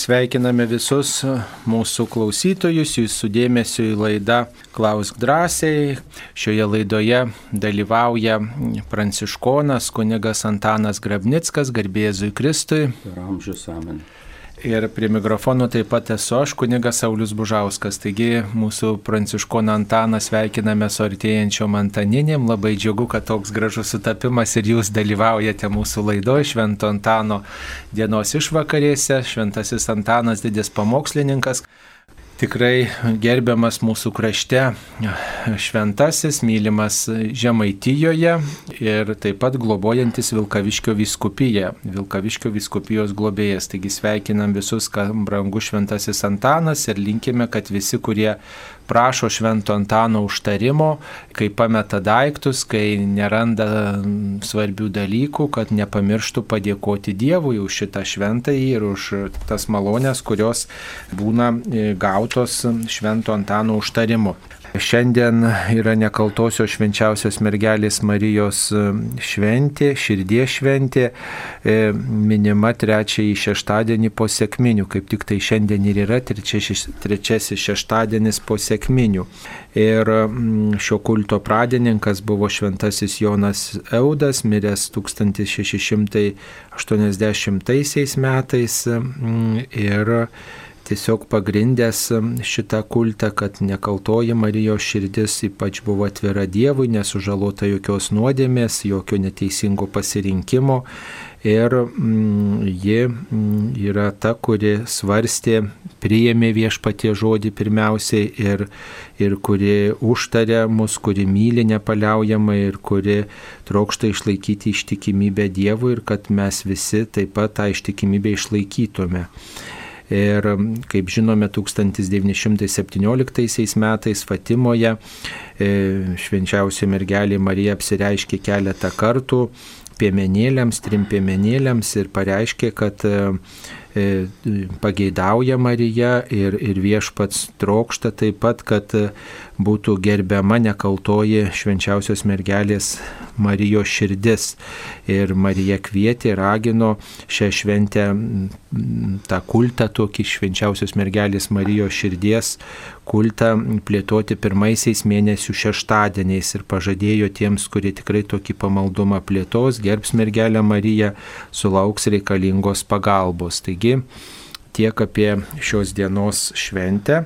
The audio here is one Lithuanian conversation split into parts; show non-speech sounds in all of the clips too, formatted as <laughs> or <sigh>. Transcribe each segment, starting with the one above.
Sveikiname visus mūsų klausytojus, jūsų dėmesio į laidą Klausk drąsiai. Šioje laidoje dalyvauja pranciškonas kunigas Antanas Grabnickas, garbėzui Kristui. Per amžius amen. Ir prie mikrofono taip pat esu aš, kunigas Saulis Bužauskas. Taigi mūsų pranciškoną Antaną sveikiname su artėjančiom Antaninėm. Labai džiugu, kad toks gražus sutapimas ir jūs dalyvaujate mūsų laidoje Švento Antano dienos išvakarėse. Šventasis Antanas didis pamokslininkas tikrai gerbiamas mūsų krašte šventasis, mylimas Žemaitijoje ir taip pat globojantis Vilkaviškio viskupiją, Vilkaviškio viskupijos globėjas. Taigi sveikinam visus, kam brangus šventasis Antanas ir linkime, kad visi, kurie prašo švento Antano užtarimo, kai pameta daiktus, kai neranda svarbių dalykų, kad nepamirštų padėkoti Dievui už šitą šventąjį ir už tas malonės, kurios būna e, gautos švento Antano užtarimu. Šiandien yra nekaltosios švenčiausios mergelės Marijos šventė, širdies šventė, e, minima trečiąjį šeštadienį po sėkminių, kaip tik tai šiandien ir yra trečiasis, trečiasis šeštadienis po sėkminių. Ir šio kulto pradininkas buvo šventasis Jonas Eudas, miręs 1680 metais. Ir tiesiog pagrindęs šitą kultą, kad nekaltoji Marijos širdis ypač buvo atvira Dievui, nesužalota jokios nuodėmės, jokio neteisingo pasirinkimo. Ir mm, ji mm, yra ta, kuri svarstė, priėmė viešpatie žodį pirmiausiai ir, ir kuri užtarė mus, kuri myli nepaliaujamai ir kuri trokšta išlaikyti ištikimybę Dievui ir kad mes visi taip pat tą ištikimybę išlaikytume. Ir kaip žinome, 1917 metais Fatimoje e, švenčiausia mergelė Marija apsireiškė keletą kartų piemenėliams, trim piemenėliams ir pareiškė, kad e, e, pageidauja Marija ir, ir viešpats trokšta taip pat, kad būtų gerbiama nekaltoji švenčiausios mergelės Marijos širdis. Ir Marija kvietė, ragino šią šventę, tą kultą, tokį švenčiausios mergelės Marijos širdies kultą plėtoti pirmaisiais mėnesių šeštadieniais ir pažadėjo tiems, kurie tikrai tokį pamaldumą plėtos, gerbs mergelę Mariją, sulauks reikalingos pagalbos. Taigi tiek apie šios dienos šventę.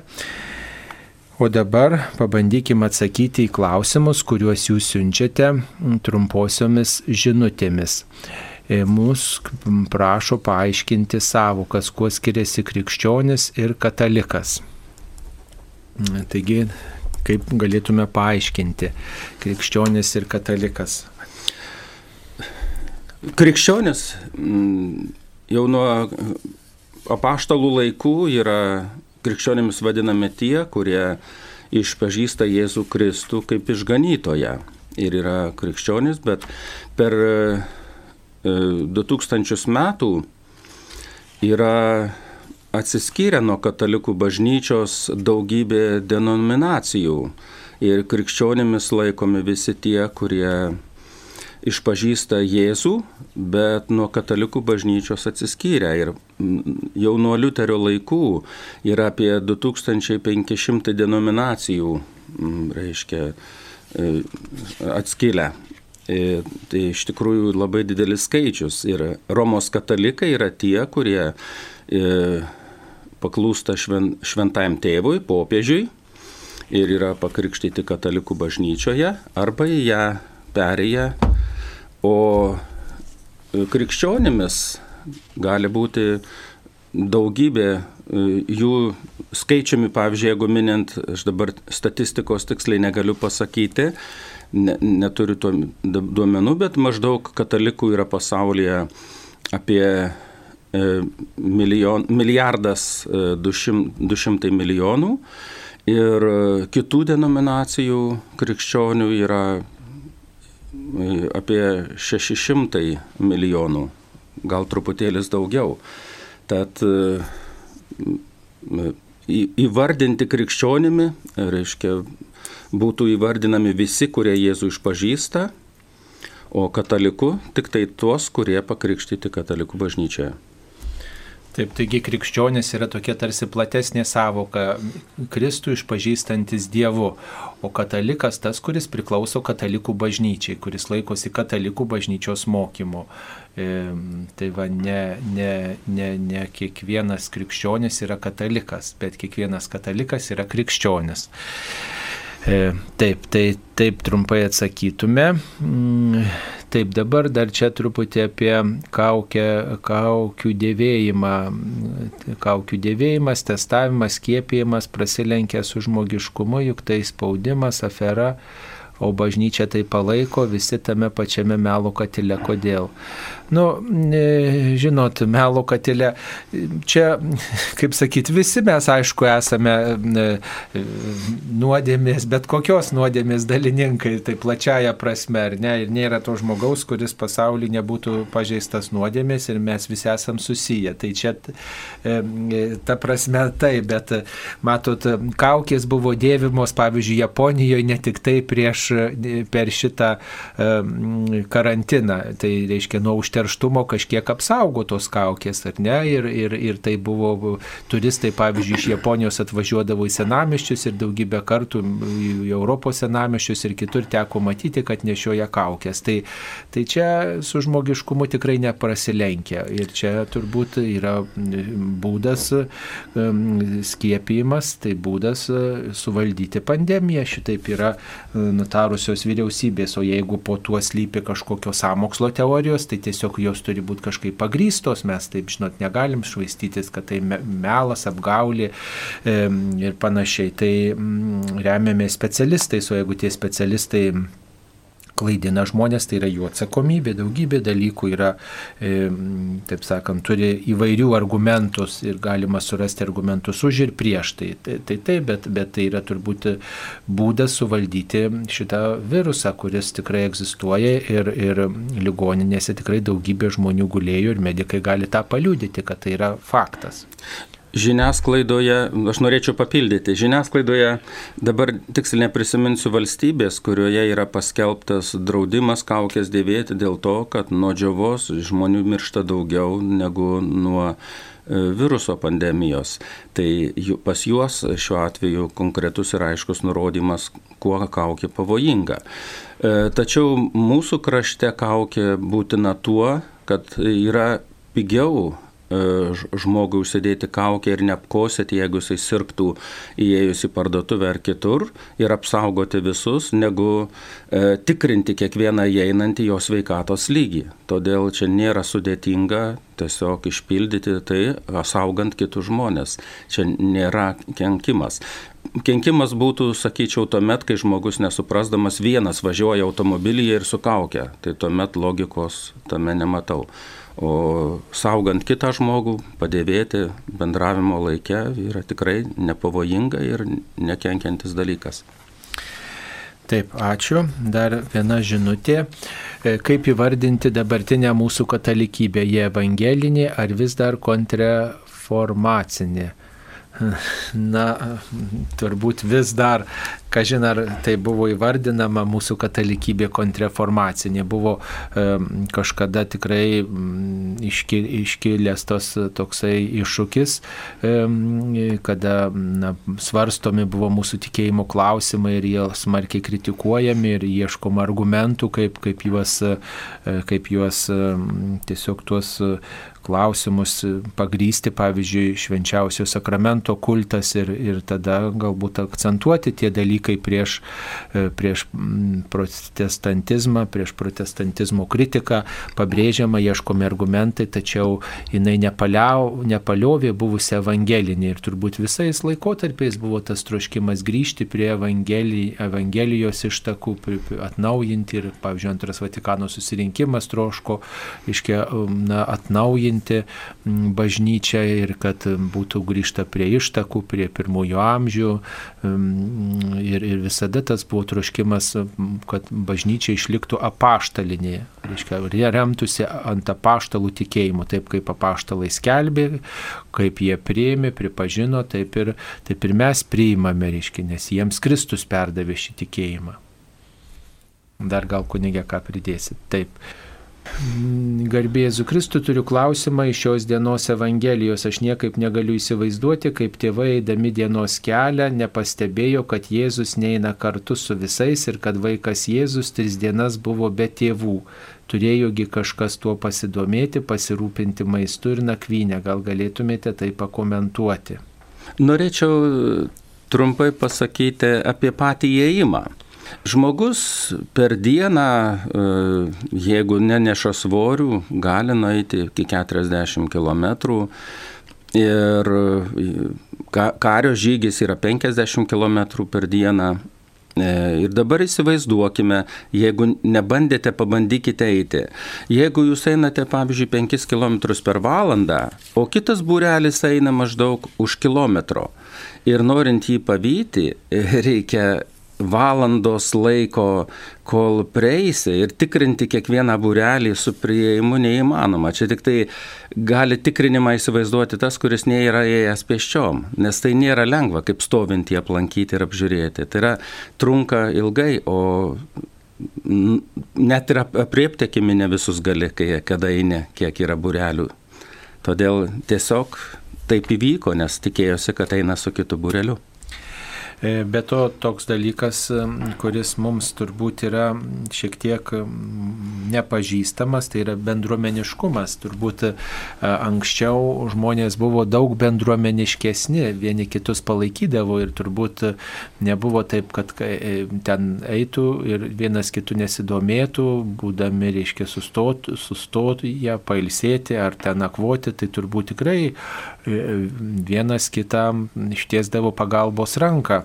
O dabar pabandykime atsakyti į klausimus, kuriuos jūs siunčiate trumposiomis žinutėmis. E, Mūsų prašo paaiškinti savokas, kuo skiriasi krikščionis ir katalikas. Taigi, kaip galėtume paaiškinti krikščionis ir katalikas? Krikščionis jau nuo apaštalų laikų yra krikščionimis vadiname tie, kurie išpažįsta Jėzų Kristų kaip išganytoją. Ir yra krikščionis, bet per 2000 e, metų yra atsiskyrę nuo katalikų bažnyčios daugybė denominacijų. Ir krikščionimis laikomi visi tie, kurie išpažįsta Jėzų, bet nuo katalikų bažnyčios atsiskyrę. Ir jau nuo Liuterio laikų yra apie 2500 denominacijų, reiškia, e, atskilę. E, tai iš tikrųjų labai didelis skaičius. Ir Romos katalikai yra tie, kurie e, paklūsta šventajam tėvui, popiežiui ir yra pakrikštyti katalikų bažnyčioje arba į ją perėję O e, krikščionimis gali būti daugybė e, jų skaičiumi, pavyzdžiui, jeigu minint, aš dabar statistikos tiksliai negaliu pasakyti, ne, neturiu to duomenų, bet maždaug katalikų yra pasaulyje apie e, milijon, milijardas du šimtai milijonų. Ir kitų denominacijų krikščionių yra apie 600 milijonų, gal truputėlis daugiau. Tad e, įvardinti krikščionimi, reiškia, būtų įvardinami visi, kurie Jėzų išpažįsta, o kataliku tik tai tuos, kurie pakrikštyti katalikų bažnyčioje. Taip, taigi krikščionis yra tokia tarsi platesnė savoka Kristų išpažįstantis Dievu, o katalikas tas, kuris priklauso katalikų bažnyčiai, kuris laikosi katalikų bažnyčios mokymo. E, tai va, ne, ne, ne, ne kiekvienas krikščionis yra katalikas, bet kiekvienas katalikas yra krikščionis. E, taip, tai taip trumpai atsakytume. Mm, taip, dabar dar čia truputį apie kaukę, kaukių dėvėjimą. Kaukių dėvėjimas, testavimas, skiepijimas prasilenkia su žmogiškumu, juk tai spaudimas, afera o bažnyčia tai palaiko, visi tame pačiame melo katile. Kodėl? Nu, žinot, melo katilė, čia, kaip sakyti, visi mes aišku esame nuodėmės, bet kokios nuodėmės dalininkai, tai plačiaja prasme, ar ne, ir nėra to žmogaus, kuris pasaulyje nebūtų pažeistas nuodėmės ir mes visi esam susiję. Tai čia ta prasme tai, bet matot, kaukės buvo dėvimos, pavyzdžiui, Japonijoje ne tik tai prieš per šitą karantiną. Tai reiškia, nuo užterštumo kažkiek apsaugotos kaukės, ar ne? Ir, ir, ir tai buvo turistai, pavyzdžiui, iš Japonijos atvažiuodavo į senamiščius ir daugybę kartų į Europos senamiščius ir kitur teko matyti, kad nešioja kaukės. Tai, tai čia su žmogiškumu tikrai neprasilenkia. Ir čia turbūt yra būdas skiepijimas, tai būdas suvaldyti pandemiją. Šitaip yra nutarusios vyriausybės, o jeigu po tuo slypi kažkokios samokslo teorijos, tai tiesiog jos turi būti kažkaip pagrystos, mes taip žinot negalim švaistytis, kad tai melas, apgaulė ir panašiai. Tai mm, remiame specialistais, o jeigu tie specialistai klaidina žmonės, tai yra jų atsakomybė, daugybė dalykų yra, e, taip sakant, turi įvairių argumentus ir galima surasti argumentus už ir prieš. Tai tai, tai, tai bet, bet tai yra turbūt būdas suvaldyti šitą virusą, kuris tikrai egzistuoja ir, ir ligoninėse tikrai daugybė žmonių gulėjo ir medikai gali tą paliūdyti, kad tai yra faktas žiniasklaidoje, aš norėčiau papildyti, žiniasklaidoje dabar tiksliai neprisiminsiu valstybės, kurioje yra paskelbtas draudimas kaukės dėvėti dėl to, kad nuo džiovos žmonių miršta daugiau negu nuo e, viruso pandemijos. Tai pas juos šiuo atveju konkretus ir aiškus nurodymas, kuo kaukė pavojinga. E, tačiau mūsų krašte kaukė būtina tuo, kad yra pigiau žmogui užsidėti kaukę ir neapkosėti, jeigu jisai sirgtų įėjus į parduotuvę ar kitur ir apsaugoti visus, negu e, tikrinti kiekvieną įeinantį jo sveikatos lygį. Todėl čia nėra sudėtinga tiesiog išpildyti tai, saugant kitus žmonės. Čia nėra kenkimas. Kenkimas būtų, sakyčiau, tuomet, kai žmogus nesuprasdamas vienas važiuoja automobilyje ir su kaukia. Tai tuomet logikos tame nematau. O saugant kitą žmogų, padėvėti bendravimo laikę yra tikrai nepavojinga ir nekenkiantis dalykas. Taip, ačiū. Dar viena žinutė. E, kaip įvardinti dabartinę mūsų katalikybę? Jie evangelinė ar vis dar kontrreformacinė? Na, turbūt vis dar kažin ar tai buvo įvardinama mūsų katalikybė kontreformacinė, buvo e, kažkada tikrai iški, iškilęs tos toksai iššūkis, e, kada na, svarstomi buvo mūsų tikėjimo klausimai ir jie smarkiai kritikuojami ir ieškoma argumentų, kaip, kaip juos, e, kaip juos tiesiog tuos klausimus pagrysti, pavyzdžiui, švenčiausio sakramento kultas ir, ir tada galbūt akcentuoti tie dalykai, prieš, e, prieš protestantizmą, prieš protestantizmo kritiką, pabrėžiama, ieškomi argumentai, tačiau jinai nepaliau, nepaliovė buvusią evangelinį ir turbūt visais laikotarpiais buvo tas troškimas grįžti prie evangelijos ištakų, atnaujinti ir, pavyzdžiui, antras Vatikano susirinkimas troško, iškia, na, atnaujinti bažnyčią ir kad būtų grįžta prie ištakų, prie pirmųjų amžių ir, ir visada tas buvo troškimas, kad bažnyčia išliktų apaštalinė, reiškia, remtųsi ant apaštalų tikėjimo, taip kaip apaštalai skelbė, kaip jie priėmė, pripažino, taip ir, taip ir mes priimame, reiškia, nes jiems Kristus perdavė šį tikėjimą. Dar gal kunigė ką pridėsit. Taip. Garbėzu Kristų turiu klausimą iš šios dienos Evangelijos. Aš niekaip negaliu įsivaizduoti, kaip tėvai eidami dienos kelią nepastebėjo, kad Jėzus neina kartu su visais ir kad vaikas Jėzus tris dienas buvo be tėvų. Turėjogi kažkas tuo pasidomėti, pasirūpinti maistu ir nakvynę. Gal galėtumėte tai pakomentuoti? Norėčiau trumpai pasakyti apie patį įėjimą. Žmogus per dieną, e, jeigu neneša svorių, gali nueiti iki 40 km ir e, kario žygis yra 50 km per dieną. E, ir dabar įsivaizduokime, jeigu nebandėte, pabandykite eiti. Jeigu jūs einate, pavyzdžiui, 5 km per valandą, o kitas būrelis eina maždaug už kilometro ir norint jį pavyti, <laughs> reikia valandos laiko, kol prieisi ir tikrinti kiekvieną būrelį su prieimu neįmanoma. Čia tik tai gali tikrinimą įsivaizduoti tas, kuris nėra ėjęs pėsčiom, nes tai nėra lengva, kaip stovintį aplankyti ir apžiūrėti. Tai yra trunka ilgai, o net ir apriepti akimi ne visus gali, kai kada eini, kiek yra būrelių. Todėl tiesiog taip įvyko, nes tikėjosi, kad eina su kitu būreliu. E, be to toks dalykas, kuris mums turbūt yra šiek tiek nepažįstamas, tai yra bendruomeniškumas. Turbūt e, anksčiau žmonės buvo daug bendruomeniškesni, vieni kitus palaikydavo ir turbūt nebuvo taip, kad e, ten eitų ir vienas kitų nesidomėtų, būdami, reiškia, sustotų, sustotų ją, pailsėti ar ten nakvoti, tai turbūt tikrai vienas kitam ištiesdavo pagalbos ranką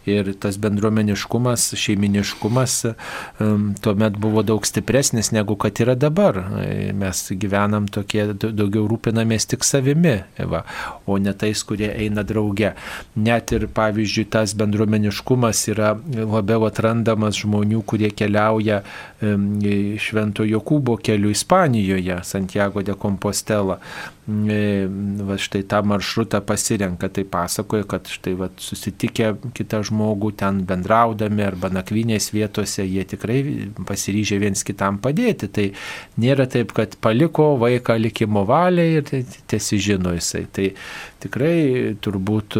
ir tas bendruomeniškumas, šeiminiškumas tuomet buvo daug stipresnis negu kad yra dabar. Mes gyvenam tokie, daugiau rūpinamės tik savimi, va, o ne tais, kurie eina drauge. Net ir, pavyzdžiui, tas bendruomeniškumas yra labiau atrandamas žmonių, kurie keliauja Švento Jokūbo keliu Ispanijoje, Santiago de Compostela. E, va, štai tą maršrutą pasirenka, tai pasakoja, kad štai va, susitikę kitą žmogų ten bendraudami arba nakvinės vietose, jie tikrai pasiryžę viens kitam padėti. Tai nėra taip, kad paliko vaiką likimo valiai ir tiesi žino jisai. Tai tikrai turbūt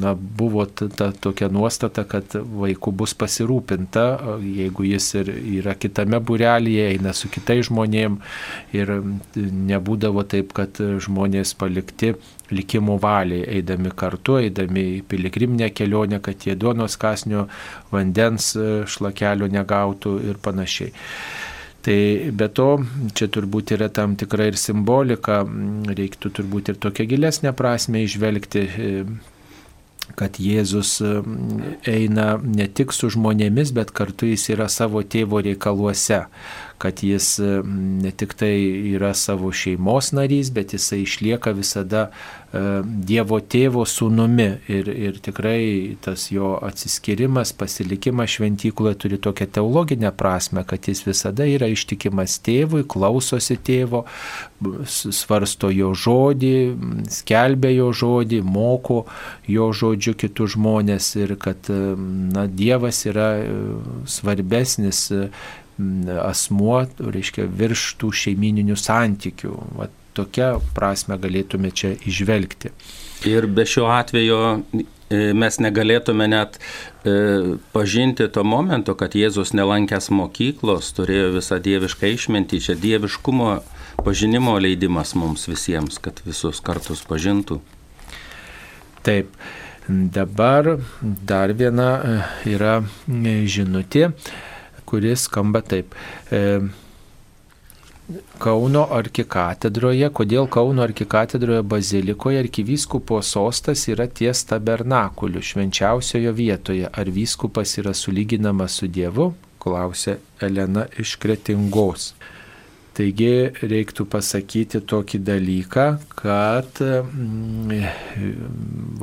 na, buvo ta, ta tokia nuostata, kad vaikų bus pasirūpinta, jeigu jis ir yra kitame burelėje, eina su kitais žmonėmis ir nebūdavo taip, kad žmonės palikti likimo valiai, eidami kartu, eidami į piligriminę kelionę, kad jie duonos kasnio vandens šlakelio negautų ir panašiai. Tai be to, čia turbūt yra tam tikra ir simbolika, reiktų turbūt ir tokią gilesnę prasme išvelgti e, kad Jėzus eina ne tik su žmonėmis, bet kartu jis yra savo tėvo reikaluose kad jis ne tik tai yra savo šeimos narys, bet jisai išlieka visada Dievo tėvo sūnumi ir, ir tikrai tas jo atsiskirimas, pasilikimas šventykloje turi tokią teologinę prasme, kad jis visada yra ištikimas tėvui, klausosi tėvo, svarsto jo žodį, skelbia jo žodį, moko jo žodžiu kitus žmonės ir kad na, Dievas yra e, svarbesnis asmuo, reiškia, virš tų šeimininių santykių. Va, tokią prasme galėtume čia išvelgti. Ir be šio atvejo e, mes negalėtume net e, pažinti to momento, kad Jėzus nelankęs mokyklos turėjo visą dievišką išmintį, čia dieviškumo pažinimo leidimas mums visiems, kad visus kartus pažintų. Taip, dabar dar viena e, yra žinutė kuris skamba taip. E, Kauno arkikatedroje, kodėl Kauno arkikatedroje bazilikoje arkivyskupo sostas yra ties tabernakuliu švenčiausiojo vietoje. Ar vyskupas yra sulyginamas su Dievu? klausė Elena iš Kretingos. Taigi reiktų pasakyti tokį dalyką, kad mm,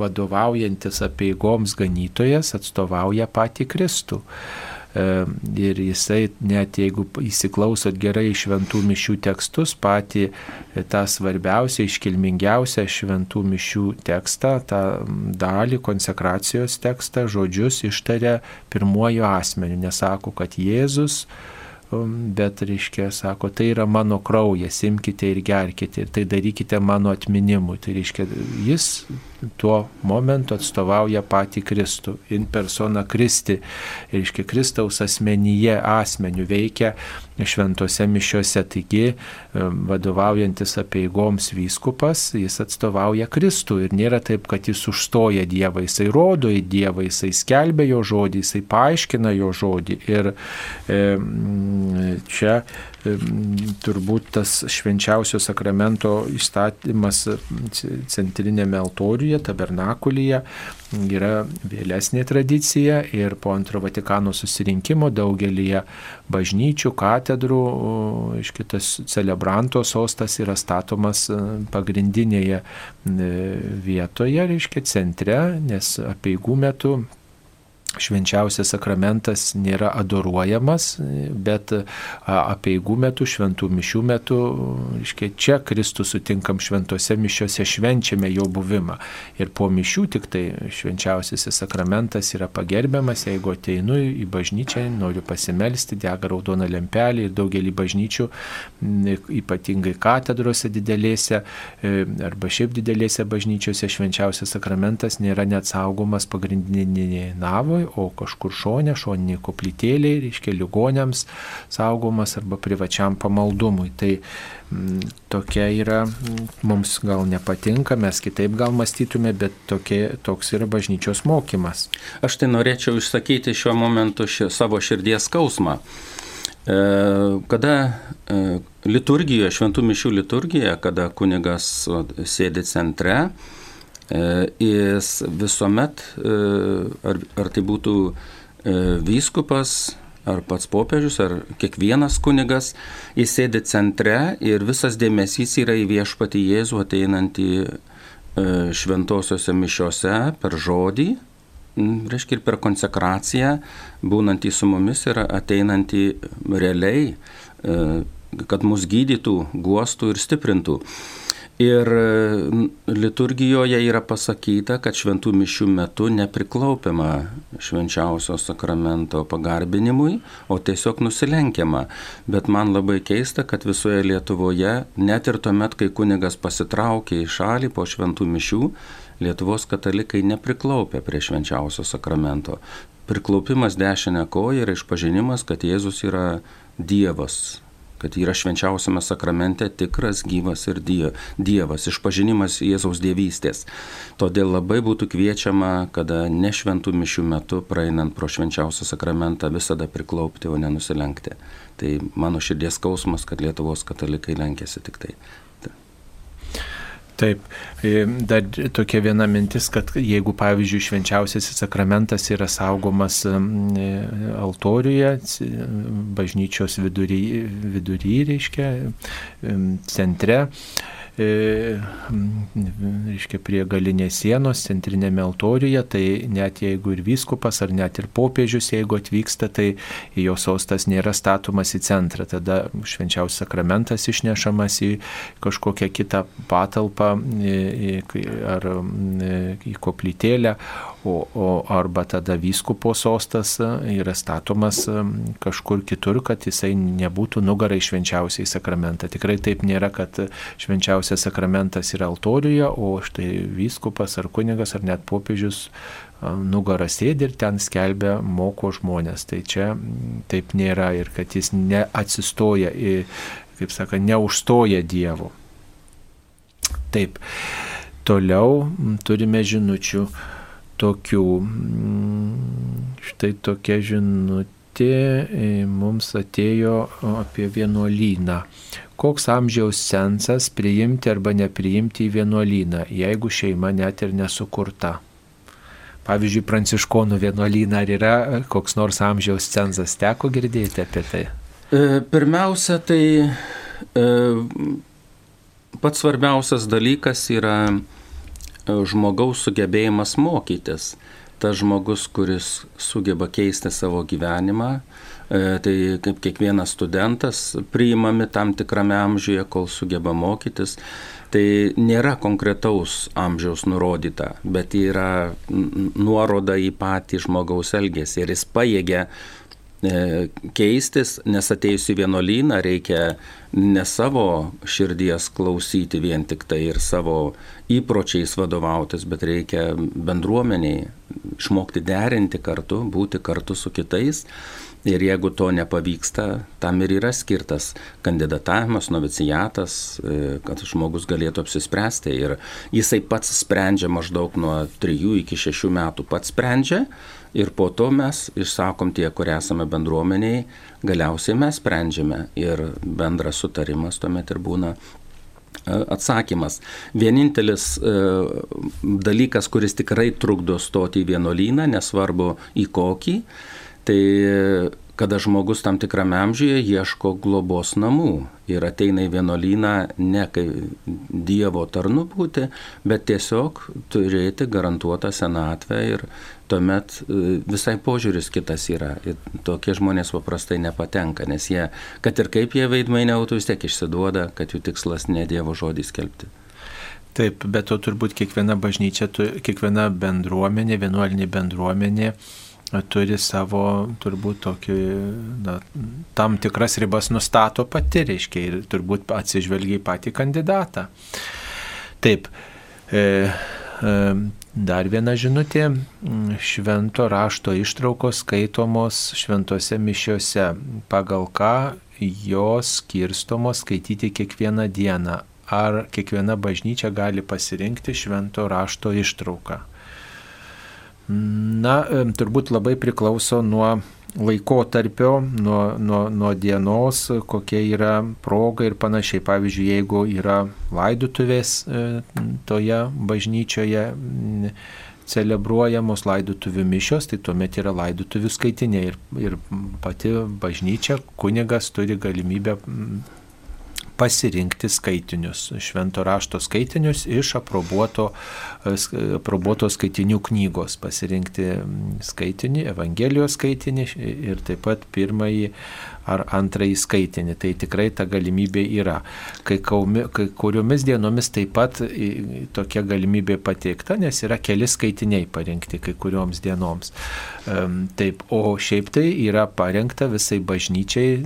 vadovaujantis apieigoms ganytojas atstovauja patį Kristų. Ir jisai, net jeigu įsiklausot gerai šventų mišių tekstus, patį e, tą svarbiausią, iškilmingiausią šventų mišių tekstą, tą dalį, konsekracijos tekstą, žodžius ištaria pirmuoju asmeniu, nesako, kad Jėzus bet, reiškia, sako, tai yra mano kraujas, imkite ir gerkite ir tai darykite mano atminimui. Tai reiškia, jis tuo momentu atstovauja patį Kristų, in persona Kristi, reiškia Kristaus asmenyje asmenių veikia šventose mišiuose. Taigi, vadovaujantis apieigoms vyskupas, jis atstovauja Kristų ir nėra taip, kad jis užstoja Dievą, jisai rodo į Dievą, jisai skelbia jo žodį, jisai paaiškina jo žodį. Ir e, čia turbūt tas švenčiausio sakramento įstatymas centrinėme altoriuje, tabernakulyje yra vėlesnė tradicija ir po antro Vatikano susirinkimo daugelį bažnyčių, katedrų, iš kitas celebranto sostas yra statomas pagrindinėje vietoje, reiškia centre, nes apieigų metu švenčiausias sakramentas nėra adoruojamas, bet apieigų metu, šventų mišių metu, reiškia, čia Kristus sutinkam šventose mišiuose, švenčiame jo buvimą. Ir po mišių tik tai švenčiausiasis sakramentas yra pagerbiamas, jeigu ateinu į bažnyčią, noriu pasimelsti, dega raudona lempelė ir daugelį bažnyčių, ypatingai katedrose didelėse e, arba šiaip didelėse bažnyčiose švenčiausias sakramentas nėra net saugomas pagrindinėje navoje vietoj, o kažkur šonė, šoniniai koplytėliai, reiškia ligonėms saugomas arba privačiam pamaldumui. Tai m, mm, tokia yra, mm, mums gal nepatinka, mes kitaip gal mąstytume, bet tokie, toks yra bažnyčios mokymas. Aš tai norėčiau išsakyti šiuo momentu ši, savo širdies skausmą. E, kada e, liturgijoje, šventų mišių liturgijoje, kada kunigas sėdi centre, jis visuomet, e, ar, ar tai būtų e, vyskupas, ar pats popiežius, ar kiekvienas kunigas, jis sėdi centre ir visas dėmesys yra į viešpatį Jėzų ateinantį šventosiuose mišiuose per žodį, reiškia ir per konsekraciją, būnantį su mumis ir ateinantį realiai, kad mus gydytų, guostų ir stiprintų. Ir liturgijoje yra pasakyta, kad šventų mišių metu nepriklaupiama švenčiausio sakramento pagarbinimui, o tiesiog nusilenkiama. Bet man labai keista, kad visoje Lietuvoje, net ir tuomet, kai kunigas pasitraukė į šalį po šventų mišių, Lietuvos katalikai nepriklaupia prie švenčiausio sakramento. Priklaupimas dešinę koją yra išpažinimas, kad Jėzus yra Dievas, kad yra švenčiausiame sakramente tikras gyvas ir Dievas, išpažinimas Jėzaus dievystės. Todėl labai būtų kviečiama, kada ne šventų mišių metu, praeinant pro švenčiausią sakramentą, visada priklaupti, o nenusilenkti. Tai mano širdies skausmas, kad Lietuvos katalikai lenkėsi tik tai. Taip, e, dar tokia viena mintis, kad jeigu, pavyzdžiui, švenčiausiasis sakramentas yra saugomas e, altoriuje, bažnyčios vidury, vidury reiškia, centre, reiškia, prie galinės sienos, centrinėme altoriuje, tai net jeigu ir vyskupas, ar net ir popiežius, jeigu atvyksta, tai jo sostas nėra statomas į centrą, tada švenčiausias sakramentas išnešamas į kažkokią kitą patalpą ar į koplytėlę, o, o arba tada vyskupo sostas yra statomas kažkur kitur, kad jisai nebūtų nugarai švenčiausiai sakramentą. Tikrai taip nėra, kad švenčiausias sakramentas yra altoriuje, o štai vyskupas ar kunigas ar net popiežius nugarą sėdi ir ten skelbia moko žmonės. Tai čia taip nėra ir kad jis neatsistoja, kaip saka, neužstoja Dievo. Taip. Toliau turime žinučių tokių. Štai tokia žinutė e, mums atėjo apie vienuolyną koks amžiaus sensas priimti arba nepriimti į vienuolyną, jeigu šeima net ir nesukurta. Pavyzdžiui, pranciškonų vienuolyną ar yra koks nors amžiaus cenzas, teko girdėti apie tai? E, pirmiausia, tai e, pats svarbiausias dalykas yra e, žmogaus sugebėjimas mokytis. Tas žmogus, kuris sugeba keisti savo gyvenimą, E, tai kaip kiekvienas studentas priimami tam tikrame amžiuje, kol sugeba mokytis. Tai nėra konkretaus amžiaus nurodyta, bet yra nuoroda į patį žmogaus elgesį ir jis pajėgia e, keistis, nes atėjus į vienuolyną reikia ne savo širdies klausyti vien tik tai ir savo įpročiais vadovautis, bet reikia bendruomeniai išmokti derinti kartu, būti kartu su kitais. Ir jeigu to nepavyksta, tam ir yra skirtas kandidatavimas, novicijatas, e, kad žmogus galėtų apsispręsti. Ir jisai pats sprendžia maždaug nuo 3 iki 6 metų, pats sprendžia. Ir po to mes išsakom tie, kurie esame bendruomeniai, galiausiai mes sprendžiame. Ir bendras sutarimas tuomet ir būna e, atsakymas. Vienintelis e, dalykas, kuris tikrai trukdo stoti į vienuolyną, nesvarbu į kokį, Tai kada žmogus tam tikrame amžiuje ieško globos namų ir ateina į vienuolyną ne kaip Dievo tarnu būti, bet tiesiog turėti garantuotą senatvę ir tuomet e, visai požiūris kitas yra. Ir tokie žmonės paprastai nepatenka, nes jie, kad ir kaip jie veidmainiautų, vis tiek išsiduoda, kad jų tikslas ne Dievo žodį skelbti. Taip, bet to turbūt kiekviena bažnyčia, kiekviena bendruomenė, vienuolinė bendruomenė, turi savo, turbūt, tokį, na, tam tikras ribas nustato pati, reiškia, ir turbūt atsižvelgia į patį kandidatą. Taip, e, e, dar viena žinutė, švento rašto ištraukos skaitomos šventose mišiuose, pagal ką jos skirstomos skaityti kiekvieną dieną. Ar kiekviena bažnyčia gali pasirinkti švento rašto ištrauką? Na, turbūt labai priklauso nuo laikotarpio, nuo, nuo, nuo dienos, kokia yra proga ir panašiai. Pavyzdžiui, jeigu yra laidutuvės e, toje bažnyčioje celebruojamos laidotuvių mišios, tai tuomet yra laidotuvių skaitinė ir, ir pati bažnyčia, kunigas turi galimybę pasirinkti skaitinius, švento rašto skaitinius iš aprobuoto, aprobuoto skaitinių knygos, pasirinkti skaitinį, Evangelijos skaitinį ir taip pat pirmąjį ar antrąjį skaitinį. Tai tikrai ta galimybė yra. Kai, kaumi, kai kuriomis dienomis taip pat tokia galimybė pateikta, nes yra keli skaitiniai parinkti kai kurioms dienoms. Taip, o šiaip tai yra parengta visai bažnyčiai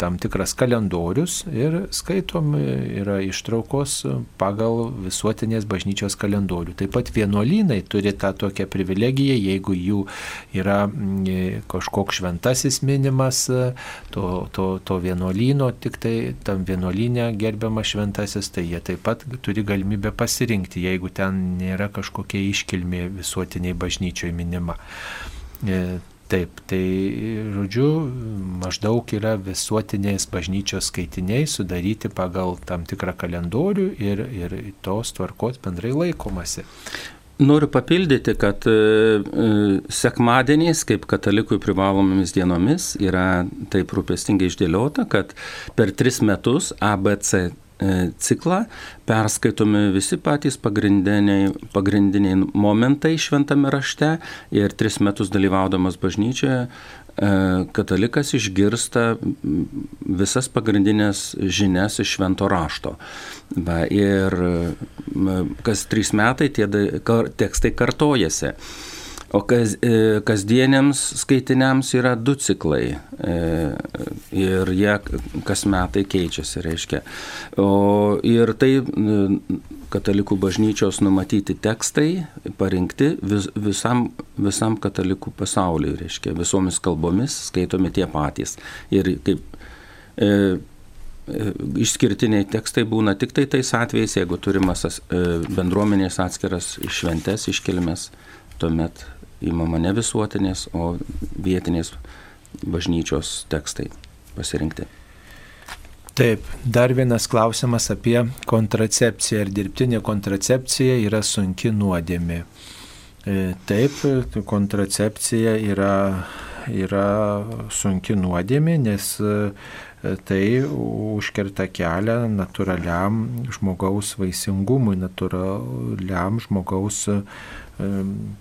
tam tikras kalendorius ir skaitomi yra ištraukos pagal visuotinės bažnyčios kalendorių. Taip pat vienuolynai turi tą tokią privilegiją, jeigu jų yra kažkoks šventasis minimas, to, to, to vienuolyno, tik tai tam vienuolynė gerbiamas šventasis, tai jie taip pat turi galimybę pasirinkti, jeigu ten nėra kažkokia iškilmė visuotiniai bažnyčioje minima. E, taip, tai žodžiu, maždaug yra visuotinės bažnyčios skaitiniai sudaryti pagal tam tikrą kalendorių ir, ir tos tvarkos bendrai laikomasi. Noriu papildyti, kad e, e, sekmadieniais, kaip katalikui privalomomis dienomis, yra taip rūpestingai išdėliota, kad per tris metus ABC e, ciklą perskaitomi visi patys pagrindiniai, pagrindiniai momentai šventame rašte ir tris metus dalyvaudamas bažnyčioje katalikas išgirsta visas pagrindinės žinias iš švento rašto. Va, ir kas trys metai tie tekstai kartojasi. O kas, e, kasdieniams skaitiniams yra du ciklai e, ir jie kas metai keičiasi, reiškia. O, ir tai katalikų bažnyčios numatyti tekstai parinkti vis, visam, visam katalikų pasauliui, reiškia visomis kalbomis skaitomi tie patys. Ir kaip e, e Išskirtiniai tekstai būna tik tai tais atvejais, jeigu turimas bendruomenės atskiras šventes iškilmes, tuomet įmama ne visuotinės, o vietinės bažnyčios tekstai pasirinkti. Taip, dar vienas klausimas apie kontracepciją. Ar dirbtinė kontracepcija yra sunki nuodėmė? E, taip, kontracepcija yra, yra sunki nuodėmė, nes e, tai užkerta kelią natūraliam žmogaus vaisingumui, natūraliam žmogaus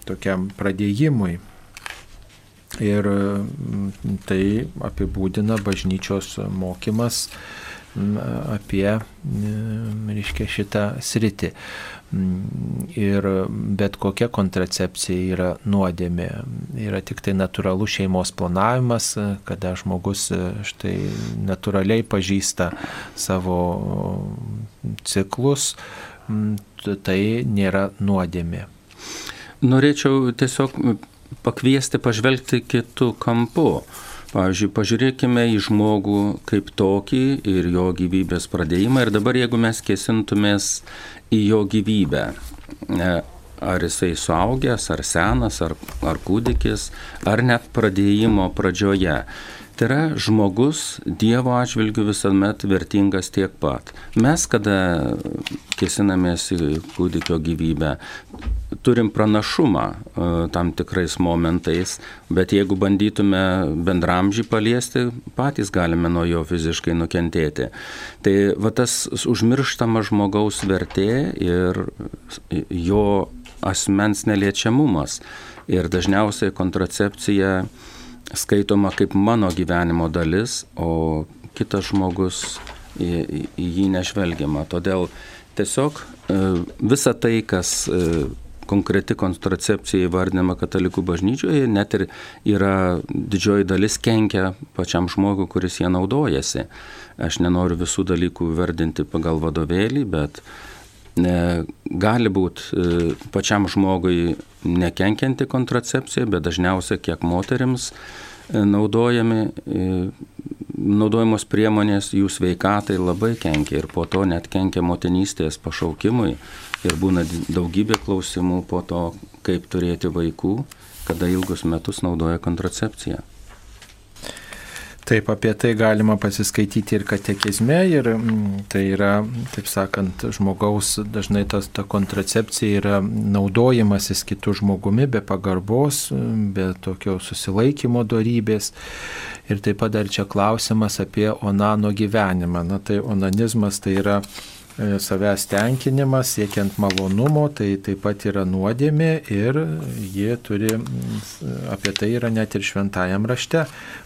tokiam pradėjimui. Ir tai apibūdina bažnyčios mokymas apie, reiškia, šitą sritį. Ir bet kokia kontracepcija yra nuodėmė. Yra tik tai natūralus šeimos planavimas, kada žmogus štai natūraliai pažįsta savo ciklus, tai nėra nuodėmė. Norėčiau tiesiog pakviesti pažvelgti kitų kampų. Pavyzdžiui, pažiūrėkime į žmogų kaip tokį ir jo gyvybės pradėjimą. Ir dabar, jeigu mes kėsintumės į jo gyvybę, ar jisai suaugęs, ar senas, ar, ar kūdikis, ar net pradėjimo pradžioje, Tai yra žmogus Dievo atžvilgių visuomet vertingas tiek pat. Mes, kada kėsinamės į kūdikio gyvybę, turim pranašumą e, tam tikrais momentais, bet jeigu bandytume bendramžį paliesti, patys galime nuo jo fiziškai nukentėti. Tai va tas užmirštamas žmogaus vertė ir jo asmens neliečiamumas. Ir dažniausiai kontracepcija skaitoma kaip mano gyvenimo dalis, o kitas žmogus į, į jį nežvelgiama. Todėl tiesiog e, visa tai, kas e, konkreti kontracepcija įvardinama katalikų bažnyčioje, net ir yra didžioji dalis kenkia pačiam žmogui, kuris ją naudojasi. Aš nenoriu visų dalykų vardinti pagal vadovėlį, bet ne, gali būti pačiam žmogui nekenkianti kontracepcija, bet dažniausiai kiek moteriams e, naudojami, e, naudojamos priemonės jų sveikatai labai kenkia ir po to net kenkia motinystės pašaukimui ir būna daugybė klausimų po to, kaip turėti vaikų, kada ilgus metus naudoja kontracepciją. Taip, apie tai galima pasiskaityti ir katekizme, ir mm, tai yra, taip sakant, žmogaus dažnai tas, ta kontracepcija yra naudojimasis kitų žmogumi be pagarbos, be tokio susilaikymo darybės. Ir taip pat dar čia klausimas apie onano gyvenimą. Na tai onanizmas tai yra savęs tenkinimas, siekiant malonumo, tai taip pat yra nuodėmė ir jie turi, apie tai yra net ir šventajam rašte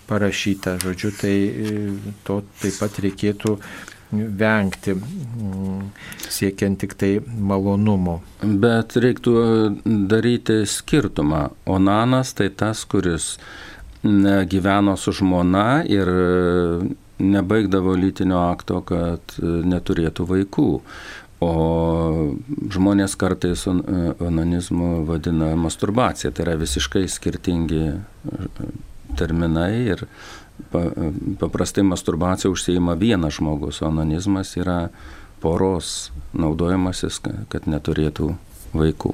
parašyta. Žodžiu, tai e, to taip pat reikėtų vengti, siekiant tik tai malonumo. Bet reiktų daryti skirtumą. Onanas tai tas, kuris gyveno su žmona ir nebaigdavo lytinio akto, kad e, neturėtų vaikų. O žmonės kartais onanizmu vadina masturbacija. Tai yra visiškai skirtingi e, terminai ir paprastai masturbacija užsieima vienas žmogus, onanizmas yra poros naudojimasis, kad neturėtų vaikų.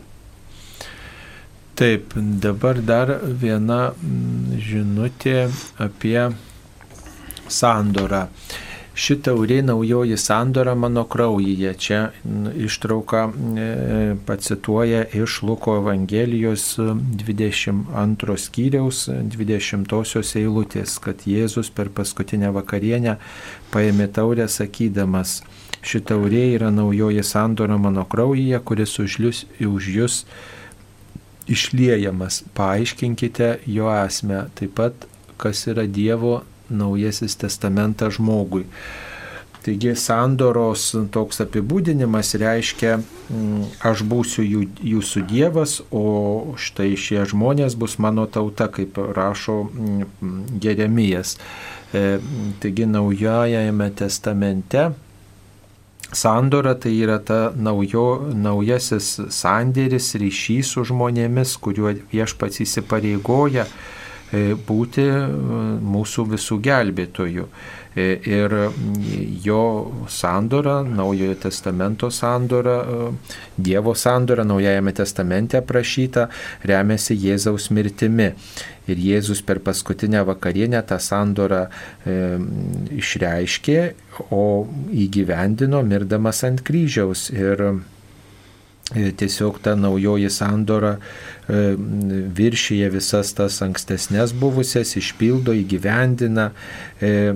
Taip, dabar dar viena žinutė apie sandora. Ši taurė naujoji sandora mano kraujyje. Čia ištrauka e, pacituoja iš Luko Evangelijos 22 skyriaus 20 eilutės, kad Jėzus per paskutinę vakarienę paėmė taurę sakydamas, ši taurė yra naujoji sandora mano kraujyje, kuris už jūs, už jūs išliejamas. Paaiškinkite jo esmę, taip pat kas yra Dievo naujasis testamentas žmogui. Taigi sandoros toks apibūdinimas reiškia, mm, aš būsiu jūsų dievas, o štai šie žmonės bus mano tauta, kaip rašo mm, Jeremijas. E, taigi naujajame testamente Sandora tai yra ta naujo, naujasis sandėris, ryšys su žmonėmis, kuriuo viešpats įsipareigoja būti e, mūsų visų gelbėtojų. E, ir jo sandora, Naujojo testamento sandora, Dievo sandora Naujajame testamente aprašyta, remiasi Jėzaus mirtimi. Ir Jėzus per paskutinę vakarienę tą sandorą e, išreiškė, o įgyvendino mirdamas ant kryžiaus. Ir E, tiesiog ta naujoji sandora e, viršyje visas tas ankstesnės buvusias, išpildo, įgyvendina, e,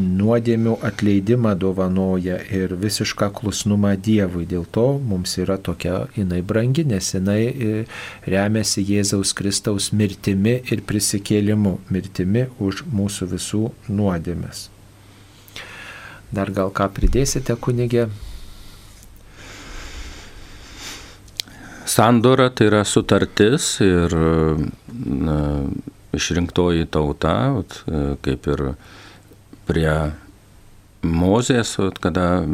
nuodėmių atleidimą dovanoja ir visišką klusnumą Dievui. Dėl to mums yra tokia jinai brangi, nes jinai remiasi Jėzaus Kristaus mirtimi ir prisikėlimu, mirtimi už mūsų visų nuodėmes. Dar gal ką pridėsite, kunigė? Sandora tai yra sutartis ir na, išrinktoji tauta, kaip ir prie Mozės, kada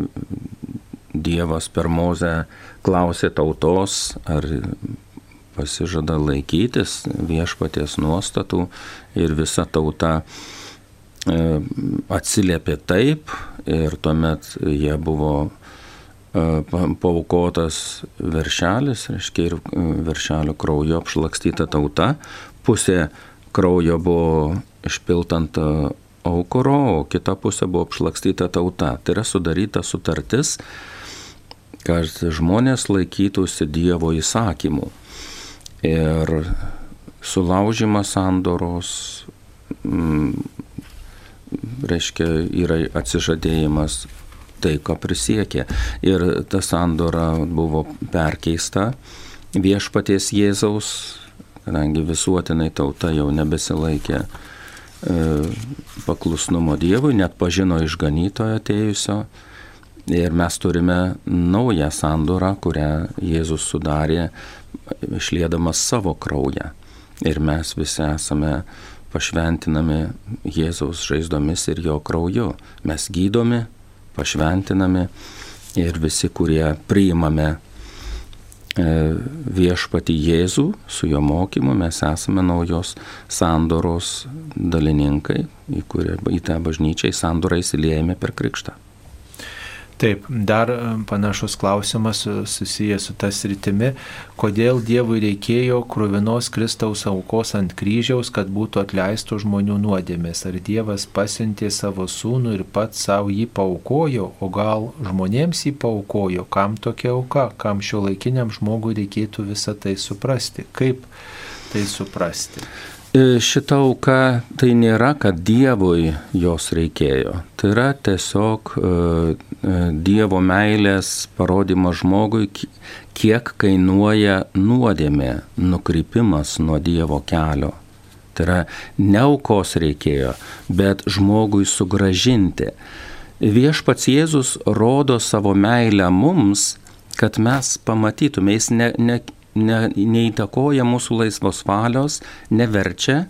Dievas per Mozę klausė tautos, ar pasižada laikytis viešpaties nuostatų ir visa tauta e, atsiliepė taip ir tuomet jie buvo paukotas veršelis, reiškia ir veršelio kraujo apšlakstyta tauta, pusė kraujo buvo išpiltant aukuro, o kita pusė buvo apšlakstyta tauta. Tai yra sudaryta sutartis, kad žmonės laikytųsi Dievo įsakymų. Ir sulaužimas sandoros, reiškia, yra atsižadėjimas tai, ko prisiekė. Ir ta sandora buvo perkeista viešpaties Jėzaus, kadangi visuotinai tauta jau nebesilaikė e, paklusnumo Dievui, net pažino išganytojo atėjusio Ir mes turime naują sandorą, kurią Jėzus sudarė, išlėdamas savo kraują. Ir mes visi esame pašventinami Jėzaus žaizdomis ir jo krauju. Mes gydomi, pašventinami ir visi, kurie priimame e, viešpati Jėzų su jo mokymu, mes esame naujos sandoros dalininkai, į, kurią, į tą bažnyčią į sandorą įsiliejame per krikštą. Taip, dar e, panašus klausimas susijęs su tas rytimi, kodėl Dievui reikėjo krūvinos Kristaus aukos ant kryžiaus, kad būtų atleistų žmonių nuodėmės. Ar Dievas pasiuntė savo sūnų ir pats savo jį paukojo, o gal žmonėms jį paukojo, kam tokia auka, kam šio laikiniam žmogui reikėtų visą tai suprasti, kaip tai suprasti. E, šita auka tai nėra, kad Dievui jos reikėjo. Tai yra tiesiog e, e, Dievo meilės parodymas žmogui, kiek kainuoja nuodėmė, nukrypimas nuo Dievo kelio. Tai yra ne aukos reikėjo, bet žmogui sugražinti. Viešpats Jėzus rodo savo meilę mums, kad mes pamatytume, jis ne, ne, ne, neįtakoja mūsų laisvos valios, neverčia,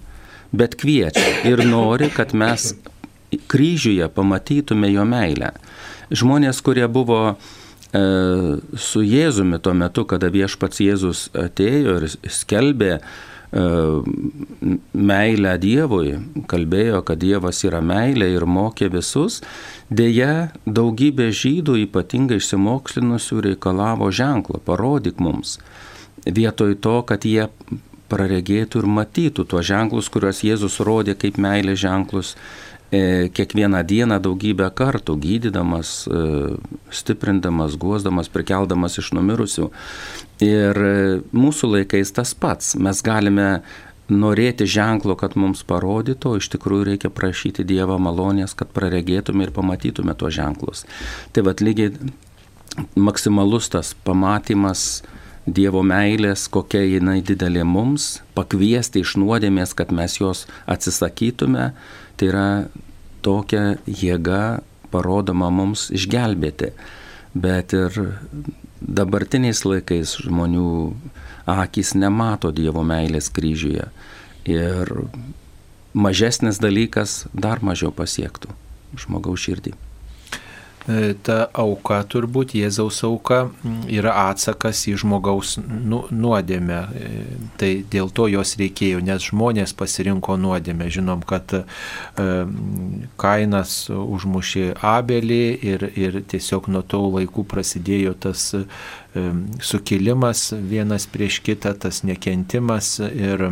bet kviečia ir nori, kad mes kryžiuje pamatytume jo meilę. Žmonės, kurie buvo e, su Jėzumi tuo metu, kada viešpats Jėzus atėjo ir skelbė e, meilę Dievui, kalbėjo, kad Dievas yra meilė ir mokė visus, dėja daugybė žydų, ypatingai išsimokslinusių, reikalavo ženklo, parodyk mums vietoj to, kad jie praregėtų ir matytų tuos ženklus, kuriuos Jėzus rodė kaip meilės ženklus kiekvieną dieną daugybę kartų, gydydamas, e, stiprindamas, guosdamas, prikeldamas iš numirusių. Ir e, mūsų laikais tas pats. Mes galime norėti ženklo, kad mums parodytų, o iš tikrųjų reikia prašyti Dievo malonės, kad praregėtume ir pamatytume tuos ženklus. Tai vad lygiai maksimalus tas pamatymas, Dievo meilės, kokia jinai didelė mums, pakviesti iš nuodėmės, kad mes jos atsisakytume, tai yra tokia jėga parodoma mums išgelbėti. Bet ir dabartiniais laikais žmonių akis nemato Dievo meilės kryžiuje. Ir mažesnis dalykas dar mažiau pasiektų žmogaus širdį. E, ta auka turbūt, Jėzaus auka, yra atsakas į žmogaus nu, nuodėmę. E, tai dėl to jos reikėjo, nes žmonės pasirinko nuodėmę. Žinom, kad e, Kainas užmušė Abelį ir, ir tiesiog nuo to laikų prasidėjo tas sukilimas vienas prieš kitą, tas nekentimas ir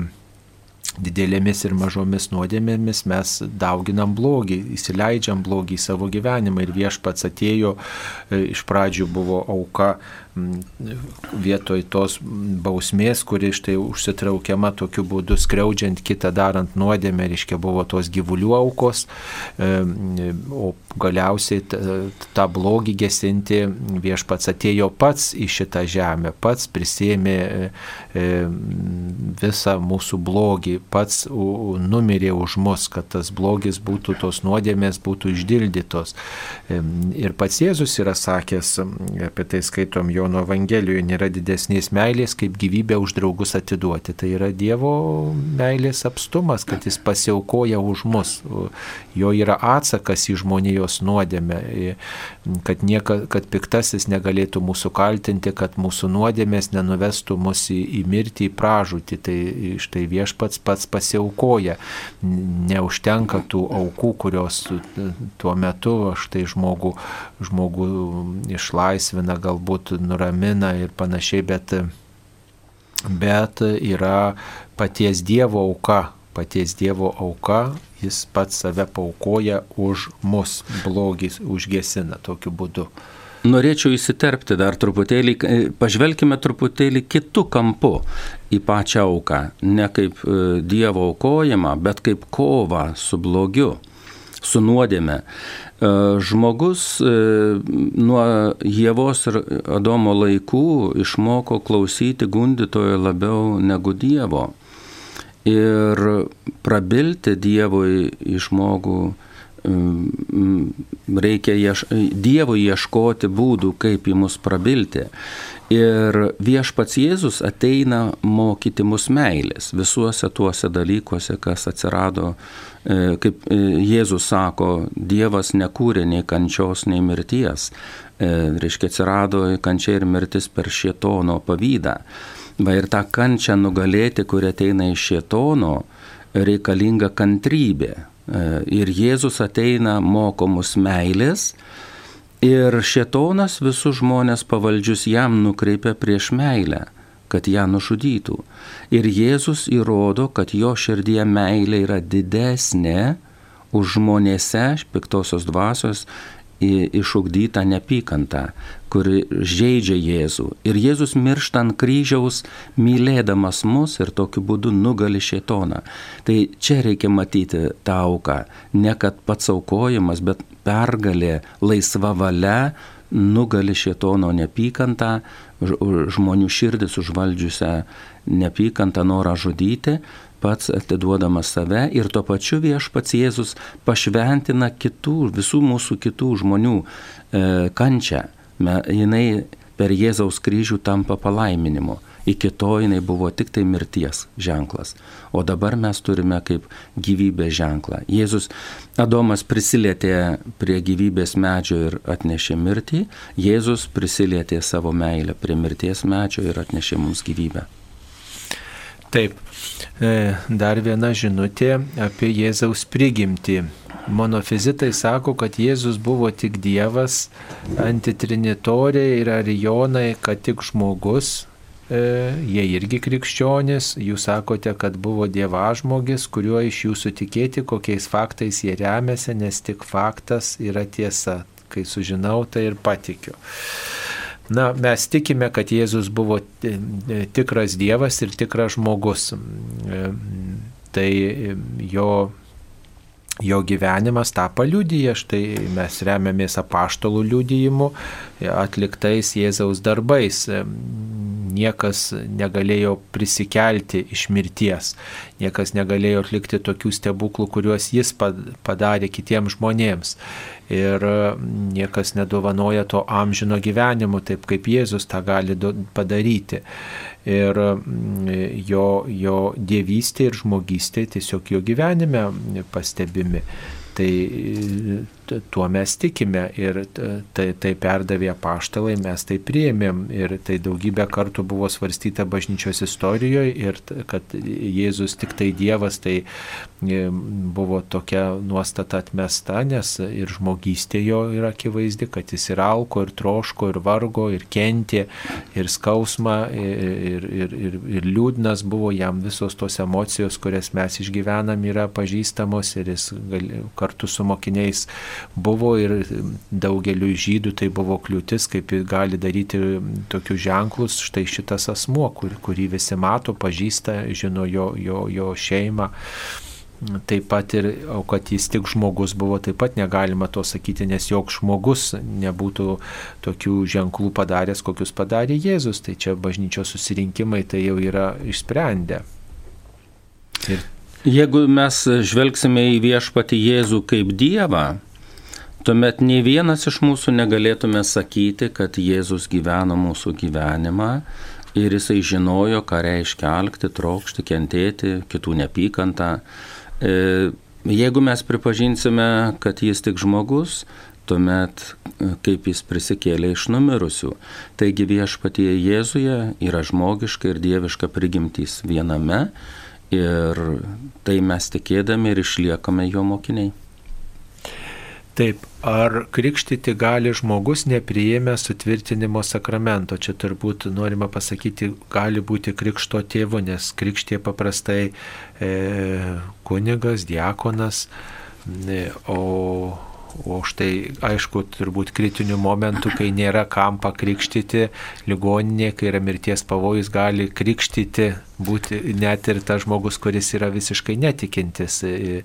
didelėmis ir mažomis nuodėmėmis mes dauginam blogį, įsileidžiam blogį į savo gyvenimą. Ir viešpats atėjo, e, iš pradžių buvo auka vietoj tos bausmės, kuri štai užsitraukiama tokiu būdu skriaudžiant kitą darant nuodėmę, reiškia buvo tos gyvulių aukos, o galiausiai tą blogį gesinti viešpats atėjo pats į šitą žemę, pats prisėmė visą mūsų blogį, pats numirė už mus, kad tas blogis būtų, tos nuodėmės būtų išdildytos. Ir pats Jėzus yra sakęs, apie tai skaitom Jono Evangelijoje, nėra didesnės meilės, kaip gyvybę už draugus atiduoti. Tai yra Dievo meilės apstumas, kad jis pasiaukoja už mus. Jo yra atsakas į žmonijos nuodėmę, kad, nieka, kad piktasis negalėtų mūsų kaltinti, kad mūsų nuodėmės nenuvestų mus į, į mirtį, į pražūtį. Tai štai viešpats pats pasiaukoja. Neužtenka tų aukų, kurios tuo metu štai žmogų, žmogų išlaisvina, galbūt nuramina ir panašiai, bet, bet yra paties Dievo auka paties Dievo auka, jis pats save paukoja už mus, blogis užgesina tokiu būdu. Norėčiau įsiterpti dar truputėlį, e, pažvelkime truputėlį kitų kampų į pačią auką, ne kaip e, Dievo aukojimą, bet kaip kovą su blogiu, su nuodėme. E, žmogus nuo Jėvos ir Adomo laikų išmoko klausyti gundytojo labiau negu Dievo. Ir prabilti Dievui į žmogų Mm, reikia ieš, Dievui ieškoti būdų, kaip į mus prabilti. Ir viešpats Jėzus ateina mokyti mus meilės visuose tuose dalykuose, kas atsirado, e, kaip e, Jėzus sako, Dievas nekūrė nei kančios, nei mirties. E, reiškia, atsirado kančia ir mirtis per šietono pavydą. Va ir tą kančią nugalėti, kuri ateina iš šietono, reikalinga kantrybė ir Jėzus ateina mokomus meilės ir šetonas visus žmonės pavaldžius jam nukreipia prieš meilę, kad ją nužudytų. Ir Jėzus įrodo, kad jo širdie meilė yra didesnė už žmonėse, piktosios dvasios, išugdytą nepykantą, kuri žaidžia Jėzų. Ir Jėzus miršta ant kryžiaus, mylėdamas mus ir tokiu būdu nugali šėtoną. Tai čia reikia matyti tą auką. Ne kad pats aukojimas, bet pergalė, laisva valia nugali šėtono nepykantą, žmonių širdis užvaldžiusią nepykantą norą žudyti, pats atiduodamas save ir tuo pačiu viešpats Jėzus pašventina kitų, visų mūsų kitų žmonių e, kančią. Me, jinai per Jėzaus kryžių tampa palaiminimu. Iki to jinai buvo tik tai mirties ženklas. O dabar mes turime kaip gyvybės ženklą. Jėzus Adomas prisilietė prie gyvybės medžio ir atnešė mirtį. Jėzus prisilietė savo meilę prie mirties medžio ir atnešė mums gyvybę. Taip, e, dar viena žinutė apie Jėzaus prigimtį. Monofizitai sako, kad Jėzus buvo tik Dievas, antitrinitoriai ir arijonai, kad tik žmogus, e, jie irgi krikščionis, jūs sakote, kad buvo dievažmogis, kuriuo iš jūsų tikėti, kokiais faktais jie remiasi, nes tik faktas yra tiesa. Kai sužinau, tai ir patikiu. Na, mes tikime, kad Jėzus buvo tikras Dievas ir tikras žmogus. Tai jo, jo gyvenimas tą paliudyje, štai mes remiamės apaštalų liudijimu, atliktais Jėzaus darbais. Niekas negalėjo prisikelti iš mirties, niekas negalėjo atlikti tokių stebuklų, kuriuos jis padarė kitiems žmonėms ir niekas nedovanoja to amžino gyvenimo, taip kaip Jėzus tą gali padaryti. Ir jo, jo dievystė ir žmogystė tiesiog jo gyvenime pastebimi. Tai tuo mes tikime ir tai, tai perdavė paštalai, mes tai priėmėm. Ir tai daugybę kartų buvo svarstyta bažnyčios istorijoje ir kad Jėzus tik tai Dievas, tai e, buvo tokia nuostata atmesta, nes ir žmogystė jo yra akivaizdi, kad jis ir alko, ir troško, ir vargo, ir kentė, ir skausma, ir, ir, ir, ir liūdnas buvo jam visos tos emocijos, kurias mes išgyvenam, yra pažįstamos ir jis gali, kartu su mokiniais buvo ir daugeliu žydų tai buvo kliūtis, kaip gali daryti tokius ženklus, štai šitas asmuo, kur, kurį visi mato, pažįsta, žino jo, jo, jo šeimą. Taip pat ir, o kad jis tik žmogus buvo, taip pat negalima to sakyti, nes joks žmogus nebūtų tokių ženklų padaręs, kokius padarė Jėzus. Tai čia bažnyčios susirinkimai tai jau yra išsprendę. Ir Jeigu mes žvelgsime į viešpatį Jėzų kaip Dievą, tuomet nei vienas iš mūsų negalėtume sakyti, kad Jėzus gyveno mūsų gyvenimą ir jisai žinojo, ką reiškia alkti, trokšti, kentėti, kitų nepykantą. E, jeigu mes pripažinsime, kad jis tik žmogus, tuomet e, kaip jis prisikėlė iš numirusių. Taigi viešpatie Jėzuje yra žmogiška ir dieviška prigimtys viename ir tai mes tikėdami ir išliekame jo mokiniai. Taip, ar krikštyti gali žmogus nepriėmęs sutvirtinimo sakramento? Čia turbūt norima pasakyti, gali būti krikšto tėvu, nes krikštė paprastai e, kunigas, diakonas, e, o O štai, aišku, turbūt kritinių momentų, kai nėra kam pakrikštyti, ligoninė, kai yra mirties pavojus, gali krikštyti būti net ir tas žmogus, kuris yra visiškai netikintis. E,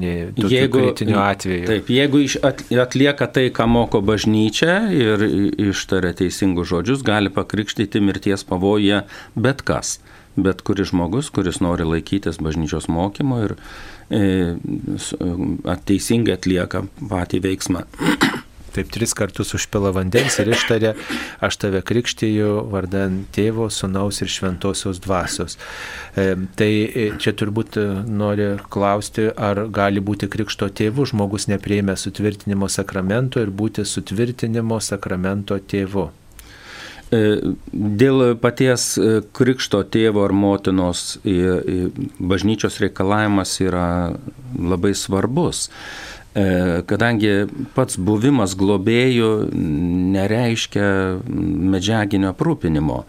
e, jeigu. Taip, jeigu atlieka tai, ką moko bažnyčia ir ištaria teisingus žodžius, gali pakrikštyti mirties pavojuje bet kas bet kuris žmogus, kuris nori laikytis bažnyčios mokymo ir teisingai atlieka patį veiksmą. <coughs> Taip tris kartus užpila vandens ir ištarė, aš tave krikštyju vardan tėvo, sunaus ir šventosios dvasios. E, tai e, čia turbūt e, nori klausti, ar gali būti krikšto tėvu žmogus neprieimė sutvirtinimo sakramento ir būti sutvirtinimo sakramento tėvu. E, dėl paties e, krikšto tėvo ar motinos bažnyčios reikalavimas yra labai svarbus, e, kadangi pats buvimas globėjų nereiškia medžiaginio aprūpinimo.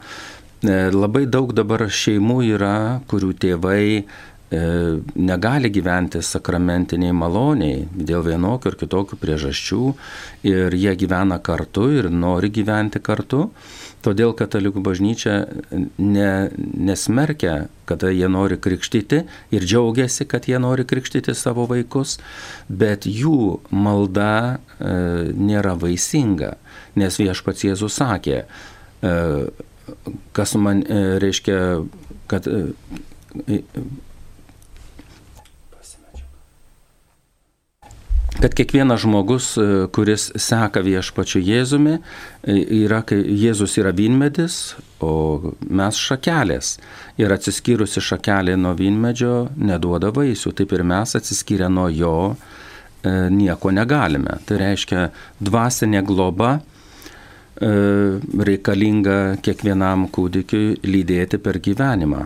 Labai daug dabar šeimų yra, kurių tėvai negali gyventi sakramentiniai maloniai dėl vienokių ir kitokių priežasčių ir jie gyvena kartu ir nori gyventi kartu. Todėl katalikų bažnyčia ne, nesmerkia, kada jie nori krikštyti ir džiaugiasi, kad jie nori krikštyti savo vaikus, bet jų malda e, nėra vaisinga, nes viešpats Jėzus sakė, e, kas man e, reiškia, kad e, kad kiekvienas žmogus, e, kuris seka viešpačiu Jėzumi, e, yra, Jėzus yra vynmedis, o mes šakelės. Ir atsiskyrusi šakelė nuo vynmedžio neduoda vaisių, taip ir mes atsiskyrę nuo jo e, nieko negalime. Tai reiškia dvasinė globa reikalinga kiekvienam kūdikiui lydėti per gyvenimą.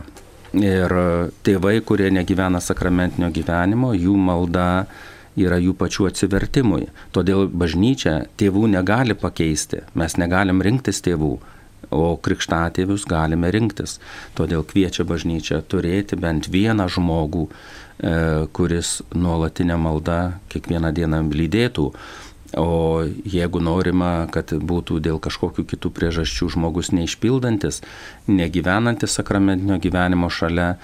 Ir tėvai, kurie negyvena sakramentinio gyvenimo, jų malda yra jų pačių atsivertimui. Todėl bažnyčia tėvų negali pakeisti, mes negalim rinktis tėvų, o krikštatėvius galime rinktis. Todėl kviečia bažnyčia turėti bent vieną žmogų, e, kuris nuolatinę maldą kiekvieną dieną lydėtų. O jeigu norima, kad būtų dėl kažkokių kitų priežasčių žmogus neišpildantis, negyvenantis sakramentinio gyvenimo šalia,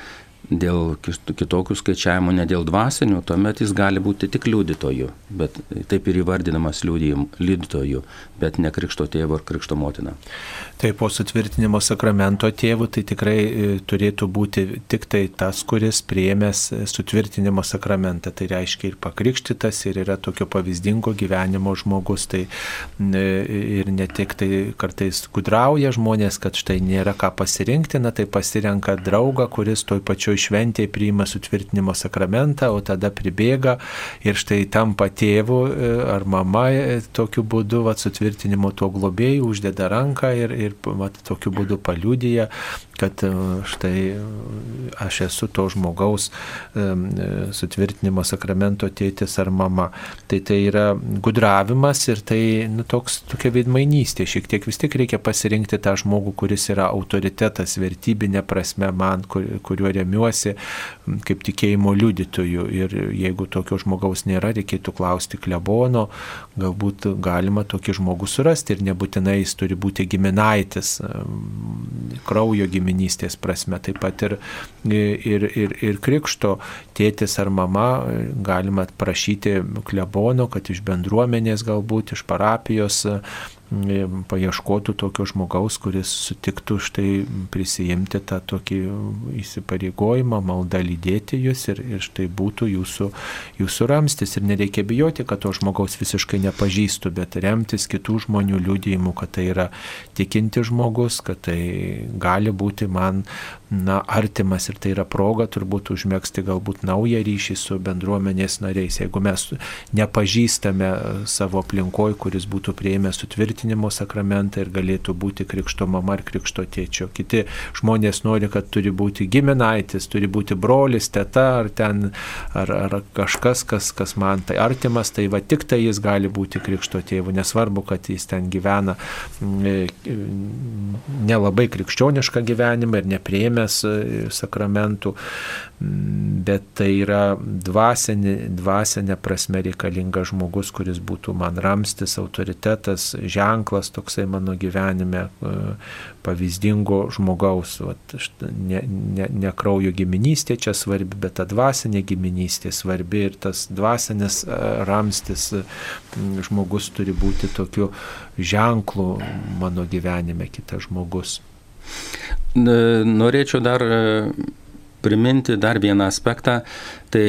dėl kitokių skaičiavimų, ne dėl dvasinių, tuomet jis gali būti tik liudytoju, bet taip ir įvardinamas liudytoju, bet ne krikšto tėvo ar krikšto motina. Tai po sutvirtinimo sakramento tėvų tai tikrai e, turėtų būti tik tai tas, kuris prieėmęs sutvirtinimo sakramentą, tai reiškia ir pakrikštytas, ir yra tokio pavyzdingo gyvenimo žmogus, tai e, ir ne tik tai kartais gudrauja žmonės, kad štai nėra ką pasirinkti, na tai pasirenka draugą, kuris toj pačioj šventėje priima sutvirtinimo sakramentą, o tada pribėga ir štai tampa tėvu e, ar mama e, tokiu būdu, va, sutvirtinimo to globėjų, uždeda ranką ir, ir va, tokiu būdu paliudyja, kad e, štai aš esu to žmogaus sutvirtinimo sakramento tėtis ar mama. Tai tai yra gudravimas ir tai nu, toks, tokia veidmainystė. Šiek tiek vis tik reikia pasirinkti tą žmogų, kuris yra autoritetas vertybinė prasme man, kur, kuriuo remiuosi kaip tikėjimo liudytojų. Ir jeigu tokio žmogaus nėra, reikėtų klausti klebono, galbūt galima tokį žmogų surasti ir nebūtinai jis turi būti giminaitis, kraujo giminystės prasme, taip pat ir, ir, ir, ir krikšto tėtis ar mama galima prašyti klebono, kad iš bendruomenės galbūt, iš parapijos paieškotų tokio žmogaus, kuris sutiktų štai prisijimti tą tokį įsipareigojimą, maldą lydėti jūs ir, ir štai būtų jūsų, jūsų ramstis. Ir nereikia bijoti, kad to žmogaus visiškai nepažįstu, bet remtis kitų žmonių liūdėjimu, kad tai yra tikinti žmogus, kad tai gali būti man na, artimas ir tai yra proga turbūt užmėgsti galbūt naują ryšį su bendruomenės nariais. Jeigu mes nepažįstame savo aplinkoje, kuris būtų prieimęs sutvirtinimo sakramentą ir galėtų būti krikšto mama ar krikšto tėčio. Kiti žmonės nori, kad turi būti giminaitis, turi būti brolis, teta ar ten, ar, ar kažkas, kas, kas man tai artimas, tai va tik tai jis gali būti krikšto tėvu. Nesvarbu, kad jis ten gyvena nelabai krikščionišką gyvenimą ir neprieimė nuodėmės e, sakramentų, bet tai yra dvasinė, dvasinė prasme reikalingas žmogus, kuris būtų man ramstis, autoritetas, ženklas toksai mano gyvenime, e, pavyzdingo žmogaus. Vat, ne, ne, ne kraujo giminystė čia svarbi, bet ta dvasinė giminystė svarbi ir tas dvasinis e, ramstis žmogus turi būti tokiu ženklu mano gyvenime kitas žmogus. Norėčiau dar e, priminti dar vieną aspektą, tai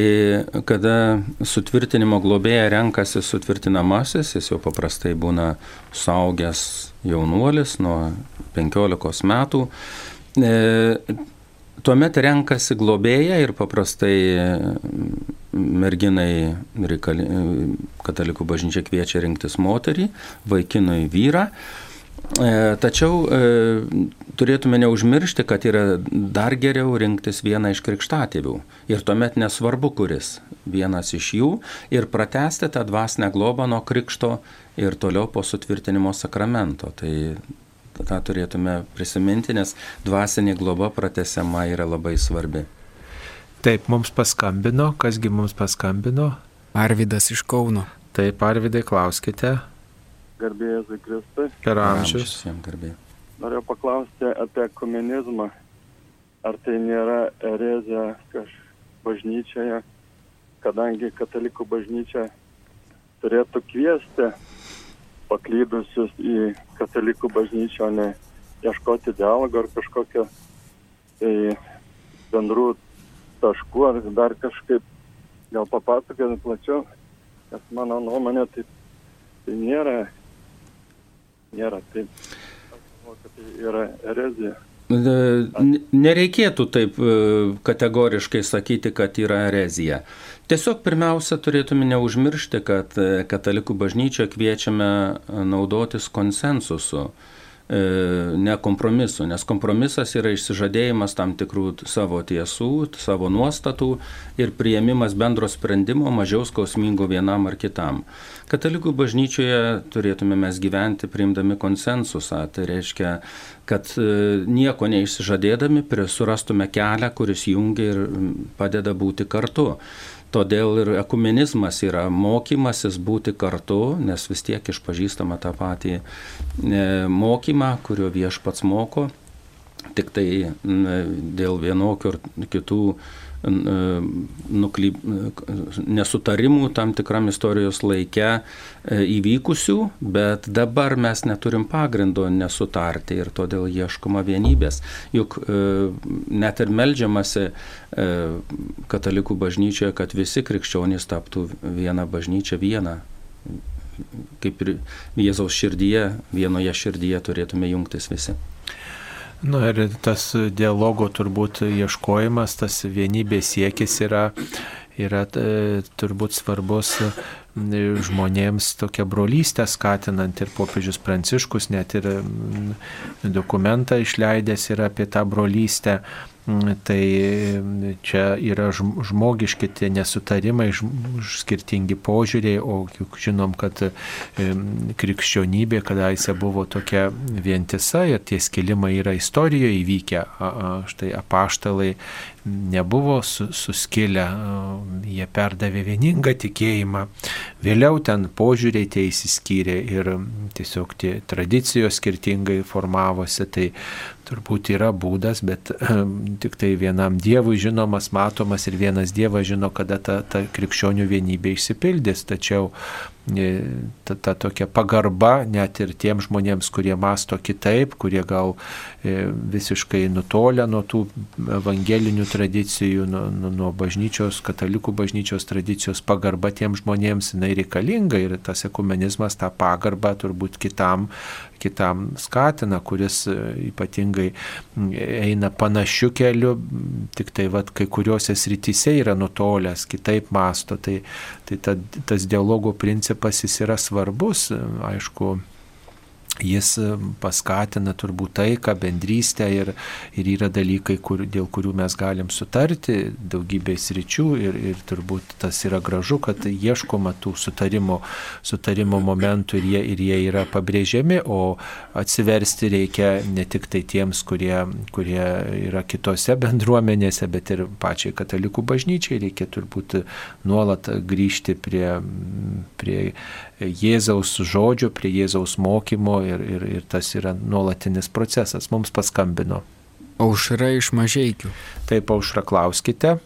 kada sutvirtinimo globėja renkasi sutvirtinamasis, jis jau paprastai būna saugęs jaunuolis nuo 15 metų, e, tuomet renkasi globėja ir paprastai merginai reikali, katalikų bažnyčia kviečia rinktis moterį, vaikinui vyrą. E, tačiau e, turėtume neužmiršti, kad yra dar geriau rinktis vieną iš krikštatėvių. Ir tuomet nesvarbu, kuris vienas iš jų ir pratesti tą dvasinę globą nuo krikšto ir toliau po sutvirtinimo sakramento. Tai tą turėtume prisiminti, nes dvasinė globa pratesiama yra labai svarbi. Taip, mums paskambino, kasgi mums paskambino? Arvidas iš Kauno. Taip, Arvidai, klauskite garbėjai Zikristai. Per amžius. Jam garbėjai. Norėjau paklausti apie komunizmą. Ar tai nėra erezija kaž bažnyčioje, kadangi katalikų bažnyčia turėtų kviesti paklydusius į katalikų bažnyčią, o ne ieškoti dialogo ar kažkokio tai bendrų taškų ar dar kažkaip gal papasakoti plačiau, nes mano nuomonė tai, tai nėra nėra. Tai tai yra erezija. Nereikėtų taip e, kategoriškai sakyti, kad yra erezija. Tiesiog pirmiausia turėtume neužmiršti, kad e, katalikų bažnyčia kviečiame naudotis konsensusu. E, ne kompromisu, nes kompromisas yra išsižadėjimas tam tikrų savo tiesų, savo nuostatų ir prieimimas bendro sprendimo mažiau skausmingo vienam ar kitam. Katalikų bažnyčioje turėtume mes gyventi priimdami konsensusą, tai reiškia, kad e, nieko neišsižadėdami surastume kelią, kuris jungia ir padeda būti kartu. Todėl ir ekumenizmas yra mokymasis būti kartu, nes vis tiek išpažįstama tą patį e, mokymą, kurio viešpats moko, tik tai dėl vienokių ir kitų nuklyp, nesutarimų tam tikram istorijos laike e, įvykusių, bet dabar mes neturim pagrindo nesutarti ir todėl ieškoma vienybės. Juk e, net ir melžiamasi e, katalikų bažnyčioje, kad visi krikščionys taptų vieną bažnyčią vieną. Kaip ir Jėzaus širdyje, vienoje širdyje turėtume jungtis visi. Na ir tas dialogo turbūt ieškojimas, tas vienybės siekis yra, yra e, turbūt svarbus e, žmonėms tokia brolystė skatinant ir popiežius Pranciškus net ir dokumentą išleidęs yra apie tą brolystę. Mm, tai čia yra žmogiški tie nesutarimai, skirtingi požiūriai, o juk žinom, kad krikščionybė kadaise buvo tokia vientisa ir tie skilimai yra istorijoje įvykę. Štai apaštalai nebuvo suskilę, jie perdavė vieningą tikėjimą. Vėliau ten požiūriai tie įsiskyrė ir tiesiog tie tradicijos skirtingai formavosi. Tai turbūt yra būdas, bet tik tai vienam Dievui žinomas, matomas ir vienas Dievas žino, kada ta, ta krikščionių vienybė išsipildys. Tačiau ta, ta tokia pagarba net ir tiem žmonėms, kurie masto kitaip, kurie gal e, visiškai nutolę nuo tų evangelinių tradicijų, nuo, nuo bažnyčios, katalikų bažnyčios tradicijos, pagarba tiem žmonėms jinai reikalinga ir tas ekumenizmas tą pagarbą turbūt kitam kitam skatina, kuris e, ypatingai eina panašiu keliu, tik tai vat, kai kuriuose srityse yra nutolęs, kitaip masto. Tai, tai ta, tas dialogo principas jis yra svarbus, aišku, jis e, paskatina turbūt taiką, bendrystę ir, ir yra dalykai, kur, dėl kurių mes galim sutarti daugybės ryčių ir, ir turbūt tas yra gražu, kad ieškoma tų sutarimo, sutarimo momentų ir jie, ir jie yra pabrėžiami, o atsiversti reikia ne tik tai tiems, kurie, kurie yra kitose bendruomenėse, bet ir pačiai katalikų bažnyčiai. Reikia turbūt nuolat grįžti prie, prie Jėzaus žodžio, prie Jėzaus mokymo ir, ir, ir tas yra nuolatinis procesas. Mums paskambino. Aušra iš mažiekių. Taip, aušra, klauskite.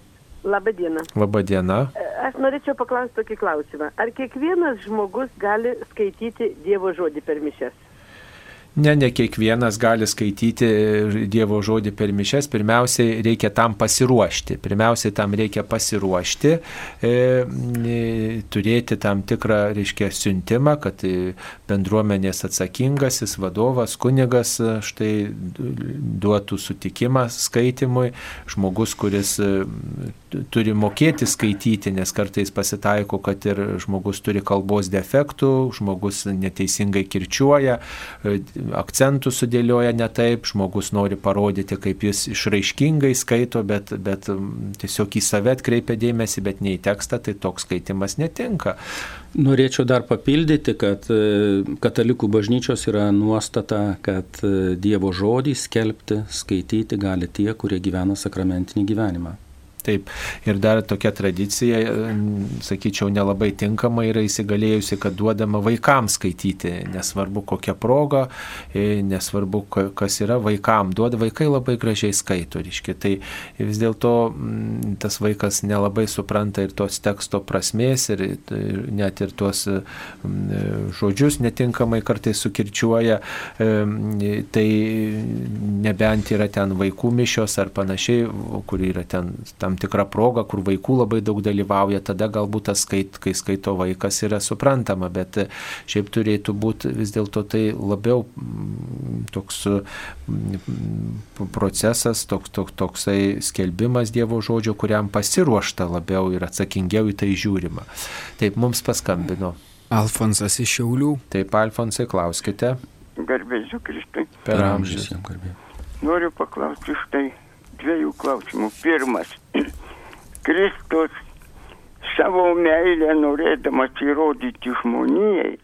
Labadiena. Labadiena. Aš norėčiau paklausti tokį klausimą. Ar kiekvienas žmogus gali skaityti Dievo žodį per mišes? Ne, ne kiekvienas gali skaityti Dievo žodį per mišes, pirmiausiai reikia tam pasiruošti. Pirmiausiai tam reikia pasiruošti, e, turėti tam tikrą, reiškia, siuntimą, kad bendruomenės atsakingasis vadovas, kunigas štai duotų sutikimą skaitimui, žmogus, kuris turi mokėti skaityti, nes kartais pasitaiko, kad ir žmogus turi kalbos defektų, žmogus neteisingai kirčiuoja, e, akcentų sudėlioja ne taip, žmogus nori parodyti, kaip jis išraiškingai skaito, bet, bet tiesiog į save atkreipia dėmesį, bet ne į tekstą, tai toks skaitimas netinka. Norėčiau dar papildyti, kad e, katalikų bažnyčios yra nuostata, kad e, Dievo žodį skelbti, skaityti gali tie, kurie gyvena sakramentinį gyvenimą. Taip, ir dar tokia tradicija, sakyčiau, nelabai tinkama yra įsigalėjusi, kad duodama vaikams skaityti, nesvarbu kokia proga, e, nesvarbu kas yra, vaikam duoda, vaikai labai gražiai skaito, reiškia. Tai vis dėlto tas vaikas nelabai supranta ir tos teksto prasmės, ir, ir net ir tuos žodžius netinkamai kartais sukirčiuoja, e, tai nebent yra ten vaikų mišios ar panašiai, kur yra ten tam tam tikra proga, kur vaikų labai daug dalyvauja, tada galbūt tas, skait, kai skaito vaikas, yra suprantama, bet šiaip turėtų būti vis dėlto tai labiau mm, toks mm, procesas, toks, toks, toksai skelbimas Dievo žodžio, kuriam pasiruošta labiau ir atsakingiau į tai žiūrima. Taip mums paskambino. Alfonsas iš Šiaulių. Taip, Alfonsai, klauskite. Garbėsiu Kristui. Per amžius. Noriu paklausti štai dviejų klausimų. Pirmas. Kristus savo meilę norėdamas įrodyti žmonijai,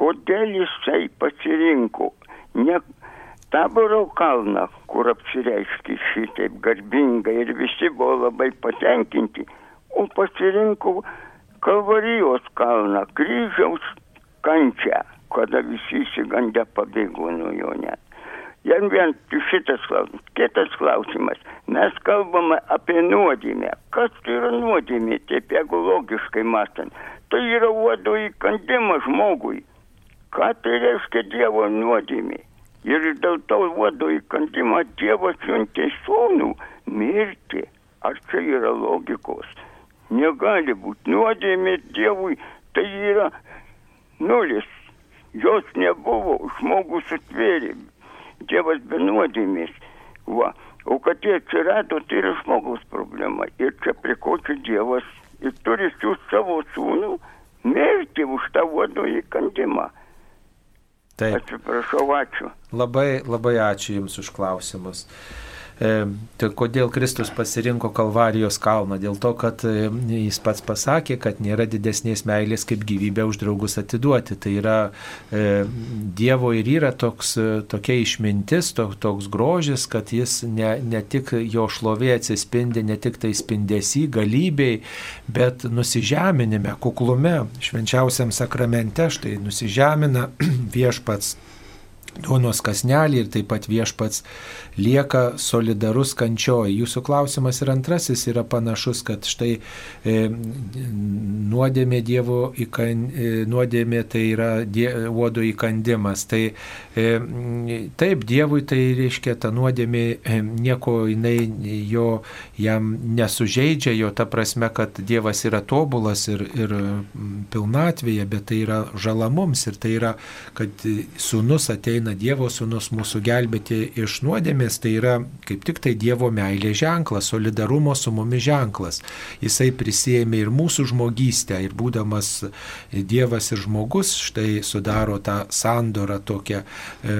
kodėl jisai pasirinko ne taboro kalną, kur apsireiškia šitaip garbingai ir visi buvo labai patenkinti, o pasirinko Kalvarijos kalną, kryžiaus kančią, kada visi įsigandę pabėgo nuo jo net. Jam vien šitas klausimas. Kitas klausimas. Mes kalbame apie nuodėmę. Kas tai yra nuodėmė, taip jeigu logiškai mąstant? Tai yra uodo įkandimas žmogui. Ką tai reiškia Dievo nuodėmė? Ir dėl to uodo įkandimo Dievas siuntė sūnų mirti. Ar čia yra logikos? Negali būti nuodėmė Dievui. Tai yra nulis. Jos nebuvo, žmogus atvėrė Dievas be nuodėmės. Va. O kad jie atsirado, tai yra žmogaus problema. Ir čia prie ko čia Dievas ir turi siūsti savo sūnų mirti už tą uodo įkandimą. Taip. Atsiprašau, ačiū. Labai, labai ačiū Jums už klausimus. E, tai kodėl Kristus pasirinko Kalvarijos kalną? Dėl to, kad e, jis pats pasakė, kad nėra didesnės meilės kaip gyvybę už draugus atiduoti. Tai yra e, Dievo ir yra toks, tokia išmintis, to, toks grožis, kad jis ne, ne tik jo šlovė atsispindi, ne tik tai spindesi, galybei, bet nusižeminime, kuklume, švenčiausiam sakramente, štai nusižemina <clears throat> viešpats duonos kasnelį ir taip pat viešpats lieka solidarus kančioje. Jūsų klausimas ir antrasis yra panašus, kad štai e, nuodėmė Dievo įkan, e, nuodėmė tai yra die, uodo įkandimas. Tai e, taip, Dievui tai reiškia ta nuodėmė e, nieko jinai jo jam nesužeidžia, jo ta prasme, kad Dievas yra tobulas ir, ir pilnatvėje, bet tai yra žala mums ir tai yra, kad sunus ateina Dievo sunus mūsų gelbėti iš nuodėmės nuodėmės tai yra kaip tik tai Dievo meilė ženklas, solidarumo su mumis ženklas. Jisai prisėmė ir mūsų žmogystę ir būdamas Dievas ir žmogus štai sudaro tą sandorą tokią, e,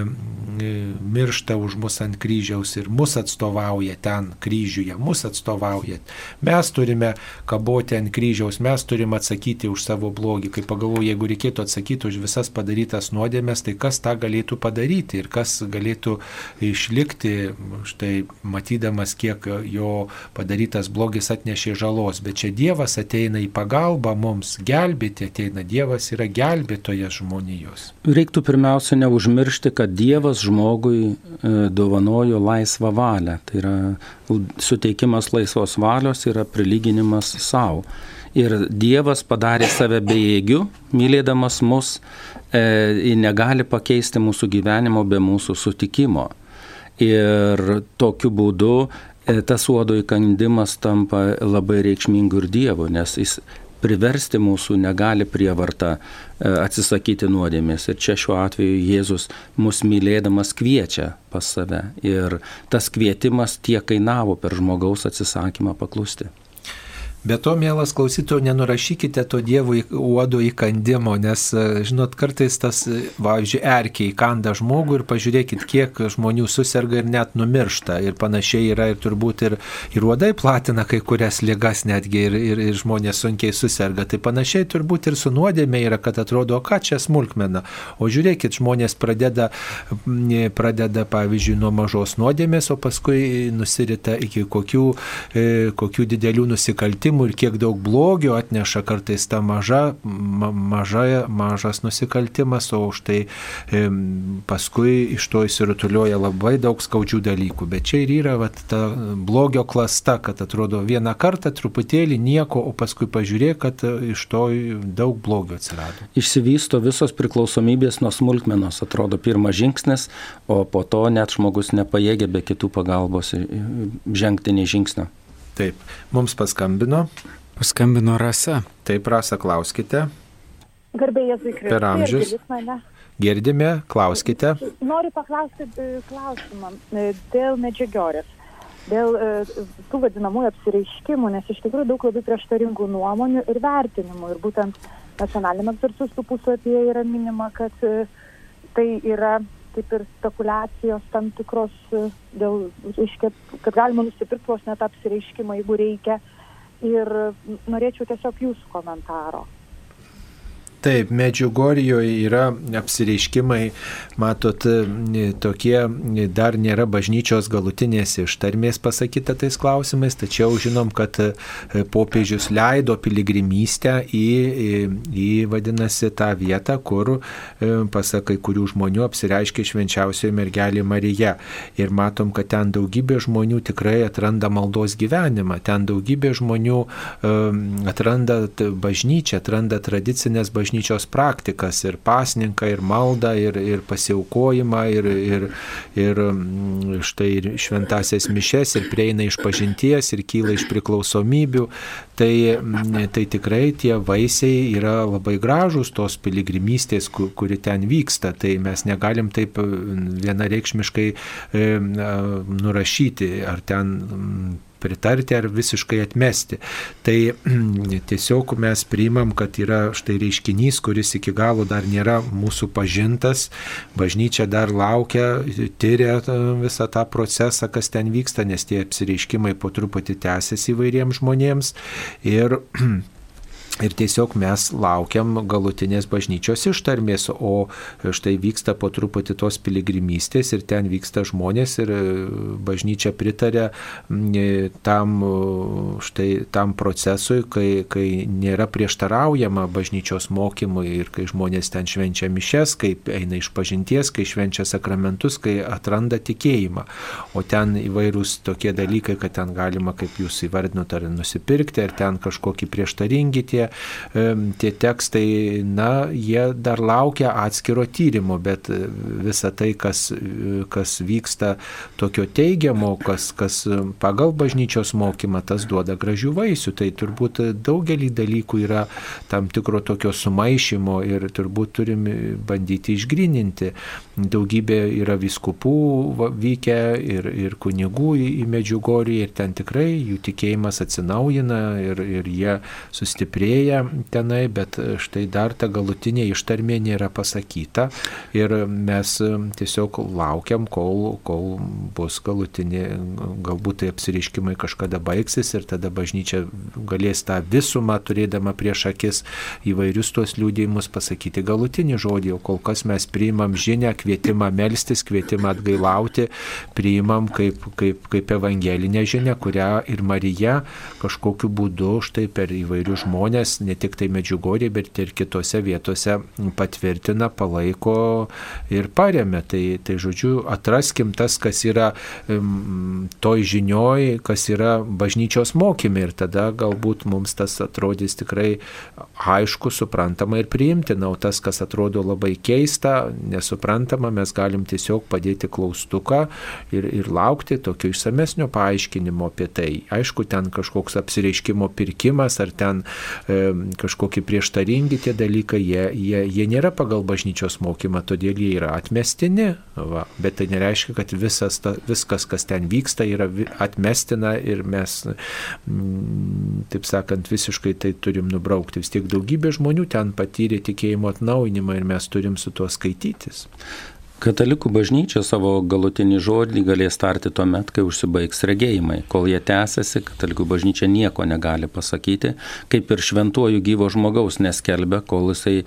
e, miršta už mus ant kryžiaus ir mus atstovauja ten kryžiuje, mus atstovauja. Mes turime kaboti ant kryžiaus, mes turime atsakyti už savo blogį. Kai pagalvoju, jeigu reikėtų atsakyti už visas padarytas nuodėmės, tai kas tą galėtų padaryti ir kas galėtų išlikti štai matydamas, kiek jo padarytas blogis atnešė žalos, bet čia Dievas ateina į pagalbą mums, gelbėti ateina, Dievas yra gelbėtojas žmonijos. Reiktų pirmiausia neužmiršti, kad Dievas žmogui e, dovanojo laisvą valią, tai yra suteikimas laisvos valios yra prilyginimas savo. Ir Dievas padarė save bejėgiu, mylėdamas mus, e, negali pakeisti mūsų gyvenimo be mūsų sutikimo. Ir tokiu būdu e, tas uodo įkandimas tampa labai reikšmingu ir Dievu, nes jis priversti mūsų negali prievarta e, atsisakyti nuodėmės. Ir čia šiuo atveju Jėzus mus mylėdamas kviečia pas save. Ir tas kvietimas tiek kainavo per žmogaus atsisakymą paklusti. Be to, mielas klausytojų, nenurašykite to Dievo uodo įkandimo, nes, e, žinot, kartais tas, e, pavyzdžiui, erkiai įkanda žmogų ir pažiūrėkit, kiek žmonių susirga ir net numiršta. Ir panašiai yra ir turbūt ir, ir uodai platina kai kurias lygas netgi ir, ir, ir žmonės sunkiai susirga. Tai panašiai turbūt ir su nuodėmė yra, kad atrodo, ką čia smulkmena. O žiūrėkit, žmonės pradeda, pradeda pavyzdžiui, nuo mažos nuodėmės, o paskui nusirita iki kokių, e, kokių didelių nusikaltimų nusikaltimų ir kiek daug blogio atneša kartais ta maža, ma, maža, mažas nusikaltimas, o už tai e, paskui iš to įsirutulioja labai daug skaudžių dalykų. Bet čia ir yra vat, ta blogio klasta, kad atrodo vieną kartą truputėlį nieko, o paskui pažiūrėk, kad iš to daug blogio atsirado. Išsivysto visos priklausomybės nuo smulkmenos, atrodo pirmas žingsnis, o po to net žmogus nepajėgia be kitų pagalbos žengti nei žingsnio. Taip, mums paskambino. Paskambino Rasa. Taip, Rasa, klauskite. Garbėjai Jėzui Kristui. Per amžius. Girdime, klauskite. Noriu paklausti e, klausimą e, dėl medžiagorės, dėl e, tų vadinamųjų apsireiškimų, nes iš tikrųjų daug labai prieštaringų nuomonių ir vertinimų. Ir būtent nacionaliniam egzorcistų puslapyje yra minima, kad tai yra kaip ir spekulacijos tam tikros e, dėl, reiškia, kad galima nusipirkti vos net apsireiškimą, jeigu reikia. Ir norėčiau tiesiog jūsų komentaro. Taip, Medžiugorijoje yra apsireiškimai, matot, tokie dar nėra bažnyčios galutinės ištarmės pasakyta tais klausimais, tačiau žinom, kad e, popiežius leido piligrimystę į, į, į vadinasi, tą vietą, kur, e, pasakai, kurių žmonių apsireiškia švenčiausioji mergelė Marija. Ir matom, kad ten daugybė žmonių tikrai atranda maldos gyvenimą, ten daugybė žmonių e, atranda bažnyčią, atranda tradicinės bažnyčios bažnyčios praktikas ir pasninką, ir maldą, ir, ir pasiaukojimą, ir, ir, ir mm, štai ir šventasias mišes, ir prieina iš pažinties, ir kyla iš priklausomybių. Tai, mm, tai tikrai tie vaisiai yra labai gražus tos piligrimystės, kuri ten vyksta. Tai mes negalim taip mm, vienareikšmiškai nurašyti, ar ten pritarti ar visiškai atmesti. Tai tiesiog mes priimam, kad yra štai reiškinys, kuris iki galo dar nėra mūsų pažintas, bažnyčia dar laukia, tyria visą tą procesą, kas ten vyksta, nes tie apsireiškimai po truputį tęsiasi įvairiems žmonėms. Ir <clears throat> Ir tiesiog mes laukiam galutinės bažnyčios ištarmės, o štai vyksta po truputį tos piligrimystės ir ten vyksta žmonės ir e, bažnyčia pritarė e, tam, štai, tam procesui, kai, kai nėra prieštaraujama bažnyčios mokymui ir kai žmonės ten švenčia mišes, kai eina iš pažinties, kai švenčia sakramentus, kai atranda tikėjimą. O ten įvairūs tokie dalykai, kad ten galima, kaip jūs įvardinote, ar nusipirkti, ar ten kažkokie prieštaringi tie tie tekstai, na, jie dar laukia atskiro tyrimo, bet e, visa tai, kas, e, kas vyksta tokio teigiamo, kas, kas pagal bažnyčios mokymą, tas duoda gražių vaisių. Tai turbūt daugelį dalykų yra tam tikro tokio sumaišymo ir turbūt turim bandyti išgrininti. Daugybė yra viskupų vykę ir, ir kunigų į, į Medžiugorį ir ten tikrai jų tikėjimas atsinaujina ir, ir jie sustiprėja tenai, bet štai dar ta galutinė ištarmė nėra pasakyta ir mes tiesiog laukiam, kol, kol bus galutinė, galbūt tai apsiriškimai kažkada baigsis ir tada bažnyčia galės tą visumą turėdama prieš akis įvairius tuos liūdėjimus pasakyti galutinį žodį, o kol kas mes priimam žinę, kvietimą melstis, kvietimą atgailauti, priimam kaip, kaip, kaip evangelinę žinę, kurią ir Marija kažkokiu būdu štai per įvairius žmonės, ne tik tai Medžiugorė, bet ir kitose vietose patvirtina, palaiko ir paremia. Tai, tai žodžiu, atraskim tas, kas yra toj žinioj, kas yra bažnyčios mokymai ir tada galbūt mums tas atrodys tikrai aišku, suprantama ir priimtina, o tas, kas atrodo labai keista, nesuprantama, mes galim tiesiog padėti klaustuką ir, ir laukti tokio išsamesnio paaiškinimo apie tai. Aišku, ten kažkoks apsireiškimo pirkimas ar ten kažkokie prieštaringi tie dalykai, jie, jie, jie nėra pagal bažnyčios mokymą, todėl jie yra atmestini, va. bet tai nereiškia, kad visas ta, viskas, kas ten vyksta, yra atmestina ir mes, m, taip sakant, visiškai tai turim nubraukti. Vis tiek daugybė žmonių ten patyrė tikėjimo atnaujinimą ir mes turim su tuo skaitytis. Katalikų bažnyčia savo galutinį žodį galės tarti tuo met, kai užsibaigs regėjimai. Kol jie tęsiasi, katalikų bažnyčia nieko negali pasakyti, kaip ir šventuoju gyvo žmogaus neskelbia, kol jisai e,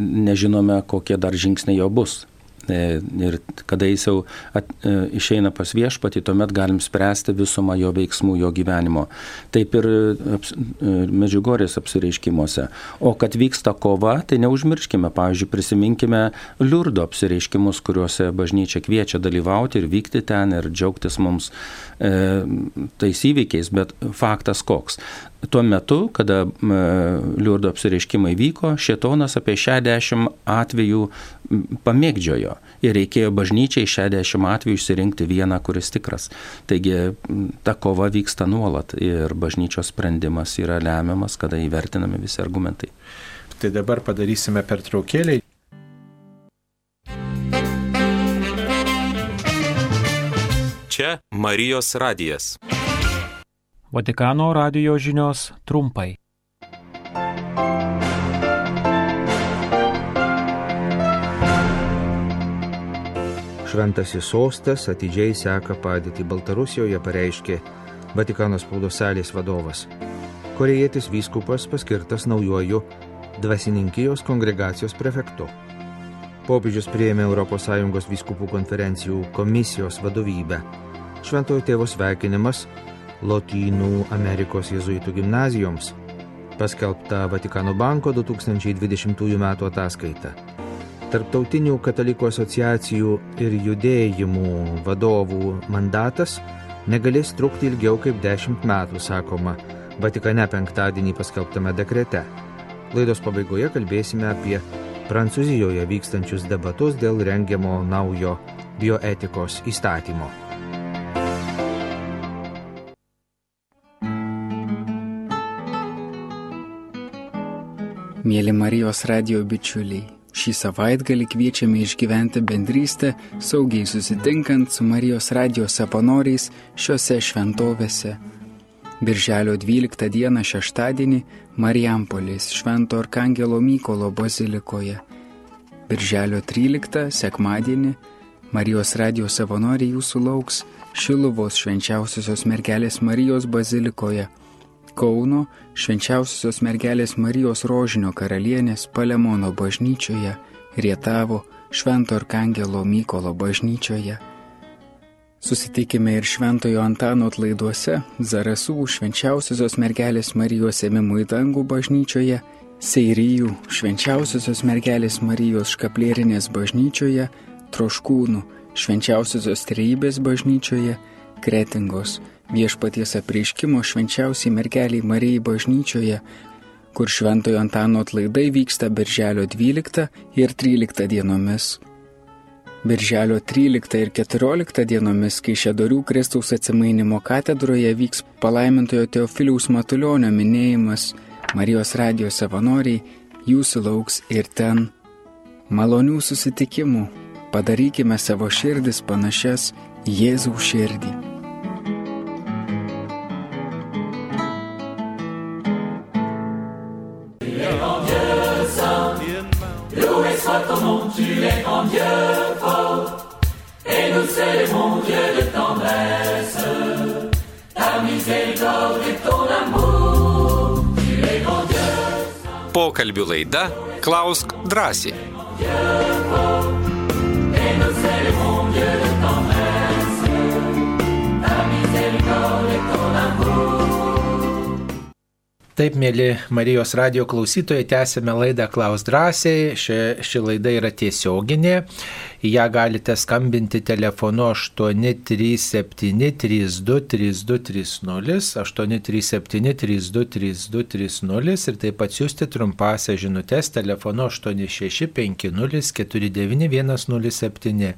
nežinome, kokie dar žingsniai jo bus. E, ir kada jis jau at, e, išeina pas viešpatį, tuomet galim spręsti visumą jo veiksmų, jo gyvenimo. Taip ir e, aps, medžiugorės apsireiškimuose. O kad vyksta kova, tai neužmirškime, pavyzdžiui, prisiminkime liurdo apsireiškimus, kuriuose bažnyčia kviečia dalyvauti ir vykti ten ir džiaugtis mums e, tais įvykiais, bet faktas koks tuo metu, kada liurdo apsireiškimai vyko, Šetonas apie 60 atvejų pamėgdžiojo ir reikėjo bažnyčiai 60 atvejų išsirinkti vieną, kuris tikras. Taigi ta kova vyksta nuolat ir bažnyčios sprendimas yra lemiamas, kada įvertinami visi argumentai. Tai dabar padarysime pertraukėlį. Čia Marijos radijas. Vatikano radio žinios trumpai. Šventasis sostas atidžiai seka padėtį Baltarusijoje, pareiškė Vatikano spaudos salės vadovas. Korejietis vyskupas paskirtas naujoju dvasininkijos kongregacijos prefektu. Popiežius prieėmė ES vyskupų konferencijų komisijos vadovybę. Šventojo tėvo sveikinimas Lotynų Amerikos jezuitų gimnazijoms, paskelbta Vatikano banko 2020 m. ataskaita. Tarptautinių katalikų asociacijų ir judėjimų vadovų mandatas negalės trukti ilgiau kaip 10 metų, sakoma Vatikane penktadienį paskelbtame dekrete. Laidos pabaigoje kalbėsime apie Prancūzijoje vykstančius debatus dėl rengiamo naujo bioetikos įstatymo. Mėly Marijos radio bičiuliai, šį savaitgalį kviečiame išgyventi bendrystę, saugiai susitinkant su Marijos radio savanoriais šiuose šventovėse. Birželio 12 dieną šeštadienį Marijampolės Švento Arkangelo Mykolo bazilikoje. Birželio 13 sekmadienį Marijos radio savanoriai jūsų lauks Šiluvos švenčiausiosios mergelės Marijos bazilikoje Kauno švenčiausiosios mergelės Marijos rožinio karalienės Palemono bažnyčioje, Rietavo Švento Arkangelo Mykolo bažnyčioje. Susitikime ir Šventojo Antano atlaiduose Zarasų švenčiausiosios mergelės Marijos ėmimų į dangų bažnyčioje, Seirijų švenčiausiosios mergelės Marijos škaplierinės bažnyčioje, Troškūnų švenčiausiosios trejybės bažnyčioje, Kretingos viešpaties apreiškimo švenčiausiai mergeliai Marijai bažnyčioje, kur Šventojo Antano atlaidai vyksta Birželio 12 ir 13 dienomis. Birželio 13 ir 14 dienomis, kai Šedorių Kristaus atsimainimo katedroje vyks palaimintojo Teofiliaus Matulionio minėjimas, Marijos radijos savanoriai jūsų lauks ir ten. Malonių susitikimų, padarykime savo širdis panašias Jėzaus širdį. Pokalbių laida Klausk drąsiai. Taip, mėly Marijos radio klausytojai, tęsime laidą Klaus drąsiai. Ši, ši laida yra tiesioginė. Į ją galite skambinti telefonu 837 32 32 30, 837 32 32 30 ir taip pat siūsti trumpąsią žinutės telefonu 865 049 107.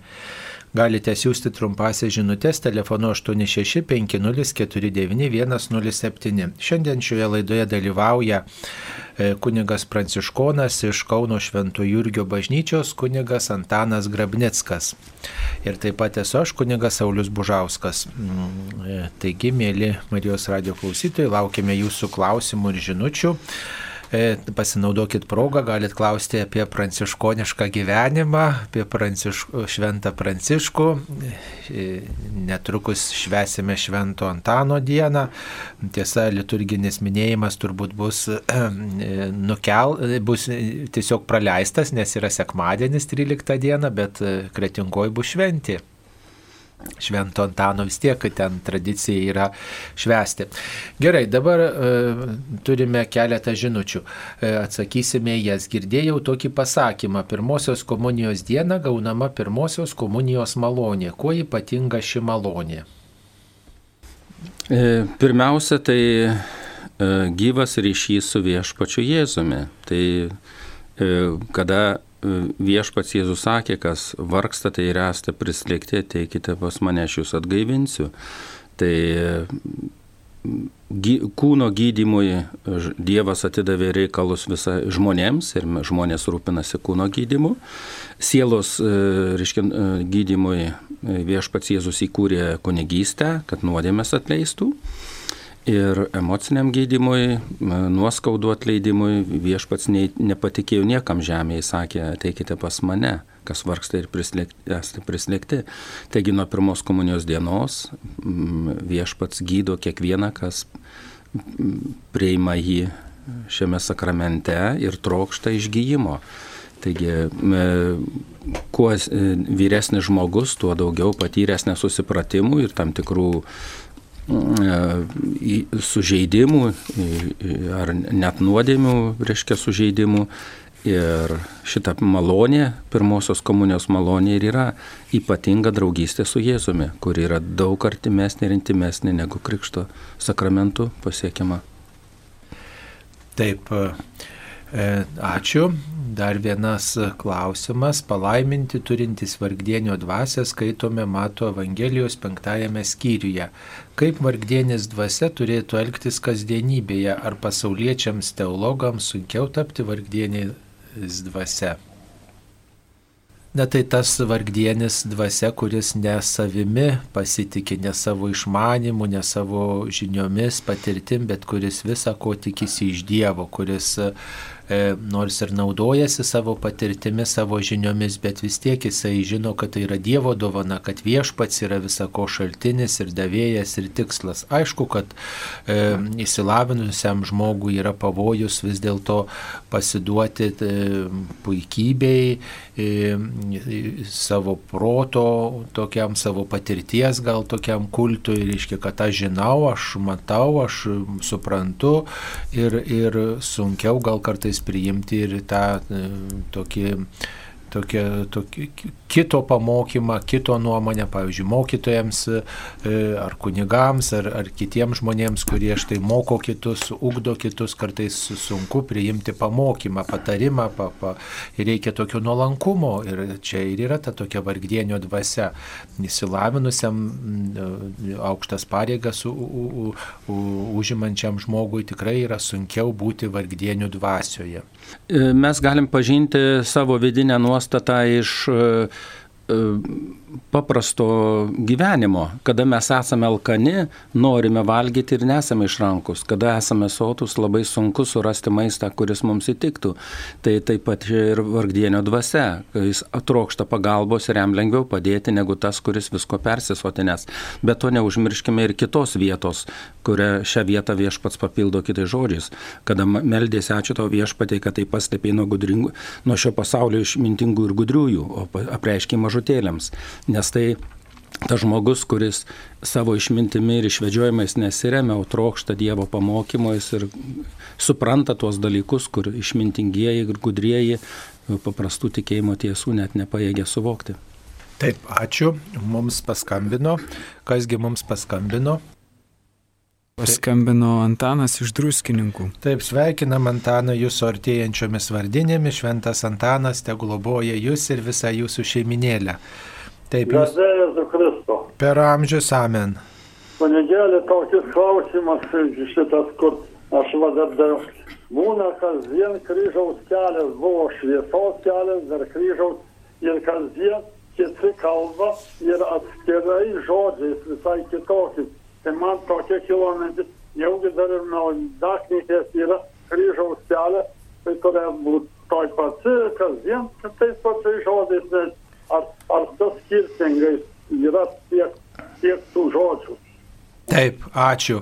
Galite siūsti trumpasias žinutės telefonu 865049107. Šiandien šioje laidoje dalyvauja e, kunigas Pranciškonas iš Kauno Švento Jurgio bažnyčios, kunigas Antanas Grabnickas. Ir taip pat esu aš, kunigas Saulis Bužauskas. Mm, e, taigi, mėly Marijos radio klausytojai, laukime jūsų klausimų ir žinučių. E, pasinaudokit progą, galit klausti apie pranciškonišką gyvenimą, apie pranciškų, šventą pranciškų. E, netrukus švesime švento Antano dieną. Tiesa, liturginis minėjimas turbūt bus, e, nukel, bus tiesiog praleistas, nes yra sekmadienis 13 diena, bet kretingoj bus šventė. Švento Antano vis tiek, ten tradicija yra švesti. Gerai, dabar e, turime keletą žinučių. E, atsakysime jas. Girdėjau tokį pasakymą. Pirmosios komunijos diena gaunama pirmosios komunijos malonė. Kuo ypatinga ši malonė? E, pirmiausia, tai e, gyvas ryšys su viešpačiu Jėzumi. Tai e, kada viešpats Jėzus sakė, kas vargsta, tai ir esate prislėgti, ateikite pas mane, aš jūs atgaivinsiu. Tai kūno gydymui Dievas atidavė reikalus visą žmonėms ir žmonės rūpinasi kūno gydymu. Sielos, reiškia, gydymui viešpats Jėzus įkūrė kunigystę, kad nuodėmės atleistų. Ir emociniam gydimui, nuoskaudų atleidimui viešpats ne, nepatikėjo niekam žemėje, sakė, ateikite pas mane, kas vargsta ir esate prislėgti. Taigi nuo pirmos komunijos dienos viešpats gydo kiekvieną, kas prieima jį šiame sakramente ir trokšta išgyjimo. Taigi, kuo e, vyresnis žmogus, tuo daugiau patyręs nesusipratimų ir tam tikrų sužeidimų ar net nuodėmių, reiškia sužeidimų. Ir šita malonė, pirmosios komunijos malonė ir yra ypatinga draugystė su Jėzumi, kuri yra daug artimesnė ir intimesnė negu Krikšto sakramentų pasiekiama. Taip, E, ačiū. Dar vienas klausimas. Palaiminti turintys vargdienio dvasę skaitome Mato Evangelijos penktajame skyriuje. Kaip vargdienis dvasia turėtų elgtis kasdienybėje? Ar pasauliečiams teologams sunkiau tapti vargdieniais dvasia? Na tai tas vargdienis dvasia, kuris ne savimi pasitikė, ne savo išmanimu, ne savo žiniomis, patirtim, bet kuris visą ko tikisi iš Dievo, kuris e, nors ir naudojasi savo patirtimi, savo žiniomis, bet vis tiek jisai žino, kad tai yra Dievo dovana, kad viešpats yra visako šaltinis ir davėjas ir tikslas. Aišku, kad e, įsilavinusiam žmogui yra pavojus vis dėlto pasiduoti e, puikybei, e, savo proto, tokiam savo patirties gal tokiam kultui, reiškia, kad aš žinau, aš matau, aš suprantu ir, ir sunkiau gal kartais priimti ir tą e, tokį tokia, tokia, kito pamokymą, kito nuomonę, pavyzdžiui, mokytojams e, ar kunigams, ar, ar kitiems žmonėms, kurie štai moko kitus, ugdo kitus, kartais sunku priimti pamokymą, patarimą, pa, pa, reikia tokio nuolankumo. Ir čia ir yra ta tokia vargdienio dvasia. Įsilavinusiam e, aukštas pareigas u, u, u, užimančiam žmogui tikrai yra sunkiau būti vargdienio dvasioje. E, mes galim pažinti savo vidinę nuostatą iš e, e, paprasto gyvenimo, kada mes esame alkani, norime valgyti ir nesame išrankus, kada esame sotus, labai sunku surasti maistą, kuris mums įtiktų. Tai taip pat ir vargdienio dvasia, jis atrokšta pagalbos ir jam lengviau padėti negu tas, kuris visko persisotinės. Bet to neužmirškime ir kitos vietos, kurią šią vietą viešpats papildo kitais žodžiais. Kada meldėsi ačiū tau viešpatai, kad tai paslėpė nuo, gudringų, nuo šio pasaulio išmintingų ir gudriųjų, o apreiškiai mažutėlėms nes tai tas žmogus, kuris savo išmintimi ir išvedžiojimais nesiremia, o trokšta Dievo pamokymais ir supranta tuos dalykus, kur išmintingieji ir gudrieji paprastų tikėjimo tiesų net nepaėgė suvokti. Taip, ačiū. Mums paskambino. Kasgi mums paskambino? Paskambino Antanas iš druskininkų. Taip, sveikinam Antaną jūsų artėjančiomis vardinėmis. Šventas Antanas te globoja jūs ir visą jūsų šeiminėlę. Taip, jūs. Garbėjus Kristų. Per amžius amen. Kunigėlė tokis klausimas šitas, kur aš vadardavau. Būna kasdien kryžiaus kelias, buvo šviesos kelias, dar kryžiaus ir kasdien kiti kalba ir atskirai žodžiais visai kitokiais. Tai man tokia kilometri, jaugi dar ir maldaknytės yra kryžiaus kelias, tai turėjo būti toj pati kasdien, tais pačiais žodžiais, net ar, ar tas skirtingai yra tiek, tiek tų žodžių. Taip, ačiū.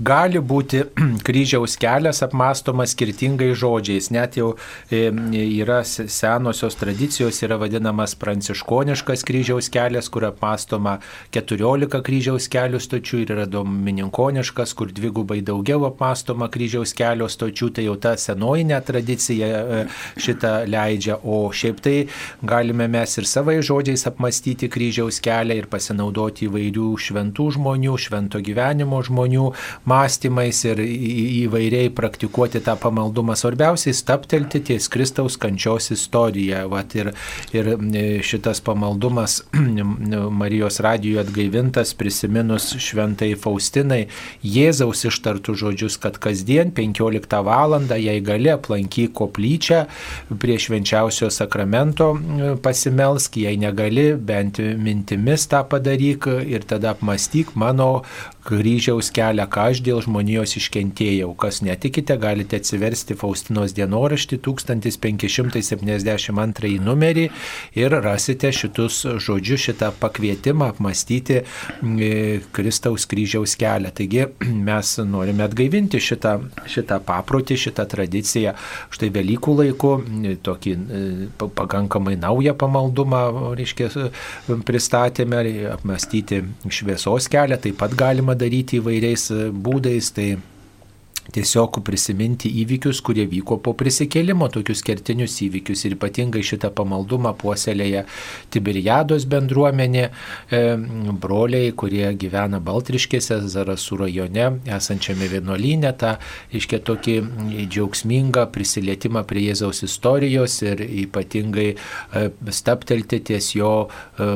Gali būti <clears throat> kryžiaus kelias apmastomas skirtingais žodžiais. Net jau yra senosios tradicijos, yra vadinamas pranciškoniškas kryžiaus kelias, kur apmastoma 14 kryžiaus kelių stočių ir yra domininkoniškas, kur dvigubai daugiau apmastoma kryžiaus kelio stočių. Tai jau ta senojinė tradicija e, šitą leidžia. O šiaip tai galime mes ir savai žodžiais apmastyti kryžiaus kelią ir pasinaudoti įvairių šventų žmonių, švento gyvenimo gyvenimo žmonių mąstymais ir įvairiai praktikuoti tą pamaldumą. Svarbiausiai staptelti ties Kristaus kančios istoriją. Vat ir, ir šitas pamaldumas <clears throat> Marijos radijoje atgaivintas prisiminus šventai Faustinai Jėzaus ištartų žodžius, kad kasdien 15 val. jei gali aplankyk koplyčią prie švenčiausio sakramento pasimelsk, jei negali, bent mintimis tą padaryk ir tada apmastyk mano kryžiaus kelią, ką aš dėl žmonijos iškentėjau. Kas netikite, galite atsiversti Faustinos dienoraštį 1572 numerį ir rasite šitus žodžius, šitą pakvietimą apmastyti Kristaus kryžiaus kelią. Taigi <clears throat> mes norime atgaivinti šitą, šitą paprotį, šitą tradiciją. Štai Velykų laiku tokį pakankamai naują pamaldumą, reiškia, pristatėme, apmastyti šviesos kelią, taip pat galima daryti įvairiais e, būdais. Tai tiesiog prisiminti įvykius, kurie vyko po prisikėlimo, tokius kertinius įvykius. Ir ypatingai šitą pamaldumą puoselėje Tiberiados bendruomenė, e, broliai, kurie gyvena Baltriškėse, Zarasų rajone, esančiame vienuolynė, tą iškia tokį džiaugsmingą prisilietimą prie Jėzaus istorijos ir ypatingai e, staptelti ties jo e,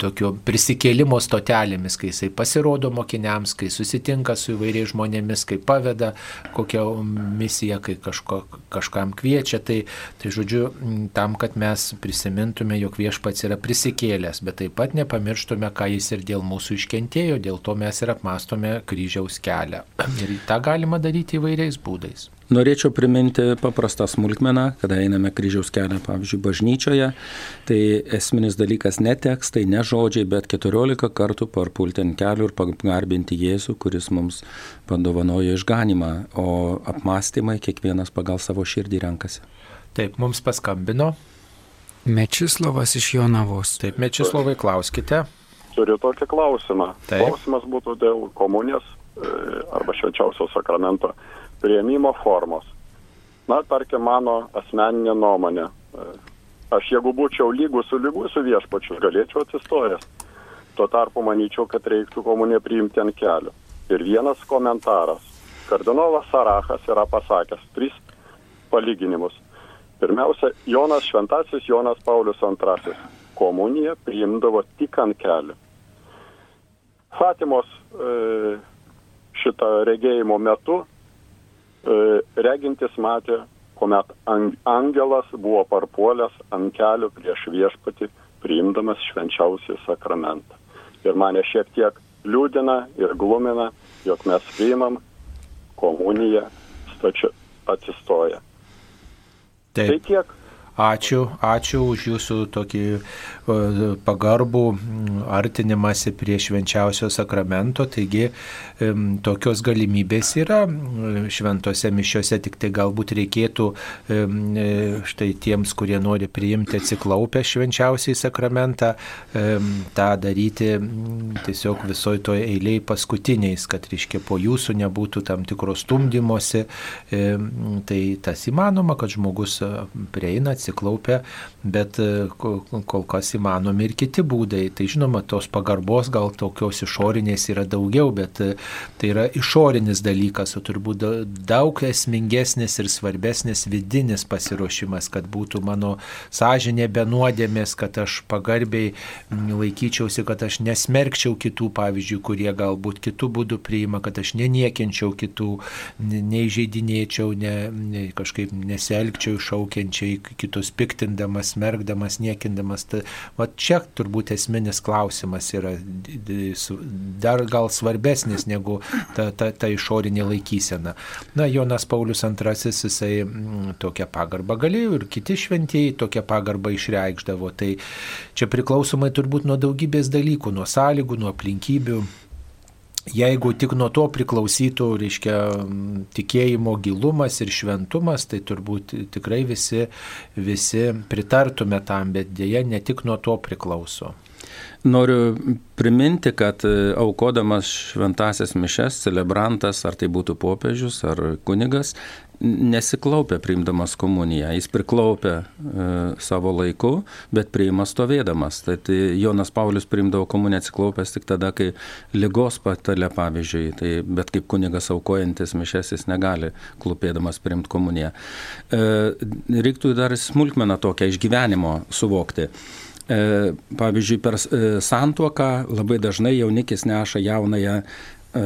tokio prisikėlimo stotelėmis, kai jisai pasirodo mokiniams, kai susitinka su įvairiais įvairiais žmonėmis, kai paveda kokią misiją, kai kažko, kažkam kviečia. Tai, tai žodžiu, tam, kad mes prisimintume, jog viešpats yra prisikėlęs, bet taip pat nepamirštume, ką jis ir dėl mūsų iškentėjo, dėl to mes ir apmastome kryžiaus kelią. Ir tą galima daryti įvairiais būdais. Norėčiau priminti paprastą smulkmeną, kada einame kryžiaus kelią, pavyzdžiui, bažnyčioje, tai esminis dalykas ne tekstai, ne žodžiai, bet 14 kartų parpulti ant kelių ir pagarbinti Jėzų, kuris mums padovanojo išganimą, o apmąstymai kiekvienas pagal savo širdį renkasi. Taip, mums paskambino. Mečislovas iš Jonavos. Taip, Mečislovai, klauskite. Turiu tokį klausimą. Taip. Klausimas būtų dėl komunijos e, arba švenčiausio sakramento prieimimo formos. Na, tarkim, mano asmeninė nuomonė. Aš jeigu būčiau lygus su lygu su viešpačiu, galėčiau atsistojęs. Tuo tarpu manyčiau, kad reiktų komuniją priimti ant kelių. Ir vienas komentaras. Kardinolas Sarachas yra pasakęs tris palyginimus. Pirmiausia, Jonas Šventasis Jonas Paulius II komuniją priimdavo tik ant kelių. Fatimos e, šitą regėjimo metu regintis matė, kuomet ang, angelas buvo parpuolęs ant kelių prieš viešpatį, priimdamas švenčiausią sakramentą. Ir mane šiek tiek liūdina ir glumina, jog mes priimam komuniją stačiu atsistoję. Taip. Tai tiek. Ačiū, ačiū už jūsų tokį e, pagarbų mm, artinimąsi prie švenčiausio sakramento. Taigi tokios galimybės yra mm, šventose mišiose, tik tai galbūt reikėtų e, štai tiems, kurie nori priimti atsiklaupę švenčiausiai sakramentą, tą daryti mm, tiesiog visoje toje eilėje paskutiniais, kad reiškia po jūsų nebūtų tam tikros stumdymosi. Tai tas įmanoma, kad žmogus prieina, atsiklaupia, bet e, ko- kol kas įmanomi ir kiti būdai. Tai žinoma, tos pagarbos gal tokios išorinės yra daugiau, bet e, tai yra išorinis dalykas, o turbūt da- daug esmingesnis ir svarbesnis vidinis pasiruošimas, kad būtų mano sąžinė be nuodėmės, kad aš pagarbiai laikyčiausi, kad aš nesmerkčiau kitų, pavyzdžiui, kurie galbūt kitų būdų priima, kad aš neniekinčiau kitų, ne- neįžeidinėčiau, ne, ne, kažkaip nesielgčiau iššaukiančiai, kitus piktindamas, smergdamas, niekindamas. Ta, va čia turbūt esminis klausimas yra dar gal svarbesnis negu ta, ta, ta išorinė laikysena. Na, Jonas Paulius II, jisai mm, tokią pagarbą galėjo ir kiti šventieji tokią pagarbą išreikšdavo. Tai čia priklausomai turbūt nuo daugybės dalykų, nuo sąlygų, nuo aplinkybių. Jeigu tik nuo to priklausytų, reiškia, tikėjimo gilumas ir šventumas, tai turbūt tikrai visi, visi pritartume tam, bet dėja ne tik nuo to priklauso. Noriu priminti, kad e, aukodamas šventasias mišes, celebrantas, ar tai būtų popiežius, ar kunigas, nesiklaupia priimdamas komuniją. Jis priklaupia e, savo laiku, bet priima stovėdamas. Tai, tai Jonas Paulius priimdavo komuniją atsiklaupęs tik tada, kai lygos patale, pavyzdžiui. Tai, bet kaip kunigas aukojantis mišes, jis negali klūpėdamas priimti komuniją. E, reiktų dar smulkmeną tokią iš gyvenimo suvokti. E, Pavyzdžiui, per e, santuoką labai dažnai jaunikis neša jaunąją e,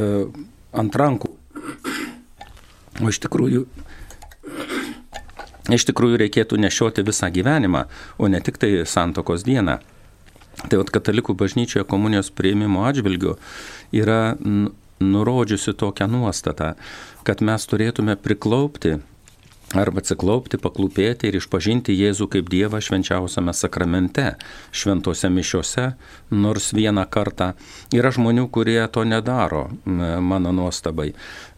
ant rankų. O iš tikrųjų, iš tikrųjų reikėtų nešioti visą gyvenimą, o ne tik tai santokos dieną. Tai vat katalikų bažnyčioje komunijos prieimimo atžvilgiu yra nurodžiusi tokią nuostatą, kad mes turėtume priklaupti arba atsiklaupti, paklūpėti ir išpažinti Jėzų kaip Dievą švenčiausiame sakramente, šventose mišiuose, nors vieną kartą. Yra žmonių, kurie to nedaro, mano nuostabai.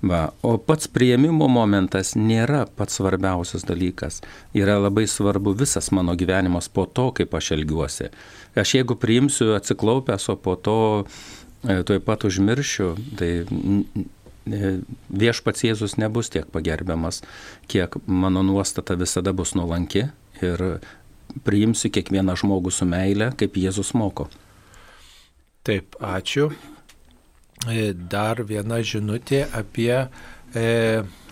Va. O pats prieimimo momentas nėra pats svarbiausias dalykas. Yra labai svarbu visas mano gyvenimas po to, kaip aš elgiuosi. Aš jeigu priimsiu atsiklaupęs, o po to e, tuoj pat užmiršiu, tai viešpats Jėzus nebus tiek pagerbiamas, kiek mano nuostata visada bus nuolanki ir priimsiu kiekvieną žmogų su meile, kaip Jėzus moko. Taip, ačiū. E, Dar viena žinutė apie, e,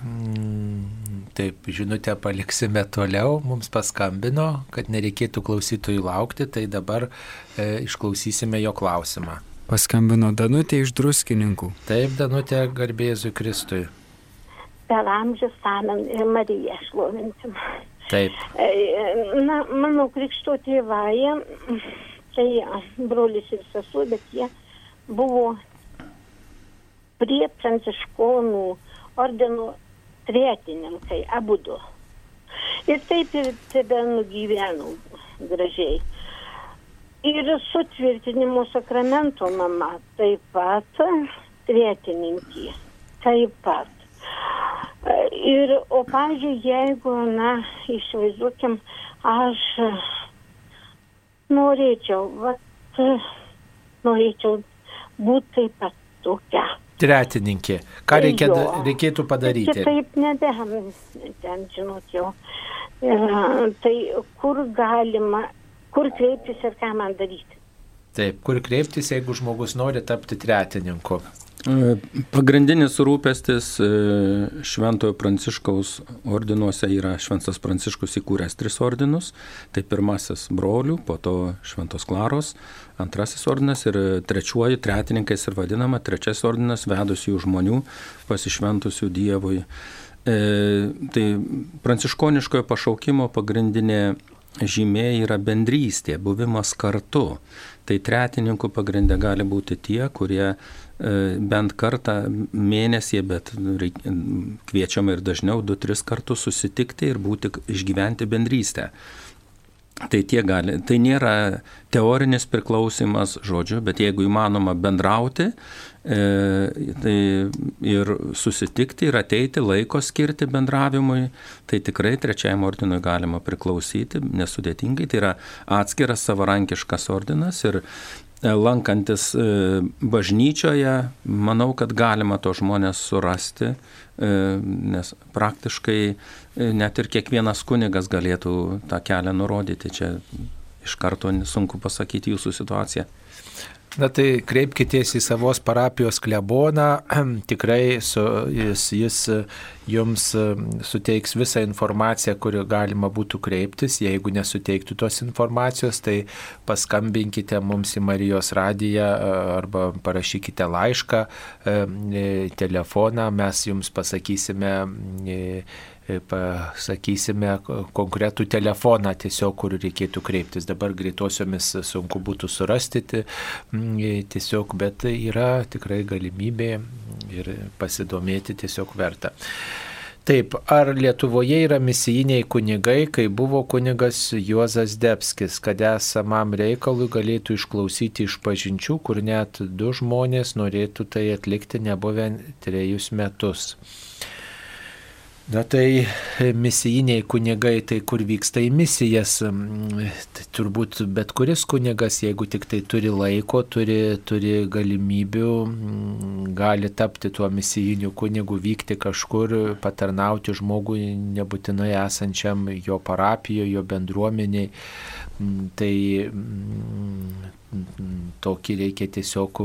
mm, taip, žinutę paliksime toliau, mums paskambino, kad nereikėtų klausytojų laukti, tai dabar e, išklausysime jo klausimą. Paskambino Danutė iš druskininkų. Taip, Danutė, garbėzui Kristui. per amžius amen ir Mariją šlovinsim. Taip, E, Na, mano krikšto tėvai, tai brolis ir sesuo, bet jie buvo prie pranciškonų ordino tretininkai, abu du. Ir taip ir tebe nugyvenau gražiai. Ir sutvirtinimo sakramento mama taip pat tretininkė. Taip pat. Ir, o, pavyzdžiui, jeigu, na, įsivaizduokim, aš norėčiau, vat, norėčiau būti taip pat tokia. Tretininkė. Ką reikia, Jo. reikėtų padaryti? Kitaip nebe, ten, žinot, jau. Ir, tai kur galima, kur kreiptis ir ką man daryti? Taip, kur kreiptis, jeigu žmogus nori tapti tretininku? E, Pagrindinis rūpestis e, Šventojo Pranciškaus ordinuose yra Šventas Pranciškus įkūręs tris ordinus. Tai pirmasis brolių, po to Šventos Klaros, antrasis ordinas ir trečiuoju tretininkais ir vadinama, trečiasis ordinas vedusių žmonių pasišventusių Dievui. E, tai pranciškoniškojo pašaukimo pagrindinė žymė yra bendrystė, buvimas kartu. Tai tretininkų pagrindė gali būti tie, kurie e, bent kartą mėnesį, bet kviečiama ir dažniau, du, tris kartus susitikti ir būti, išgyventi bendrystę. Tai, gali, tai nėra teorinis priklausimas žodžiu, bet jeigu įmanoma bendrauti tai ir susitikti ir ateiti laiko skirti bendravimui, tai tikrai trečiajam ordinui galima priklausyti, nesudėtingai. Tai yra atskiras savarankiškas ordinas ir e, lankantis e, bažnyčioje, manau, kad galima to žmonės surasti, e, nes praktiškai e, net ir kiekvienas kunigas galėtų tą kelią nurodyti. Čia iš karto sunku pasakyti jūsų situaciją. Na tai kreipkitės į savos parapijos kleboną, <clears throat> tikrai su, jis, jis jums suteiks visą informaciją, kurią galima būtų kreiptis. Jeigu nesuteiktų tos informacijos, tai paskambinkite mums į Marijos radiją arba parašykite laišką, telefoną, mes jums pasakysime pasakysime konkretų telefoną tiesiog, kur reikėtų kreiptis. Dabar greitosiomis sunku būtų surasti tiesiog, bet yra tikrai galimybė ir pasidomėti tiesiog verta. Taip, ar Lietuvoje yra misijiniai kunigai, kai buvo kunigas Juozas Debskis, kad esamam reikalui galėtų išklausyti iš pažinčių, kur net du žmonės norėtų tai atlikti nebuvę trejus metus. Na tai misijiniai kunigai, tai kur vyksta į misijas, tai turbūt bet kuris kunigas, jeigu tik tai turi laiko, turi, turi galimybių, gali tapti tuo misijiniu kunigu, vykti kažkur, patarnauti žmogui nebūtinai esančiam jo parapijoje, jo bendruomeniai. Tai tokį reikia tiesiog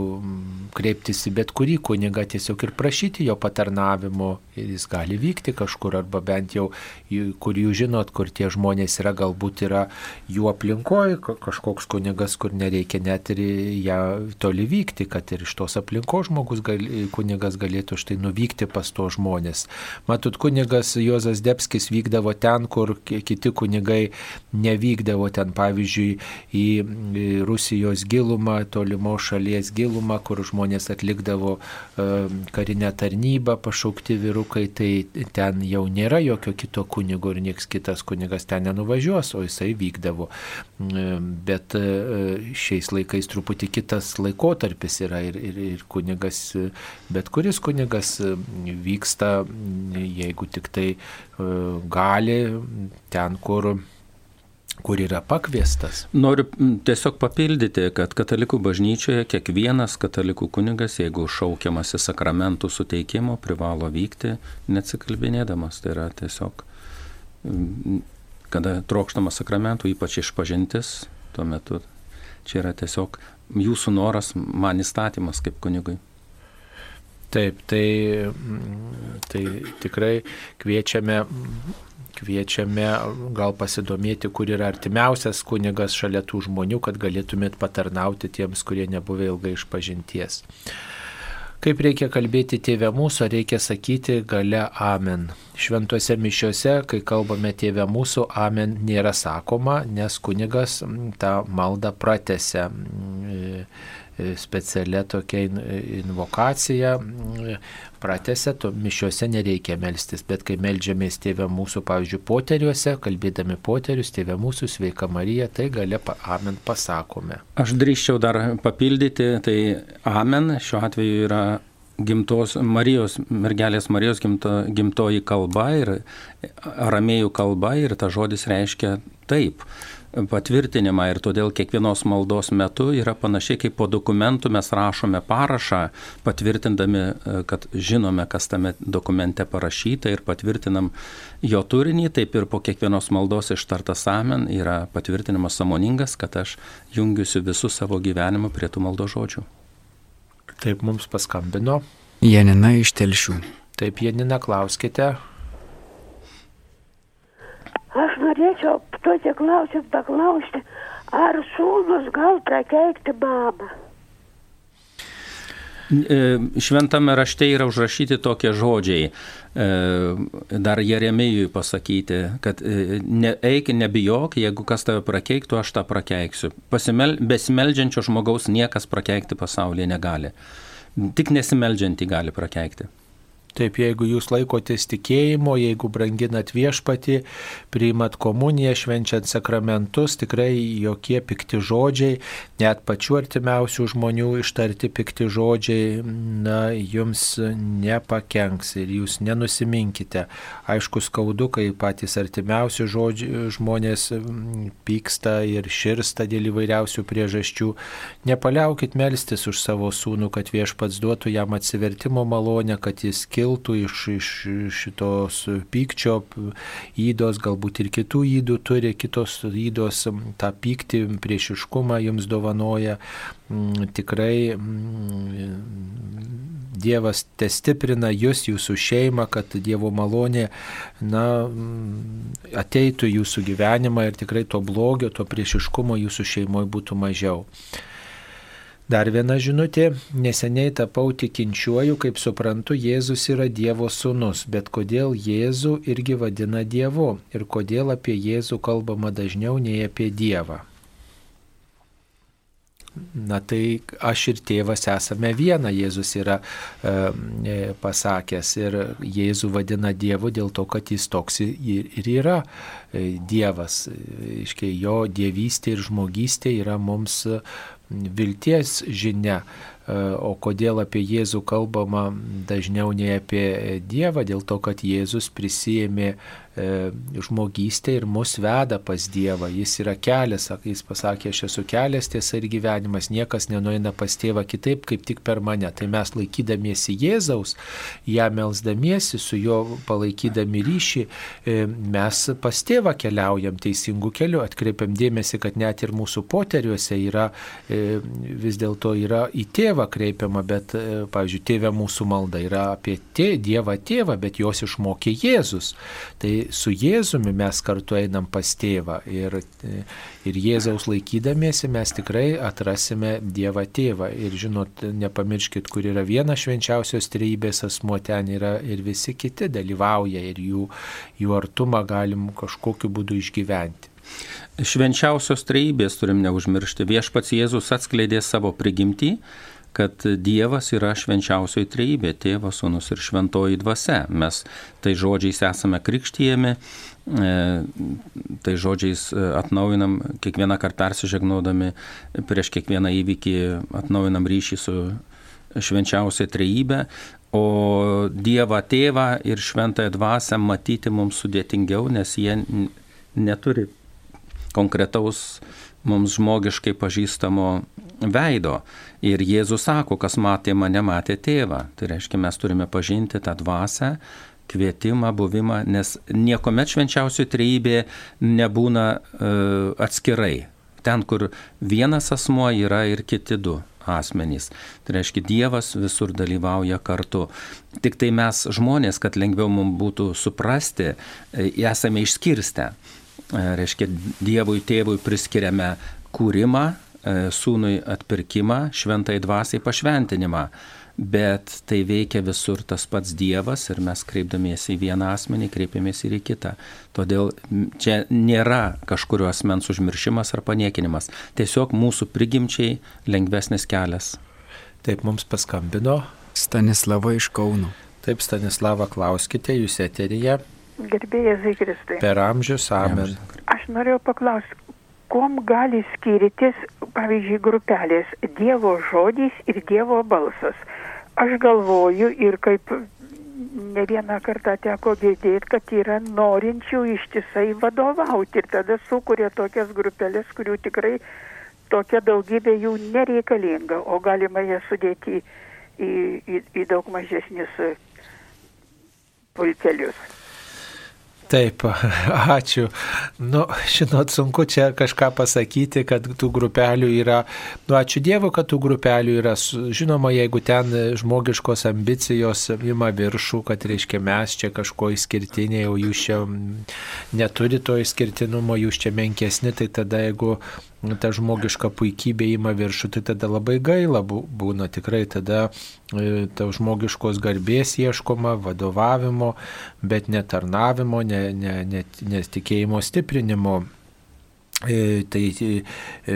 kreiptis į bet kurį kunigą, tiesiog ir prašyti jo patarnavimo ir jis gali vykti kažkur arba bent jau, kur jūs žinot, kur tie žmonės yra, galbūt yra jų aplinkoje kažkoks kunigas, kur nereikia net ir ją toli vykti, kad ir iš tos aplinkos žmogus gali, kunigas galėtų štai nuvykti pas to žmonės. Matot, kunigas Jozas Debskis vykdavo ten, kur kiti kunigai nevykdavo ten, pavyzdžiui, į Rusijos gilumą, tolimos šalies gilumą, kur žmonės atlikdavo karinę tarnybą, pašaukti vyrukai, tai ten jau nėra jokio kito kunigo ir nieks kitas kunigas ten nenuvažiuos, o jisai vykdavo. Bet šiais laikais truputį kitas laikotarpis yra ir, ir, ir kunigas, bet kuris kunigas vyksta, jeigu tik tai gali, ten, kur kur yra pakviestas. Noriu tiesiog papildyti, kad katalikų bažnyčioje kiekvienas katalikų kunigas, jeigu šaukiamas į sakramentų suteikimo, privalo vykti neatsikalbinėdamas. Tai yra tiesiog, kada trokštamas sakramentų, ypač išpažintis, tuo metu čia yra tiesiog jūsų noras, man įstatymas kaip kunigui. Taip, tai, tai tikrai kviečiame kviečiame gal pasidomėti, kur yra artimiausias kunigas šalia tų žmonių, kad galėtumėt patarnauti tiems, kurie nebuvę ilgai iš pažinties. Kaip reikia kalbėti tėvę mūsų, reikia sakyti gale amen. šventose mišiuose, kai kalbame tėvę mūsų, amen nėra sakoma, nes kunigas tą maldą pratęsia specialia tokia invokacija, pratęsia, to mišiuose nereikia melstis, bet kai melžiamės tėvę mūsų, pavyzdžiui, poteriuose, kalbėdami poterius, tėvę mūsų, sveika Marija, tai gale amen pasakome. Aš drįščiau dar papildyti, tai amen šiuo atveju yra gimtos Marijos, mergelės Marijos gimto, gimtoji kalba ir aramėjų kalba ir ta žodis reiškia taip patvirtinimą ir todėl kiekvienos maldos metu yra panašiai kaip po dokumentų mes rašome parašą, patvirtindami, kad žinome, kas tame dokumente parašyta ir patvirtinam jo turinį, taip ir po kiekvienos maldos ištartas amen yra patvirtinimas samoningas, kad aš jungiuosi visų savo gyvenimu prie tų maldo žodžių. Taip mums paskambino. Janina iš Telšių. Taip, Janina, klauskite. Aš norėčiau tokį klausimą paklausti, ar sūnus gal prakeikti mamą? Šventame rašte yra užrašyti tokie žodžiai, dar Jeremijui pasakyti, kad ne, eik, nebijok, jeigu kas tave prakeiktų, aš tą prakeiksiu. Pasimel, besimeldžiančio žmogaus niekas prakeikti pasaulyje negali. Tik nesimeldžiantį gali prakeikti. Taip, jeigu jūs laikotės tikėjimo, jeigu branginat viešpatį, priimat komuniją, švenčiant sakramentus, tikrai jokie pikti žodžiai, net pačių artimiausių žmonių ištarti pikti žodžiai, na, jums nepakenks ir jūs nenusiminkite. Aišku, skaudu, kai patys artimiausi žodžiai, žmonės pyksta ir širsta dėl įvairiausių priežasčių. Nepaliaukit melstis už savo sūnų, kad viešpats duotų jam atsivertimo malonę, kad jis kiltų kiltų iš, iš šitos pykčio įdos, galbūt ir kitų įdų turi, kitos įdos tą pyktį, priešiškumą jums dovanoja. Tikrai Dievas te stiprina jūs, jūsų šeimą, kad Dievo malonė na, ateitų jūsų gyvenimą ir tikrai to blogio, to priešiškumo jūsų šeimoje būtų mažiau. Dar viena žinutė, neseniai tapau tikinčiuoju, kaip suprantu, Jėzus yra Dievo sūnus, bet kodėl Jėzų irgi vadina Dievu ir kodėl apie Jėzų kalbama dažniau nei apie Dievą. Na tai aš ir tėvas esame viena, Jėzus yra e, pasakęs ir Jėzų vadina Dievu dėl to, kad jis toks ir, yra e, Dievas. Iškiai jo dievystė ir žmogystė yra mums vilties žinia. O kodėl apie Jėzų kalbama dažniau nei apie Dievą? Dėl to, kad Jėzus prisijėmė e, žmogystę ir mus veda pas Dievą. Jis yra kelias, jis pasakė, aš esu kelias, tiesa ir gyvenimas, niekas nenueina pas tėvą kitaip, kaip tik per mane. Tai mes laikydamiesi Jėzaus, ją melsdamiesi, su juo palaikydami ryšį, e, mes pas tėvą keliaujam teisingų kelių, atkreipiam dėmesį, kad net ir mūsų poteriuose yra e, vis dėlto yra į tėvą kreipiama, bet, pavyzdžiui, tėvė mūsų malda yra apie tė, Dievą tėvą, bet jos išmokė Jėzus. Tai su Jėzumi mes kartu einam pas tėvą ir, ir Jėzaus laikydamiesi mes tikrai atrasime Dievą tėvą. Ir žinot, nepamirškit, kur yra viena švenčiausios trejybės asmo, ten yra ir visi kiti dalyvauja ir jų, jų artumą galim kažkokiu būdu išgyventi. Švenčiausios trejybės turim neužmiršti. Viešpats Jėzus atskleidė savo prigimtį, kad Dievas yra švenčiausioji trejybė - tėvas, sūnus ir šventoji dvasia. Mes tai žodžiais esame krikštyjami, tai žodžiais atnaujinam, kiekvieną kartą persižegnodami prieš kiekvieną įvykį atnaujinam ryšį su švenčiausia trejybė, o Dievą tėvą ir šventąją dvasę matyti mums sudėtingiau, nes jie neturi konkretaus mums žmogiškai pažįstamo veido. Ir Jėzus sako, kas matė mane, matė tėvą. Tai reiškia, mes turime pažinti tą dvasę, kvietimą, buvimą, nes niekuomet švenčiausioji trejybė nebūna uh, atskirai. Ten, kur vienas asmuo yra ir kiti du asmenys. Tai reiškia, Dievas visur dalyvauja kartu. Tik tai mes žmonės, kad lengviau mums būtų suprasti, esame išskirstę. Reiškia, Dievui tėvui priskiriame kūrimą, e, sūnui atpirkimą, šventai dvasiai pašventinimą bet tai veikia visur tas pats Dievas ir mes kreipdamiesi į vieną asmenį kreipiamės ir į kitą. Todėl čia nėra kažkurio asmens užmiršimas ar paniekinimas, tiesiog mūsų prigimčiai lengvesnis kelias. Taip mums paskambino. Stanislava iš Kauno. Taip, Stanislava, klauskite, jūs eteryje. Gerbėjai Zikristai. Per amžius, amen. Aš norėjau paklausti, kuom gali skirtis, pavyzdžiui, grupelės Dievo žodis ir Dievo balsas. Aš galvoju ir kaip ne vieną kartą teko girdėti, kad yra norinčių ištisai vadovauti ir tada sukuria tokias grupelės, kurių tikrai tokia daugybė jų nereikalinga, o galima jas sudėti į, į, į daug mažesnius pulkelius. Taip, <laughs> ačiū. Nu, žinot, sunku čia kažką pasakyti, kad tų grupelių yra, nu, ačiū Dievui, kad tų grupelių yra. Žinoma, jeigu ten žmogiškos ambicijos ima viršų, kad reiškia mes čia kažko išskirtiniai, o jūs čia neturi to išskirtinumo, jūs čia menkesni, tai tada jeigu ta žmogiška puikybė ima viršų, tai tada labai gaila būna tikrai, tada e, ta žmogiškos garbės ieškoma, vadovavimo, bet netarnavimo, netikėjimo ne, ne, ne stiprinimo. E, tai, e,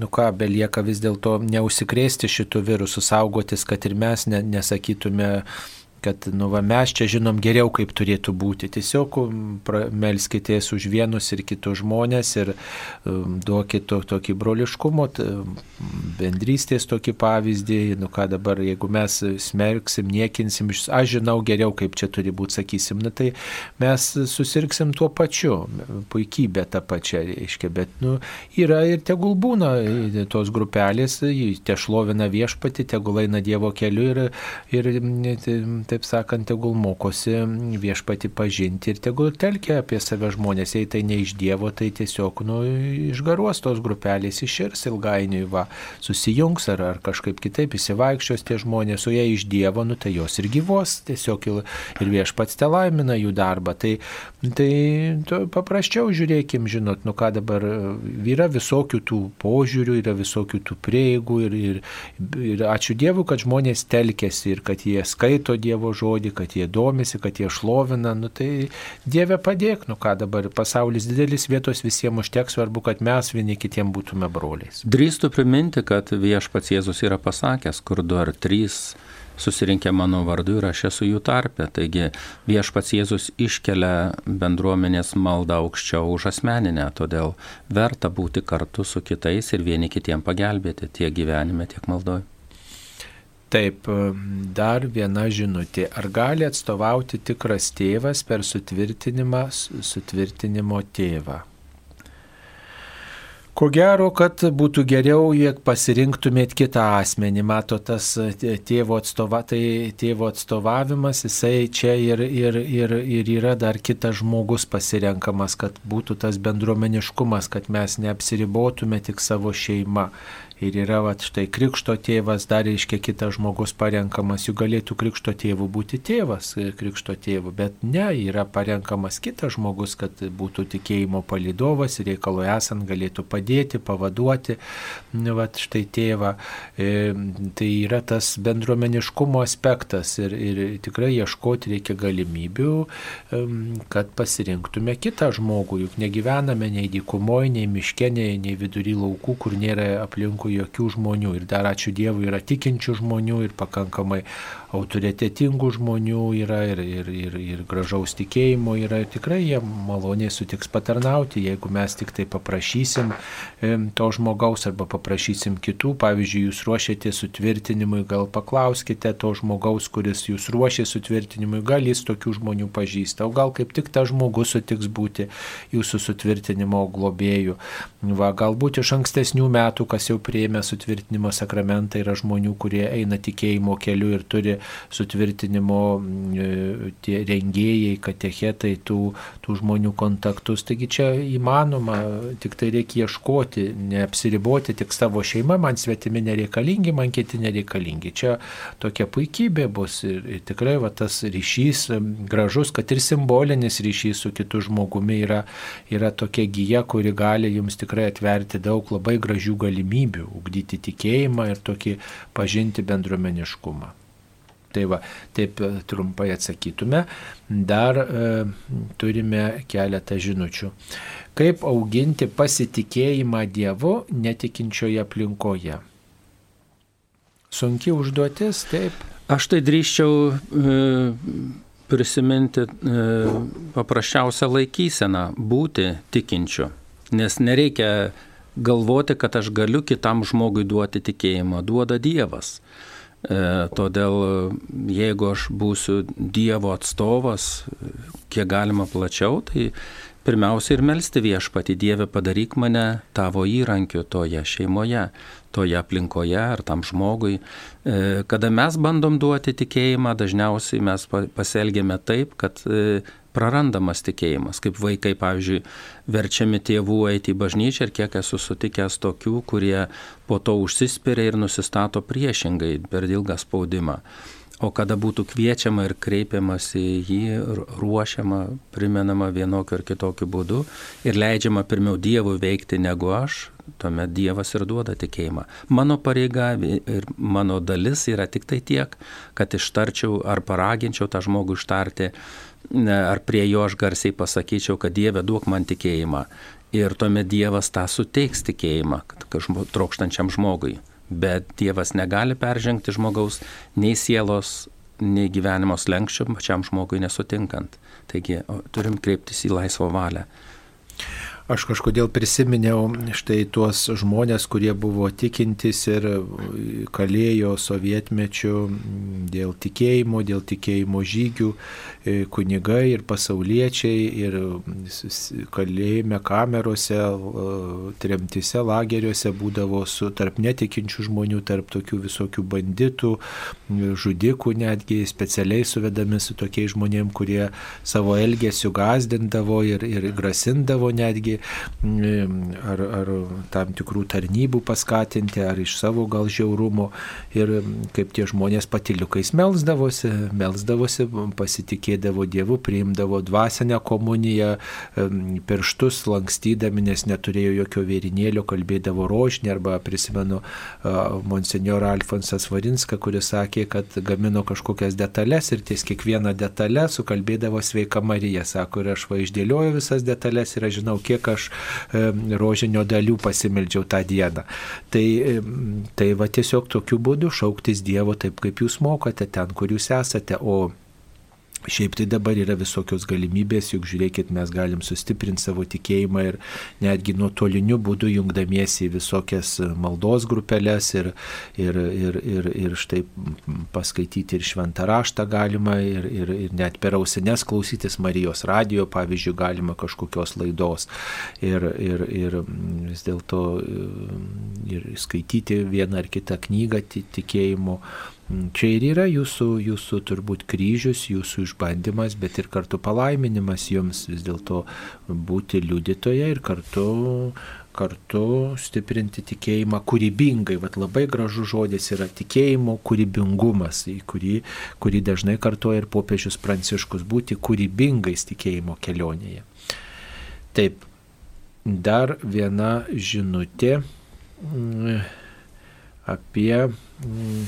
nu ką, belieka vis dėlto neusikrėsti šitų virusų, saugotis, kad ir mes ne, nesakytume, kad nu, va, mes čia žinom geriau, kaip turėtų būti. Tiesiog melskitės už vienus ir kitus žmonės ir um, duokit to, tokį broliškumo, bendrystės tokį pavyzdį. Nu ką dabar, jeigu mes smerksim, niekinsim, aš žinau geriau, kaip čia turi būti, sakysim, nu, tai mes susirksim tuo pačiu, puikybė tą pačią, reiškia, bet nu, yra ir tegul būna tos grupelės, te šlovina viešpati, tegul eina Dievo keliu ir, ir taip sakant, tegul mokosi viešpati pažinti ir tegul telkia apie save žmonės. Jei tai ne iš Dievo, tai tiesiog nu, išgaruos tos grupelės, iširs ilgainiui, va, susijungs ar, ar kažkaip kitaip įsivaikščios tie žmonės, o jei iš Dievo, nu, tai jos ir gyvos, tiesiog ir, viešpats te laimina jų darbą. Tai, tai to, paprasčiau žiūrėkim, žinot, nu ką dabar yra visokių tų požiūrių, yra visokių tų prieigų ir, ir, ir ačiū Dievui, kad žmonės telkėsi ir kad jie skaito Dievo Dievo žodį, kad jie domisi, kad jie šlovina, nu tai Dieve padėk, nu ką dabar pasaulis didelis vietos visiems užteks, svarbu, kad mes vieni kitiem būtume broliais. Drįstu priminti, kad viešpats Jėzus yra pasakęs, kur du ar trys susirinkę mano vardu ir aš esu jų tarpe. Taigi viešpats Jėzus iškelia bendruomenės maldą aukščiau už asmeninę, todėl verta būti kartu su kitais ir vieni kitiem pagelbėti tiek gyvenime, tiek maldoje. Taip, dar viena žinutė. Ar gali atstovauti tikras tėvas per sutvirtinimą, sutvirtinimo tėvą? Ko gero, kad būtų geriau, jei pasirinktumėt kitą asmenį. Mato, tas tėvo, atstova, tai tėvo atstovavimas, jisai čia ir, ir, ir, ir yra dar kitas žmogus pasirenkamas, kad būtų tas bendruomeniškumas, kad mes neapsiribotume tik savo šeimą. Ir yra, va, štai krikšto tėvas, dar reiškia kitas žmogus parenkamas, jų galėtų krikšto tėvų būti tėvas, e, krikšto tėvų, bet ne, yra parenkamas kitas žmogus, kad būtų tikėjimo palidovas ir reikalui esant galėtų padėti, pavaduoti, va, štai tėvą. E, tai yra tas bendruomeniškumo aspektas ir, ir tikrai ieškoti reikia galimybių, e, kad pasirinktume kitą žmogų, juk negyvename nei dykumoje, nei miške, nei, nei vidury laukų, kur nėra aplinkui jokių žmonių. Ir dar ačiū Dievui yra tikinčių žmonių ir pakankamai autoritetingų žmonių yra ir, ir, ir, ir gražaus tikėjimo yra ir tikrai jie maloniai sutiks patarnauti, jeigu mes tik tai paprašysim to žmogaus arba paprašysim kitų, pavyzdžiui, jūs ruošiate sutvirtinimui, gal paklauskite to žmogaus, kuris jūs ruošia sutvirtinimui, gal jis tokių žmonių pažįsta, o gal kaip tik tas žmogus sutiks būti jūsų sutvirtinimo globėjų. Va, galbūt iš ankstesnių metų, kas jau prieėmė sutvirtinimo sakramentą, yra žmonių, kurie eina tikėjimo keliu ir turi sutvirtinimo e, tie rengėjai, katechetai, tų, tų žmonių kontaktus. Taigi čia įmanoma, tik tai reikia ieškoti, neapsiriboti tik savo šeima, man svetimi nereikalingi, man kiti nereikalingi. Čia tokia puikybė bus ir, ir tikrai va, tas ryšys gražus, kad ir simbolinis ryšys su kitu žmogumi yra, yra tokia gyja, kuri gali jums tikrai atverti daug labai gražių galimybių. Ugdyti tikėjimą ir tokį pažinti bendruomeniškumą. Tai va, taip e, trumpai atsakytume. Dar e, turime keletą žinučių. Kaip auginti pasitikėjimą Dievu netikinčioje aplinkoje? Sunki užduotis, taip. Aš tai drįščiau e, prisiminti e, paprasčiausią laikyseną - būti tikinčiu. Nes nereikia galvoti, kad aš galiu kitam žmogui duoti tikėjimą, duoda Dievas. E, todėl jeigu aš būsiu Dievo atstovas, kiek galima plačiau, tai pirmiausia ir melstį viešpati Dievę padaryk mane tavo įrankiu toje šeimoje, toje aplinkoje ar tam žmogui. E, kada mes bandom duoti tikėjimą, dažniausiai mes pasielgėme taip, kad e, prarandamas tikėjimas, kaip vaikai, pavyzdžiui, verčiami tėvų eiti į bažnyčią ir kiek esu sutikęs tokių, kurie po to užsispiria ir nusistato priešingai per ilgą spaudimą. O kada būtų kviečiama ir kreipiamas į jį, ruošiama, primenama vienokiu ar kitokiu būdu ir leidžiama pirmiau Dievui veikti negu aš, tuomet Dievas ir duoda tikėjimą. Mano pareiga ir mano dalis yra tik tai tiek, kad ištarčiau ar paraginčiau tą žmogų ištarti ar prie jo aš garsiai pasakyčiau, kad Dieve duok man tikėjimą. Ir tuomet Dievas tą suteiks tikėjimą trokštančiam žmogui. Bet Dievas negali peržengti žmogaus nei sielos, nei gyvenimo slengščio pačiam žmogui nesutinkant. Taigi turim kreiptis į laisvą valią. Aš kažkodėl prisiminiau štai tuos žmonės, kurie buvo tikintis ir kalėjo sovietmečių dėl tikėjimo, dėl tikėjimo žygių, e, kunigai ir pasauliečiai ir kalėjime kamerose, tremtise, lageriuose būdavo su tarp netikinčių žmonių, tarp tokių visokių banditų, žudikų netgi specialiai suvedami su tokiais žmonėmis, kurie savo elgesių gazdindavo ir, ir grasindavo netgi ar, ar tam tikrų tarnybų paskatinti, ar iš savo gal žiaurumo. Ir kaip tie žmonės patiliukais melzdavosi, melzdavosi, pasitikėdavo Dievu, priimdavo dvasinę komuniją, pirštus lankstydami, nes neturėjo jokio vėrinėlio, kalbėdavo rožinį, arba prisimenu monsinjorą Alfonsas Varinską, kuris sakė, kad gamino kažkokias detalės ir ties kiekvieną detalę sukalbėdavo sveika Marija. Sako, ir aš va išdėlioju visas detalės ir aš žinau, kiek aš rožinio dalių pasimeldžiau tą dieną. Tai, tai va tiesiog tokiu būdu šauktis Dievo taip, kaip jūs mokate ten, kur jūs esate, o Šiaip tai dabar yra visokios galimybės, juk žiūrėkit, mes galim sustiprinti savo tikėjimą ir netgi nuotoliniu būdu jungdamiesi į visokias maldos grupelės ir, ir, ir, ir, ir štai paskaityti ir šventą raštą galima ir, ir, ir net per ausines klausytis Marijos radijo, pavyzdžiui, galima kažkokios laidos ir, ir, ir vis dėlto ir skaityti vieną ar kitą knygą tikėjimo Čia ir yra jūsų, jūsų turbūt kryžius, jūsų išbandymas, bet ir kartu palaiminimas jums vis dėlto būti liudytoje ir kartu, kartu stiprinti tikėjimą kūrybingai. Vat labai gražus žodis yra tikėjimo kūrybingumas, kurį, kurį dažnai kartuoja ir popiežius Pranciškus būti kūrybingais tikėjimo kelionėje. Taip, dar viena žinutė mm, apie mm,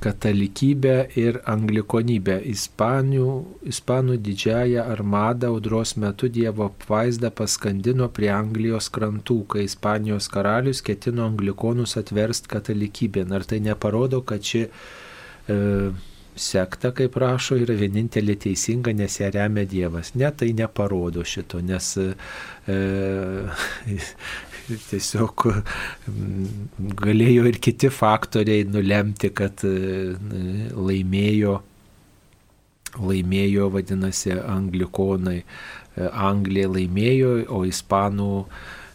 katalikybę ir anglikonybę. Ispanių, Ispanų didžiąją armadą audros metu Dievo apvaizdą paskandino prie Anglijos krantų, kai Ispanijos karalius ketino anglikonus atversti katalikybę. Ar tai neparodo, kad ši e, sekta, kaip rašo, yra vienintelė teisinga, nes ją remia Dievas. Ne, tai neparodo šito, nes e, tiesiog mm, galėjo ir kiti faktoriai nulemti, kad e, laimėjo, laimėjo vadinasi, anglikonai. E, Anglija laimėjo, o ispanų,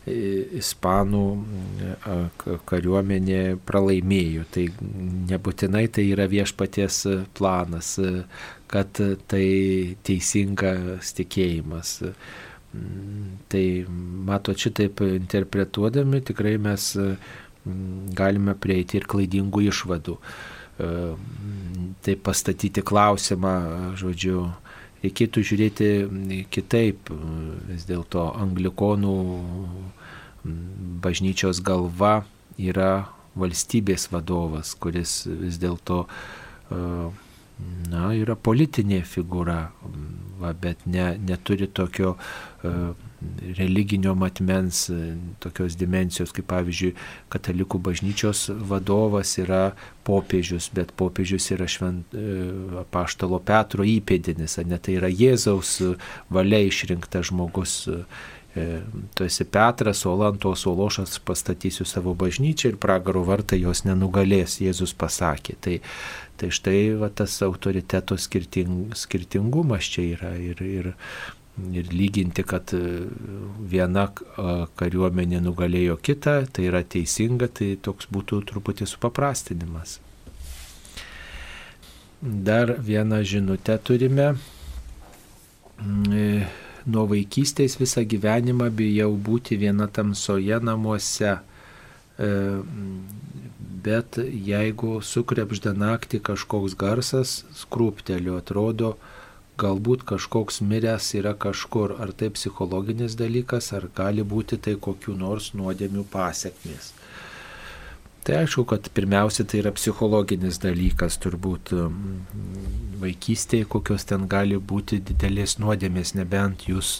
e, ispanų kariuomenė pralaimėjo. Tai nebūtinai tai yra viešpaties planas, kad tai teisingas tikėjimas. Tai mato, šitaip interpretuodami tikrai mes mm, galime prieiti ir klaidingų išvadų. E, tai pastatyti klausimą, žodžiu, reikėtų žiūrėti kitaip. Vis dėlto anglikonų bažnyčios galva yra valstybės vadovas, kuris vis dėlto na, yra politinė figūra, va, bet ne, neturi tokio religinio matmens, tokios dimensijos, kaip pavyzdžiui, katalikų bažnyčios vadovas yra popiežius, bet popiežius yra švent apaštalo Petro įpėdinis, ne tai yra Jėzaus valia išrinktas žmogus tu esi Petras, o ant tos uolos aš pastatysiu savo bažnyčią ir pragaro vartai jos nenugalės, Jėzus pasakė. Tai, tai štai va, tas autoriteto skirting, skirtingumas čia yra ir, ir, ir lyginti, kad viena kariuomenė nugalėjo kitą, tai yra teisinga, tai toks būtų truputį supaprastinimas. Dar vieną žinutę turime nuo vaikystės visą gyvenimą bijau būti viena tamsoje namuose. Bet jeigu sukrebžda naktį kažkoks garsas, skrūpteliu, atrodo, galbūt kažkoks miręs yra kažkur. Ar tai psichologinis dalykas, ar gali būti tai kokiu nors nuodėmių pasiekmės. Tai aišku, kad pirmiausia tai yra psichologinis dalykas, turbūt vaikystėje, kokios ten gali būti didelės nuodėmės, nebent jūs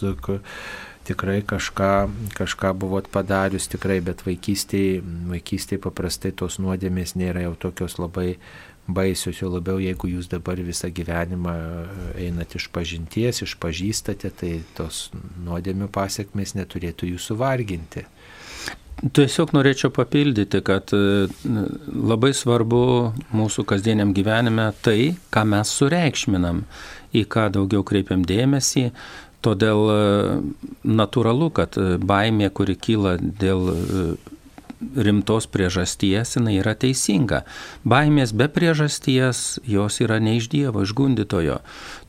tikrai kažką, kažką buvot padarius tikrai, bet vaikystėje, vaikystėje paprastai tos nuodėmės nėra jau tokios labai baisios, jo labiau jeigu jūs dabar visą gyvenimą einat iš pažinties, išpažįstate, tai tos nuodėmių pasiekmes neturėtų jūsų varginti. Tiesiog norėčiau papildyti, kad labai svarbu mūsų kasdieniam gyvenime tai, ką mes sureikšminam, į ką daugiau kreipiam dėmesį. Todėl natūralu, kad baimė, kuri kyla dėl rimtos priežasties, jinai yra teisinga. Baimės be priežasties, jos yra ne iš Dievo, iš gundytojo.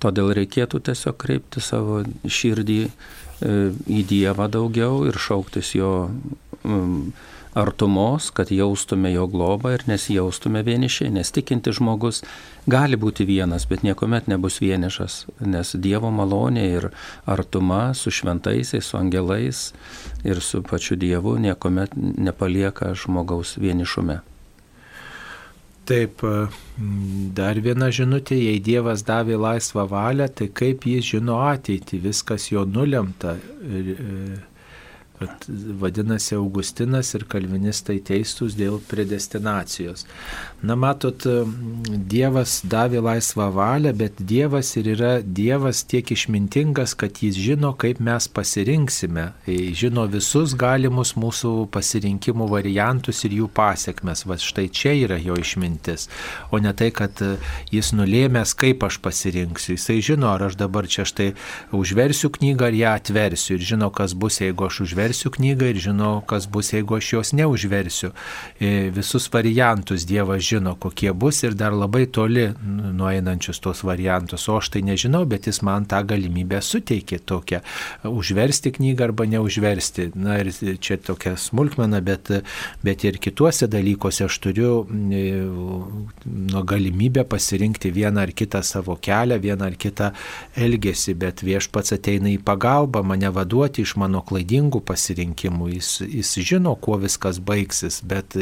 Todėl reikėtų tiesiog kreipti savo širdį į Dievą daugiau ir šauktis jo artumos, kad jaustume jo globą ir nesijaustume vienišiai, nes tikinti žmogus gali būti vienas, bet niekuomet nebus vienišas, nes Dievo malonė ir artuma su šventaisiais, su angelais ir su pačiu Dievu niekuomet nepalieka žmogaus vienišume. Taip, dar viena žinutė, jei Dievas davė laisvą valią, tai kaip jis žino ateitį, viskas jo nulemta. Ir, kad vadinasi Augustinas ir kalvinistai teistus dėl predestinacijos. Na matot, Dievas davė laisvą valią, bet Dievas ir yra Dievas tiek išmintingas, kad jis žino, kaip mes pasirinksime, žino visus galimus mūsų pasirinkimų variantus ir jų pasiekmes. Va štai čia yra jo išmintis, o ne tai, kad jis nulėmęs, kaip aš pasirinksiu. Jisai žino, ar aš dabar čia štai užversiu knygą ar ją atversiu ir žino, kas bus, jeigu aš užversiu užversiu knygą ir žinau, kas bus, jeigu aš jos neužversiu. Visus variantus Dievas žino, kokie bus ir dar labai toli nueinančius tos variantus. O aš tai nežinau, bet jis man tą galimybę suteikė tokią užversti knygą arba neužversti. Na ir čia tokia smulkmena, bet, bet ir kituose dalykuose aš turiu nu, galimybę pasirinkti vieną ar kitą savo kelią, vieną ar kitą elgesį, bet viešpats ateina į pagalbą mane vaduoti iš mano klaidingų pasirinkimų. Jis, jis žino, kuo viskas baigsis, bet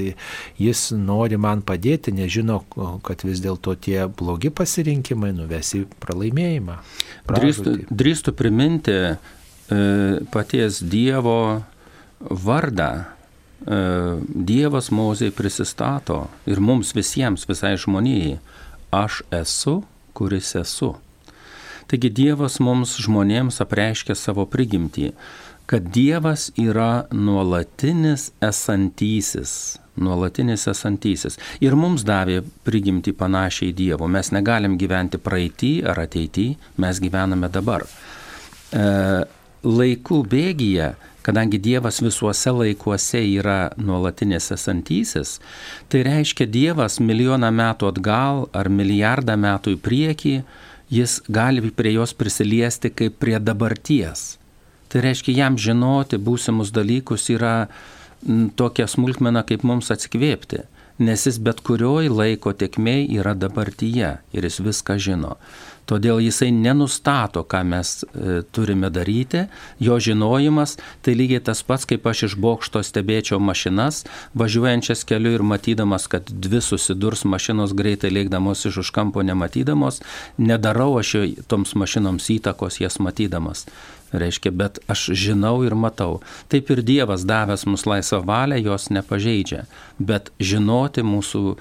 jis nori man padėti, nežino, kad vis dėlto tie blogi pasirinkimai nuvesi pralaimėjimą. Drįstu, drįstu priminti e, paties Dievo vardą. E, Dievas Mozei prisistato ir mums visiems, visai žmonijai, aš esu, kuris esu. Taigi Dievas mums žmonėms apreiškia savo prigimtį kad Dievas yra nuolatinis esantysis. Nuolatinis esantysis. Ir mums davė prigimti panašiai Dievo. Mes negalim gyventi praeitį ar ateitį, mes gyvename dabar. E, laikų bėgyje, kadangi Dievas visuose laikuose yra nuolatinis esantysis, tai reiškia Dievas milijoną metų atgal ar milijardą metų į priekį, jis gali prie jos prisiliesti kaip prie dabarties. Tai reiškia, jam žinoti būsimus dalykus yra tokia smulkmena, kaip mums atsikvėpti. nes jis bet kurioj laiko tekmei yra dabartyje ir jis viską žino. Todėl jisai nenustato, ką mes e, turime daryti, jo žinojimas tai lygiai tas pats, kaip aš iš bokšto stebėčiau mašinas, važiuojančias keliu ir matydamas, kad dvi susidurs mašinos greitai lėkdamos iš už kampo nematydamos, nedarau aš toms mašinoms įtakos jas matydamas. Reiškia, bet aš žinau ir matau. Taip ir Dievas davęs mus laisvą valią, jos nepažeidžia. Bet žinoti mūsų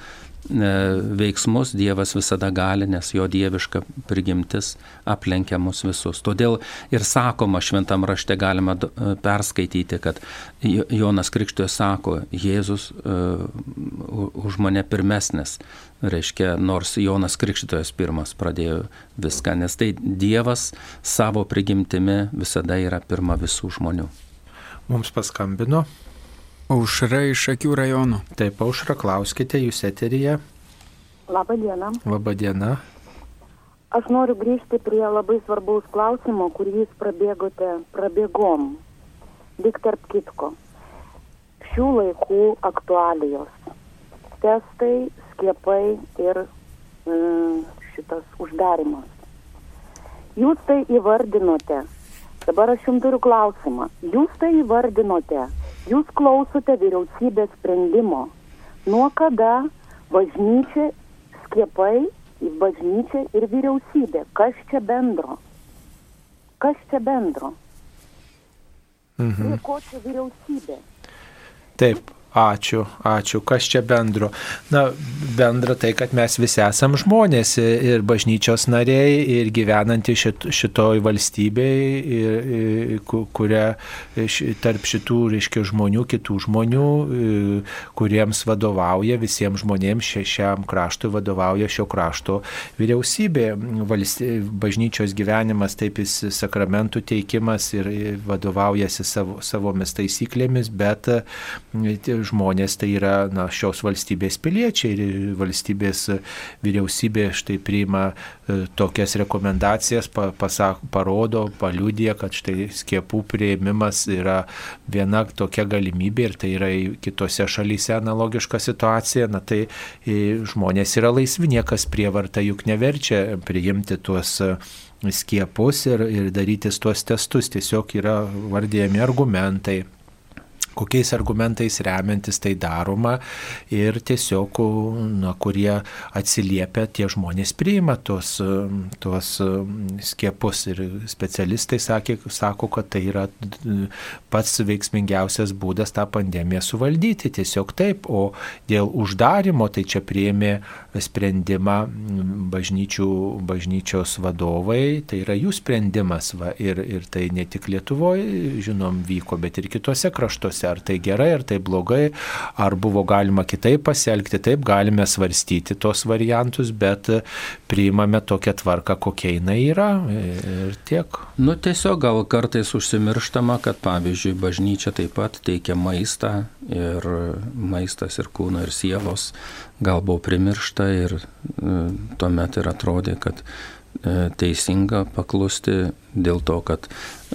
veiksmus Dievas visada gali, nes jo dieviška prigimtis aplenkia mus visus. Todėl ir sakoma šventam rašte galima e, perskaityti, kad Jonas Krikštojas sako, Jėzus uh, už mane pirmesnis. Reiškia, nors Jonas Krikštojas pirmas pradėjo viską, nes tai Dievas savo prigimtimi visada yra pirma visų žmonių. Mums paskambino Aušra iš Akių rajono. Taip, aušra, klauskite, jūs eteryje. Labą dieną. Labą dieną. Aš noriu grįžti prie labai svarbaus klausimo, kurį jūs prabėgote prabėgom. Lik tarp kitko. Šių laikų aktualijos. Testai, skiepai ir e, šitas uždarimas. Jūs tai įvardinote. Dabar aš jums turiu klausimą. Jūs tai įvardinote Jūs klausote vyriausybės sprendimo. Nuo kada bažnyčia, skiepai, bažnyčia ir vyriausybė? Kas čia bendro? Kas čia bendro? Mhm. Prie ko čia vyriausybė? Taip, Ačiū, ačiū. Kas čia bendro? Na, bendra tai, kad mes visi esam žmonės ir bažnyčios nariai, ir gyvenantys šit, šitoj valstybei, ir, kuria tarp šitų, reiškia, žmonių, kitų žmonių, kuriems vadovauja, visiems žmonėms šiam kraštui vadovauja šio krašto vyriausybė. Valstybė, bažnyčios gyvenimas, taip jis sakramentų teikimas ir vadovaujasi savo, savomis taisyklėmis, bet žmonės tai yra na, šios valstybės piliečiai ir valstybės vyriausybė štai priima e, tokias rekomendacijas, pa, pasak, parodo, paliūdė, kad štai skiepų prieimimas yra viena tokia galimybė ir tai yra kitose šalyse analogiška situacija, na tai e, žmonės yra laisvi, niekas prievarta juk neverčia priimti tuos e, skiepus ir, ir darytis tuos testus, tiesiog yra vardėjami argumentai kokiais argumentais remiantis tai daroma ir tiesiog, na, kurie atsiliepia, tie žmonės priima tuos, tuos skiepus ir specialistai sakė, sako, kad tai yra pats veiksmingiausias būdas tą pandemiją suvaldyti, tiesiog taip, o dėl uždarimo tai čia prieimė sprendimą bažnyčių, bažnyčios vadovai, tai yra jų sprendimas va, ir, ir tai ne tik Lietuvoje, žinom, vyko, bet ir kitose kraštuose, ar tai gerai, ar tai blogai, ar buvo galima kitaip pasielgti, taip galime svarstyti tos variantus, bet priimame tokią tvarką, kokia jinai yra ir tiek. Nu tiesiog gal kartais užsimirštama, kad pavyzdžiui bažnyčia taip pat teikia maistą ir maistas ir kūno ir sielos gal buvo primiršta ir e, tuomet ir atrodė, kad teisinga paklusti dėl to, kad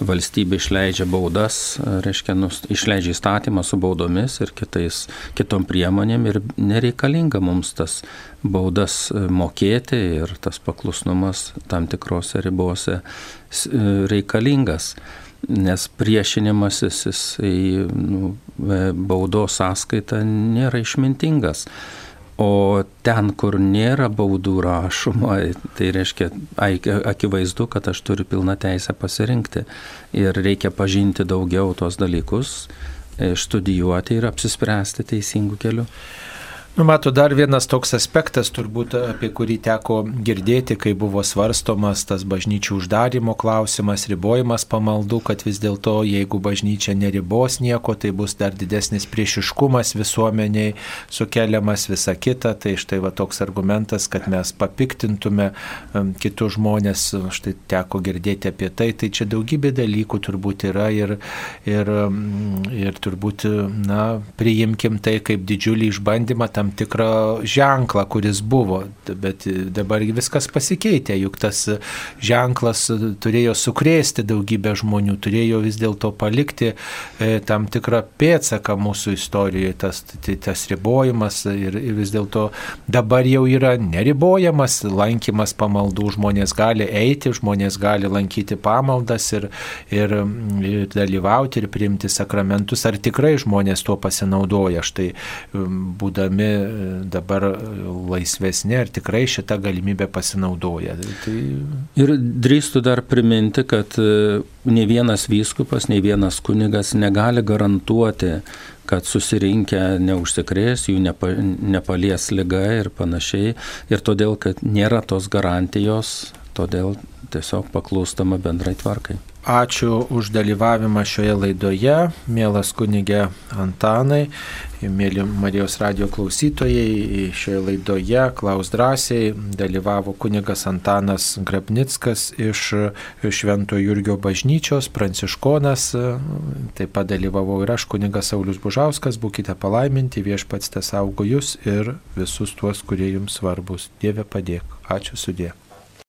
valstybė išleidžia baudas, e, reiškia, nus, išleidžia įstatymą su baudomis ir kitais, kitom priemonėm ir nereikalinga mums tas baudas mokėti ir tas paklusnumas tam tikrose ribose reikalingas nes priešinimasis jisai nu, baudos sąskaita nėra išmintingas. O ten, kur nėra baudų rašoma, tai reiškia akivaizdu, kad aš turiu pilną teisę pasirinkti. Ir reikia pažinti daugiau tos dalykus, e, studijuoti ir apsispręsti teisingų kelių. Nu, mato, dar vienas toks aspektas, turbūt apie kurį teko girdėti, kai buvo svarstomas tas bažnyčių uždarimo klausimas, ribojimas pamaldų, kad vis dėlto, jeigu bažnyčia neribos nieko, tai bus dar didesnis priešiškumas visuomeniai sukeliamas visa kita. Tai štai va toks argumentas, kad mes papiktintume kitus žmonės, štai teko girdėti apie tai. Tai čia daugybė dalykų turbūt yra ir, ir, ir turbūt, na, priimkim tai kaip didžiulį išbandymą tam tam tikrą ženklą, kuris buvo, bet dabar viskas pasikeitė, juk tas ženklas turėjo sukrėsti daugybę žmonių, turėjo vis dėlto palikti e, tam tikrą pėtsaką mūsų istorijoje, tas, tai, tas ribojimas ir, ir vis dėlto dabar jau yra neribojamas lankymas pamaldų, žmonės gali eiti, žmonės gali lankyti pamaldas ir, ir, ir dalyvauti ir priimti sakramentus, ar tikrai žmonės tuo pasinaudoja, štai būdami dabar laisvesni, ar tikrai šitą galimybę pasinaudoja. Tai... Ir drįstu dar priminti, kad e, ne vienas vyskupas, ne vienas kunigas negali garantuoti, kad susirinkę neužsikrės, jų nepa, nepalies lyga ir panašiai. Ir todėl, kad nėra tos garantijos, todėl tiesiog paklūstama bendrai tvarkai. Ačiū už dalyvavimą šioje laidoje, mielas kunigė Antanai, mėly Marijos radio klausytojai. Šioje laidoje Klaus drąsiai dalyvavo kunigas Antanas Grabnickas iš Švento Jurgio bažnyčios, pranciškonas. Taip pat dalyvavau ir aš, kunigas Saulis Bužauskas. Būkite palaiminti, viešpats te saugo jūs ir visus tuos, kurie jums svarbus. Dieve padėk. Ačiū sudė.